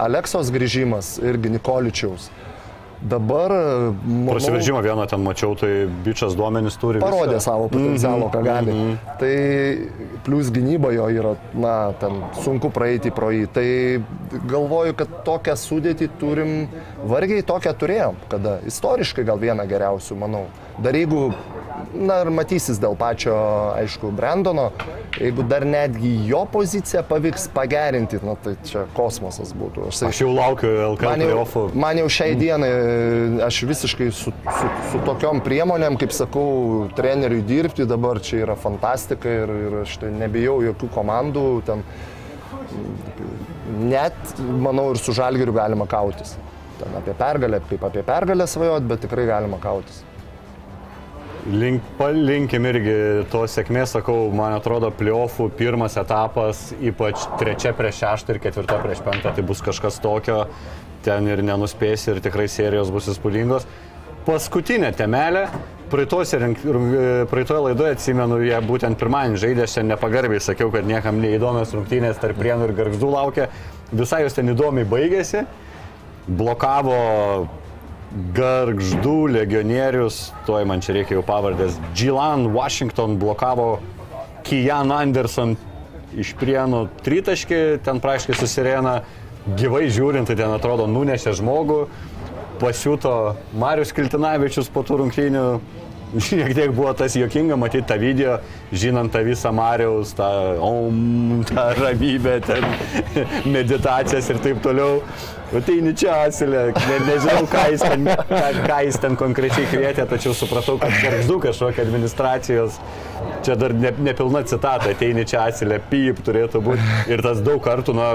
Aleksos grįžimas irgi Nikoličiaus. Dabar, e, manau, Prasiveržimą vieną ten mačiau, tai bičias duomenys turi. parodė viską. savo potencialo, ką gali. Tai plus gynyba jo yra, na, ten sunku praeiti pro jį. Tai galvoju, kad tokią sudėtį turim, vargiai tokią turėjom, kada istoriškai gal vieną geriausių, manau. Dar jeigu, na ir matysis dėl pačio, aišku, Brandono, jeigu dar netgi jo poziciją pavyks pagerinti, na tai čia kosmosas būtų. Aš, Aš jau laukiu LKL playoffų. man jau šiai dienai aš visiškai su, su, su tokiom priemonėm, kaip sakau, treneriui dirbti dabar čia yra fantastika ir, ir aš tai nebijau jokių komandų. Ten, net, manau, ir su žalgiriu galima kautis. Ten apie pergalę, kaip apie pergalę svajot, bet tikrai galima kautis. Link, palinkim irgi to sėkmės, sakau, man atrodo, playoffų pirmas etapas, ypač trečia prieš šeštą ir ketvirta prieš penktą, tai bus kažkas tokio, ten ir nenuspėsi ir tikrai serijos bus įspūdingos. Paskutinė temelė, praeitoje laidoje atsimenu, jie būtent pirmąjį žaidė, aš čia nepagarbiai sakiau, kad niekam neįdomios rungtynės tarp Prienų ir Gargždų laukia, visai jos ten įdomiai baigėsi, blokavo Gargždų legionierius, tuoj man čia reikia jau pavardės, Gilan Washington blokavo Kijan Anderson iš prienų tritaškį, ten praaiškiai susirėna, gyvai žiūrint, tai ten atrodo nunešė žmogų. pasiūto Marius Kiltinavičius po tų rungtynių. Šiek tiek buvo tas jokinga matyti tą video, žinant tą visą Mariaus, tą om, tą ramybę, ten meditacijas ir taip toliau. Ateini čia asilė, ne, nežinau, ką jis, ten, ką, ką jis ten konkrečiai kvietė, tačiau supratau, kad garždu kažkokia administracijos, čia dar ne, nepilna citata, ateini čia asilė, pyp turėtų būti ir tas daug kartų nuo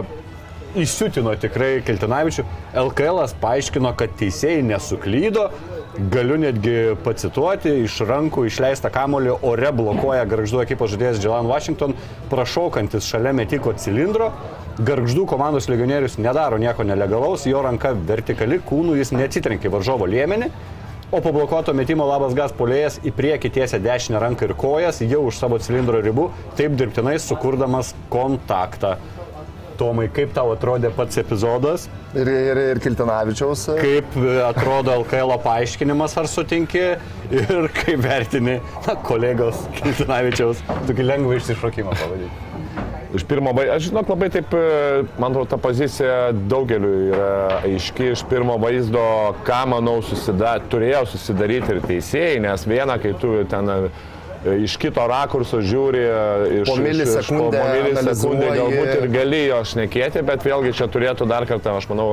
įsiutino tikrai Keltinavičių. LKL paaiškino, kad teisėjai nesuklydo. Galiu netgi pacituoti, iš rankų išleistą kamolį ore blokuoja garždu ekipos žaidėjas Dželan Washington, prašaukantis šalia metiko cilindro. Garždų komandos legionierius nedaro nieko nelegalaus, jo ranka vertikali, kūnų jis neatsitrenkė varžovo liemenį, o po blokuoto metimo labas gas polėjas į priekį tiesia dešinę ranką ir kojas jau už savo cilindro ribų, taip dirbtinai sukurdamas kontaktą. Tomai, kaip tau atrodė pats epizodas? Ir, ir, ir Kiltinavičiaus. Kaip atrodo LKL paaiškinimas, ar sutinki ir kaip vertini na, kolegos Kiltinavičiaus tokį lengvą išsišokimą pavadinti? Iš pirmo, aš žinok, labai taip, e, man atrodo, ta pozicija daugeliu yra aiški iš pirmo vaizdo, ką, manau, susida, turėjo susidaryti ir teisėjai, nes viena, kai tu ten e, iš kito rakurso žiūri, iš, Po milisekundę po milisekundę galbūt ir gali jo šnekėti, bet vėlgi čia turėtų dar kartą, aš manau,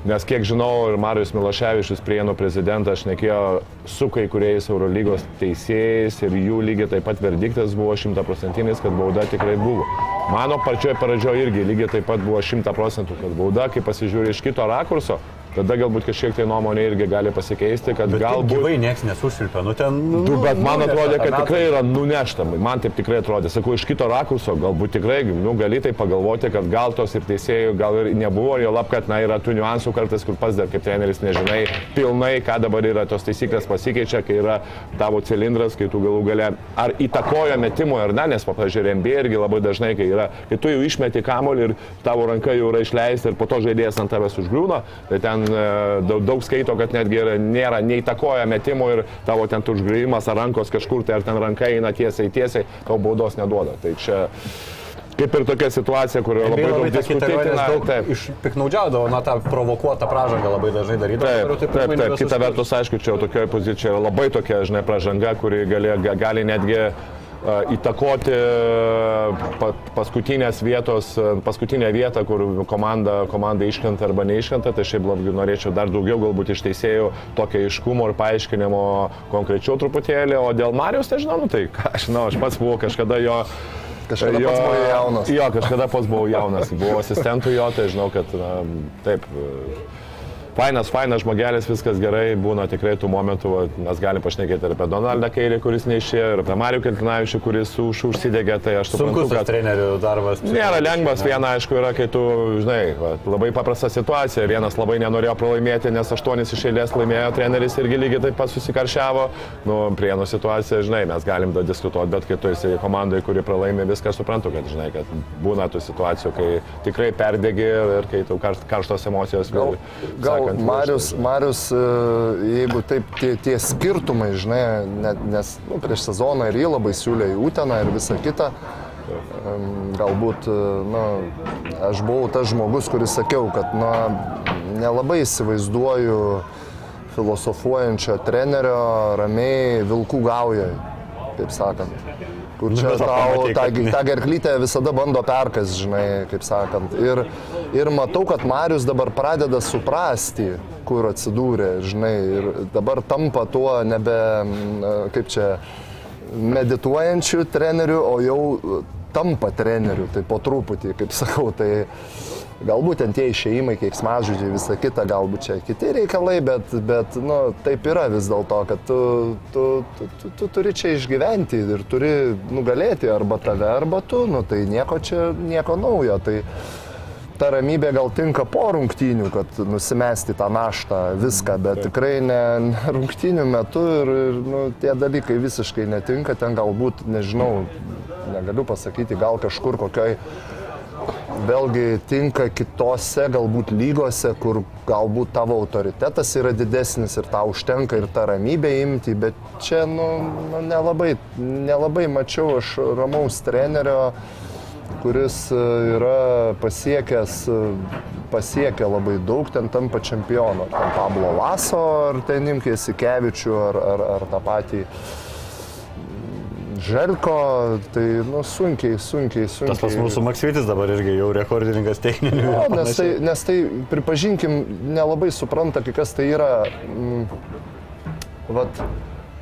Nes kiek žinau, ir Marijus Miloševičius, Prienų prezidentas, šnekėjo su kai kuriais Eurolygos teisėjais ir jų lygiai taip pat verdiktas buvo šimtaprocentinis, kad bauda tikrai buvo. Mano pačioje pradžioje irgi lygiai taip pat buvo šimta procentų, kad bauda, kai pasižiūri iš kito rakurso, tada galbūt kažkiek tai nuomonė irgi gali pasikeisti, kad Bet galbūt... gyvai niekas nesušilpia, nu ten... Nu, Du, bet man nunešta atrodė, kad tikrai yra nunešta. Man taip tikrai atrodė. Sakau, iš kito rakurso, galbūt tikrai, nu, gali tai pagalvoti, kad gal tos ir teisėjų gal ir nebuvo, jo lab, kad, na, yra tų niuansų kartais, kur pats dar kaip treneris nežinai pilnai, ką dabar yra, tos taisyklės pasikeičia, kai yra tavo cilindras, kai tu galų gale ar įtakoja metimo ar ne, nes, pavyzdžiui, MB irgi labai dažnai, kai, yra, kai tu jau išmeti kamolį ir tavo ranka jau yra išleista ir po to žaidėjas ant tavęs užgriūna, tai ten e, daug, daug skaito, kad netgi nėra, neįtakoja metimo ir tavo ten užgrįjimas ar rankos kažkur, tai ar ten ranka eina tiesiai, tiesiai, tau baudos neduoda. Tai čia kaip ir tokia situacija, kur NBA labai daug labai diskutuotina. Taip. išpiknaudžiaudavo, na, tą provokuotą pražangą labai dažnai darydavo. Taip, taip, labai taip, taip. Kita vertus, aišku, čia tokioje pozicijoje labai tokia, žinai, pražanga, kuri gali, ga- gali netgi įtakoti pa, paskutinės vietos, a, paskutinę vietą, kur komanda, komanda iškrenta arba neiškrenta, tai šiaip labai norėčiau dar daugiau galbūt iš teisėjų tokio aiškumo ir paaiškinimo konkrečiau truputėlį, o dėl Marijos, nežinau, nu, tai ką aš žinau, aš pats buvau kažkada jo Kažkada pats buvai jaunas. Jo, kažkada pats buvau jaunas, buvau asistentų jo, tai žinau, kad na, taip. Fainas, fainas žmogelis, viskas gerai, būna tikrai tų momentų, va, mes galim pašnekėti ir apie Donaldą Kairį, kuris neišėjo, ir apie Marių Keltinavičių, kuris už, užsidegė, tai aš suprantu, Sunkus kad trenerių darbas. Nėra lengvas, viena aišku yra, kai tu, žinai, va, labai paprasta situacija. Vienas labai nenorėjo pralaimėti, nes aštuonis iš eilės laimėjo, treneris irgi lygiai taip pat susikaršiavo. Nu, prienų situacija, žinai, mes galim da diskutuoti, bet kai tu esi komandai, kuri pralaimė, viską suprantu, kad, žinai, kad būna tų situacijų, kai tikrai perdegi ir kai tau karš- karštos emocijos. Gal, gal sakant, Marius. Marius, e, jeigu taip tie, tie skirtumai, žinai, ne, nes nu, prieš sezoną ir jį labai siūlė į Uteną ir visą kitą. Galbūt, e, na, aš buvau tas žmogus, kuris sakiau, kad, na, nelabai įsivaizduoju filosofuojančio trenerio ramiai vilkų gaujoje, taip sakant. Kur čia bet tau tą, tą gerklytę visada bando perkas, žinai, kaip sakant. Ir, ir matau, kad Marius dabar pradeda suprasti, kur atsidūrė, žinai, ir dabar tampa tuo nebe, mm, kaip čia, medituojančiu treneriu, o jau tampa treneriu, tai po truputį, kaip sakau, tai galbūt ten tie išėjimai, keiksmažodžiai, visa kita, galbūt čia kiti reikalai, bet, bet nu, taip yra vis dėlto, kad tu, tu, tu, tu, tu turi čia išgyventi ir turi nugalėti arba tave, arba tu, nu, tai nieko čia, nieko naujo. Tai, ta ramybė gal tinka po rungtynių, kad nusimesti tą naštą, viską, bet tikrai ne, ne rungtynių metu ir, ir nu, tie dalykai visiškai netinka, ten galbūt, nežinau, negaliu pasakyti, gal kažkur kokioj vėlgi tinka kitose galbūt lygose, kur galbūt tavo autoritetas yra didesnis ir tau užtenka ir tą ramybę imti, bet čia nu, nu, nelabai, nelabai mačiau aš ramaus trenerio, kuris e, yra pasiekęs, e, pasiekė labai daug, ten tampa čempionu. Ten Pablo Laso, ar ten Imkės Ikevičių, ar, ar, ar tą patį Želko, tai nu, sunkiai, sunkiai, sunkiai. Tas pas mūsų Maksvitis dabar irgi jau rekordininkas techninių. Jo, nes tai, nes tai, pripažinkim, nelabai supranta, kai kas tai yra. Mm, vat,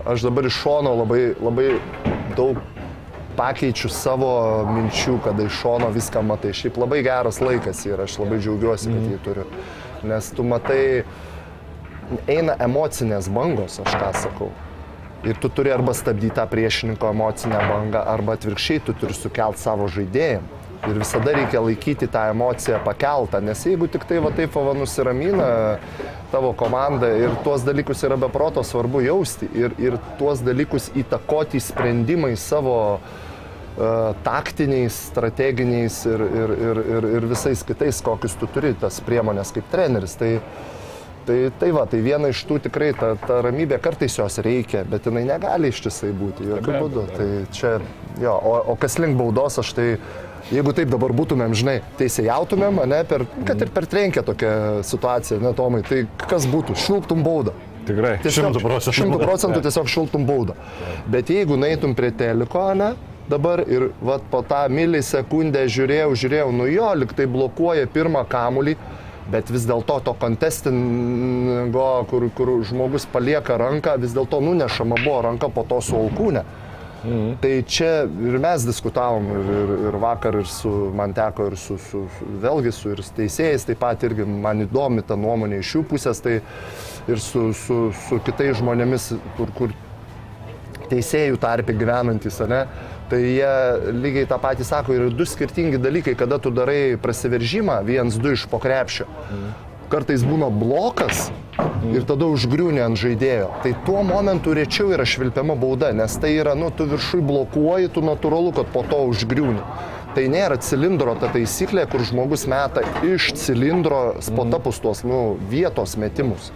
aš dabar iš šono labai, labai daug pakeičiu savo minčių, kada iš šono viską matai. Šiaip labai geras laikas ir aš labai džiaugiuosi, kad jį turiu. Nes tu matai, eina emocinės bangos, aš ką sakau. Ir tu turi arba stabdyti tą priešininko emocinę bangą, arba atvirkščiai tu turi sukelt savo žaidėjim. Ir visada reikia laikyti tą emociją pakeltą, nes jeigu tik tai va taip va nusiramina tavo komanda ir tuos dalykus yra beproto svarbu jausti ir, ir tuos dalykus įtakoti sprendimais savo uh, taktiniais, strateginiais ir, ir, ir, ir, ir visais kitais, kokius tu turi, tas priemonės kaip treneris. Tai, Tai, tai va, tai viena iš tų tikrai, ta, ta ramybė kartais jos reikia, bet jinai negali ištisai būti, jokių būdų. Tai čia, jo, o, o kas link baudos, aš tai, jeigu taip dabar būtumėm, žinai, teisėjautumėm, ne, per, kad ir per trenkę tokią situaciją, ne, Tomai, tai kas būtų, šilptum baudą. Tikrai. Tiesiog, 100 procentų. 100 procentų tiesiog šiltum baudą. Bet jeigu neitum prie teliko, ne, dabar ir vat, po tą milisekundę žiūrėjau, žiūrėjau, nu jo, liktai blokuoja pirmą kamulį, bet vis dėlto to kontestingo, kur, kur žmogus palieka ranką, vis dėlto nunešama buvo ranka po to su alkūne. Mhm. Tai čia ir mes diskutavom ir, ir, ir vakar, ir su, man teko ir su, su, su vėlgi su ir teisėjais, taip pat irgi man įdomi ta nuomonė iš jų pusės, tai ir su, su, su kitais žmonėmis, kur, kur teisėjų tarpi gyvenantis, ne, tai jie lygiai tą patį sako, yra du skirtingi dalykai, kada tu darai prasiveržimą, viens, du iš pokrepšio. Kartais būna blokas ir tada užgriūni ant žaidėjo. Tai tuo momentu rečiau yra švilpiama bauda, nes tai yra, nu, tu viršui blokuoji, tu natūralu, kad po to užgriūni. Tai nėra cilindro ta taisyklė, kur žmogus meta iš cilindro spotapus tuos, nu, vietos metimus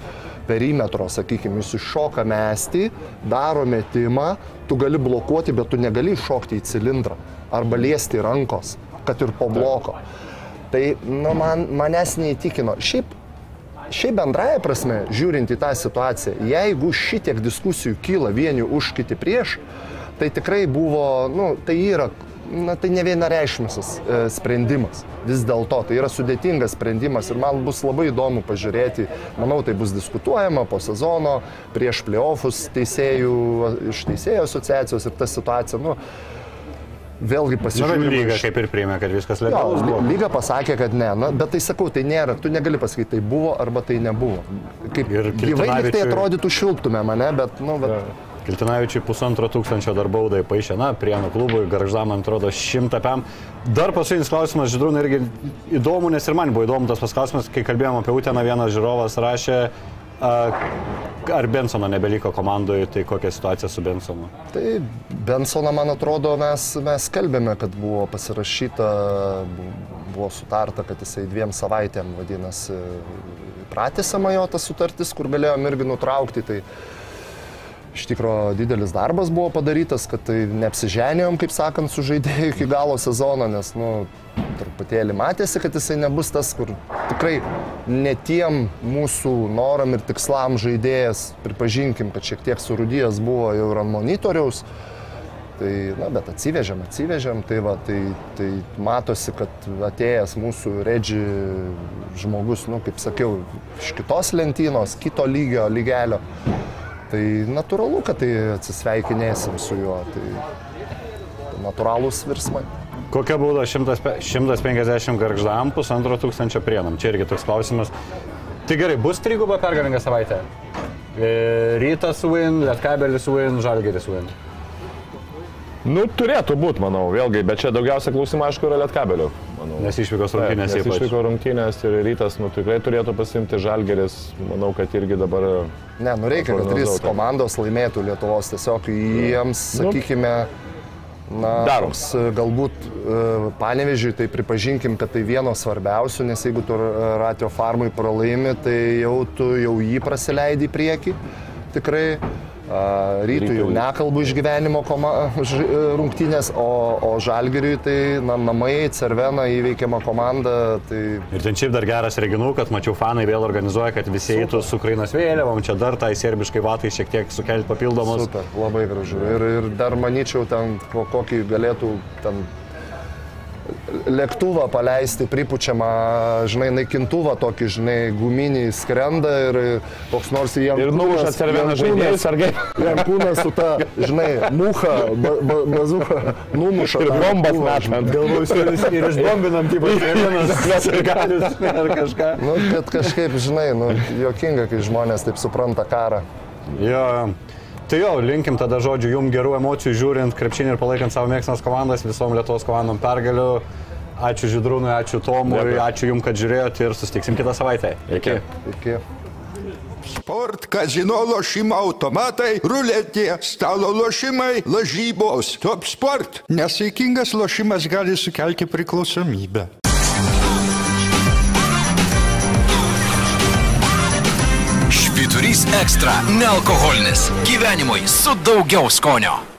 perimetro, sakykime, jis iššoka mesti, daro metimą, tu gali blokuoti, bet tu negali iššokti į cilindrą arba liesti rankos, kad ir po bloko. Tai nu, man, manęs neįtikino. Šiaip, šiaip bendraja prasme, žiūrint į tą situaciją, jeigu šitiek diskusijų kyla vieni už kiti prieš, tai tikrai buvo, nu, tai yra na, tai ne vienareišmisis e, sprendimas. Vis dėlto tai yra sudėtingas sprendimas ir man bus labai įdomu pažiūrėti, manau, tai bus diskutuojama po sezono, prieš playoffus teisėjų, iš teisėjų asociacijos ir ta situacija. Nu, Vėlgi Nu, pasižiūrėjau. bet lyga kaip ir priėmė, kad viskas legalus buvo. ly- lyga pasakė, kad ne, na, bet tai sakau, tai nėra, tu negali pasakyti, tai buvo arba tai nebuvo. Kaip Ir gyvai tai atrodytų šiltume mane, bet, nu, bet, Kiltinavičiui pusantro tūkstančio dar baudai paaišė, na, prienų klubui, garždam, man atrodo, šimtą pem. Dar paskutinis klausimas, Židrūnai, irgi įdomu, nes ir man buvo įdomu tas pasklausimas, kai kalbėjom apie Uteną, vienas žiūrovas rašė, ar Bensono nebeliko komandoje, tai kokia situacija su Bensonu? Tai Bensoną, man atrodo, mes, mes kalbėme, kad buvo pasirašyta, bu- buvo sutarta, kad jisai dviem savaitėm, vadinasi, pratęsiama jo ta sutartis, kur galėjom irgi nutraukti. Tai iš tikrųjų didelis darbas buvo padarytas, kad tai neapsiženėjom, kaip sakant, su žaidėju iki galo sezono, nes, nu, truputėlį matėsi, kad jisai nebus tas, kur tikrai ne tiem mūsų noram ir tikslam žaidėjas, pripažinkim, kad šiek tiek surudijęs buvo jau ir ant monitoriaus. Tai, na, bet atsivežėm, atsivežėm, tai va, tai, tai matosi, kad atėjęs mūsų redži žmogus, nu, kaip sakiau, iš kitos lentynos, kito lygio, lygelio. Tai natūralu, kad tai atsisveikinėsim su juo. Tai, natūralūs virsmai. Kokia bauda 100 pe- 150 garždam, pusantro tūkstančio prienam? Čia irgi toks klausimas. Tai gerai, bus triguba pergalinga savaitė. E, Rytas win, Lietkabelis win, Žalgeris win. Nu, turėtų būti, manau, vėlgi, bet čia daugiausia klausimų, aišku, yra lietkabelių. Manau. Nes išvykos Taip, rungtynės nes ypač. išvyko rungtynės ir rytas, nu, tikrai turėtų pasimti žalgeris, manau, kad irgi dabar... Ne, nu reikia, kad trys komandos laimėtų Lietuvos. Tiesiog jiems, Nu, sakykime, na, darom. toks, e, galbūt e, panevežiui, tai pripažinkim, kad tai vienas svarbiausių, nes jeigu tu Ratio farmui pralaimi, tai jau tu jau jį prasileidi į priekį. Tikrai. A, Rytui jau nekalbu išgyvenimo rungtynės, o, o Žalgiriui tai na, namai, Cervena įveikiama komanda. Tai Ir ten šiaip dar geras reginų, kad mačiau fanai vėl organizuoja, kad visi eitų su Ukrainos vėliavom, čia dar tai serbiškai vatai šiek tiek sukelti papildomus. super, labai gražu. Ir, ir dar manyčiau, ten ko- kokį galėtų ten lėktuvą paleisti, pripučiamą, žinai, naikintuvą tokį, žinai, guminį skrenda ir koks nors jie... Ir numuša cerveną žaidėjus, ar kaip? Jankūnas su ta, žinai, muha, ba, ba, bazuka, numuša. Ir bombas mešant. Galvoju, ir išbombinam, kaip vienas galis ar kažką. Nu, bet kažkaip, žinai, nu, jokinga, kai žmonės taip supranta karą. Jo, tai jo, linkim tada žodžiu, jum gerų emocijų žiūrint krepšinį ir palaikant savo mėgstamas komandas, visom Lietuvos komandom pergalių. Ačiū Židrūnui, ačiū Tomui, Dėkui. ačiū jum, kad žiūrėjote ir susitiksim kitą savaitę. Iki. Iki. Sport, kazino lošimo automatai, ruletė, stalo lošimai, lažybos. Top sport. Nesaikingas lošimas gali sukelti priklausomybę. Švyturys ekstra - nealkoholinis. Gyvenimui su daugiau skonio.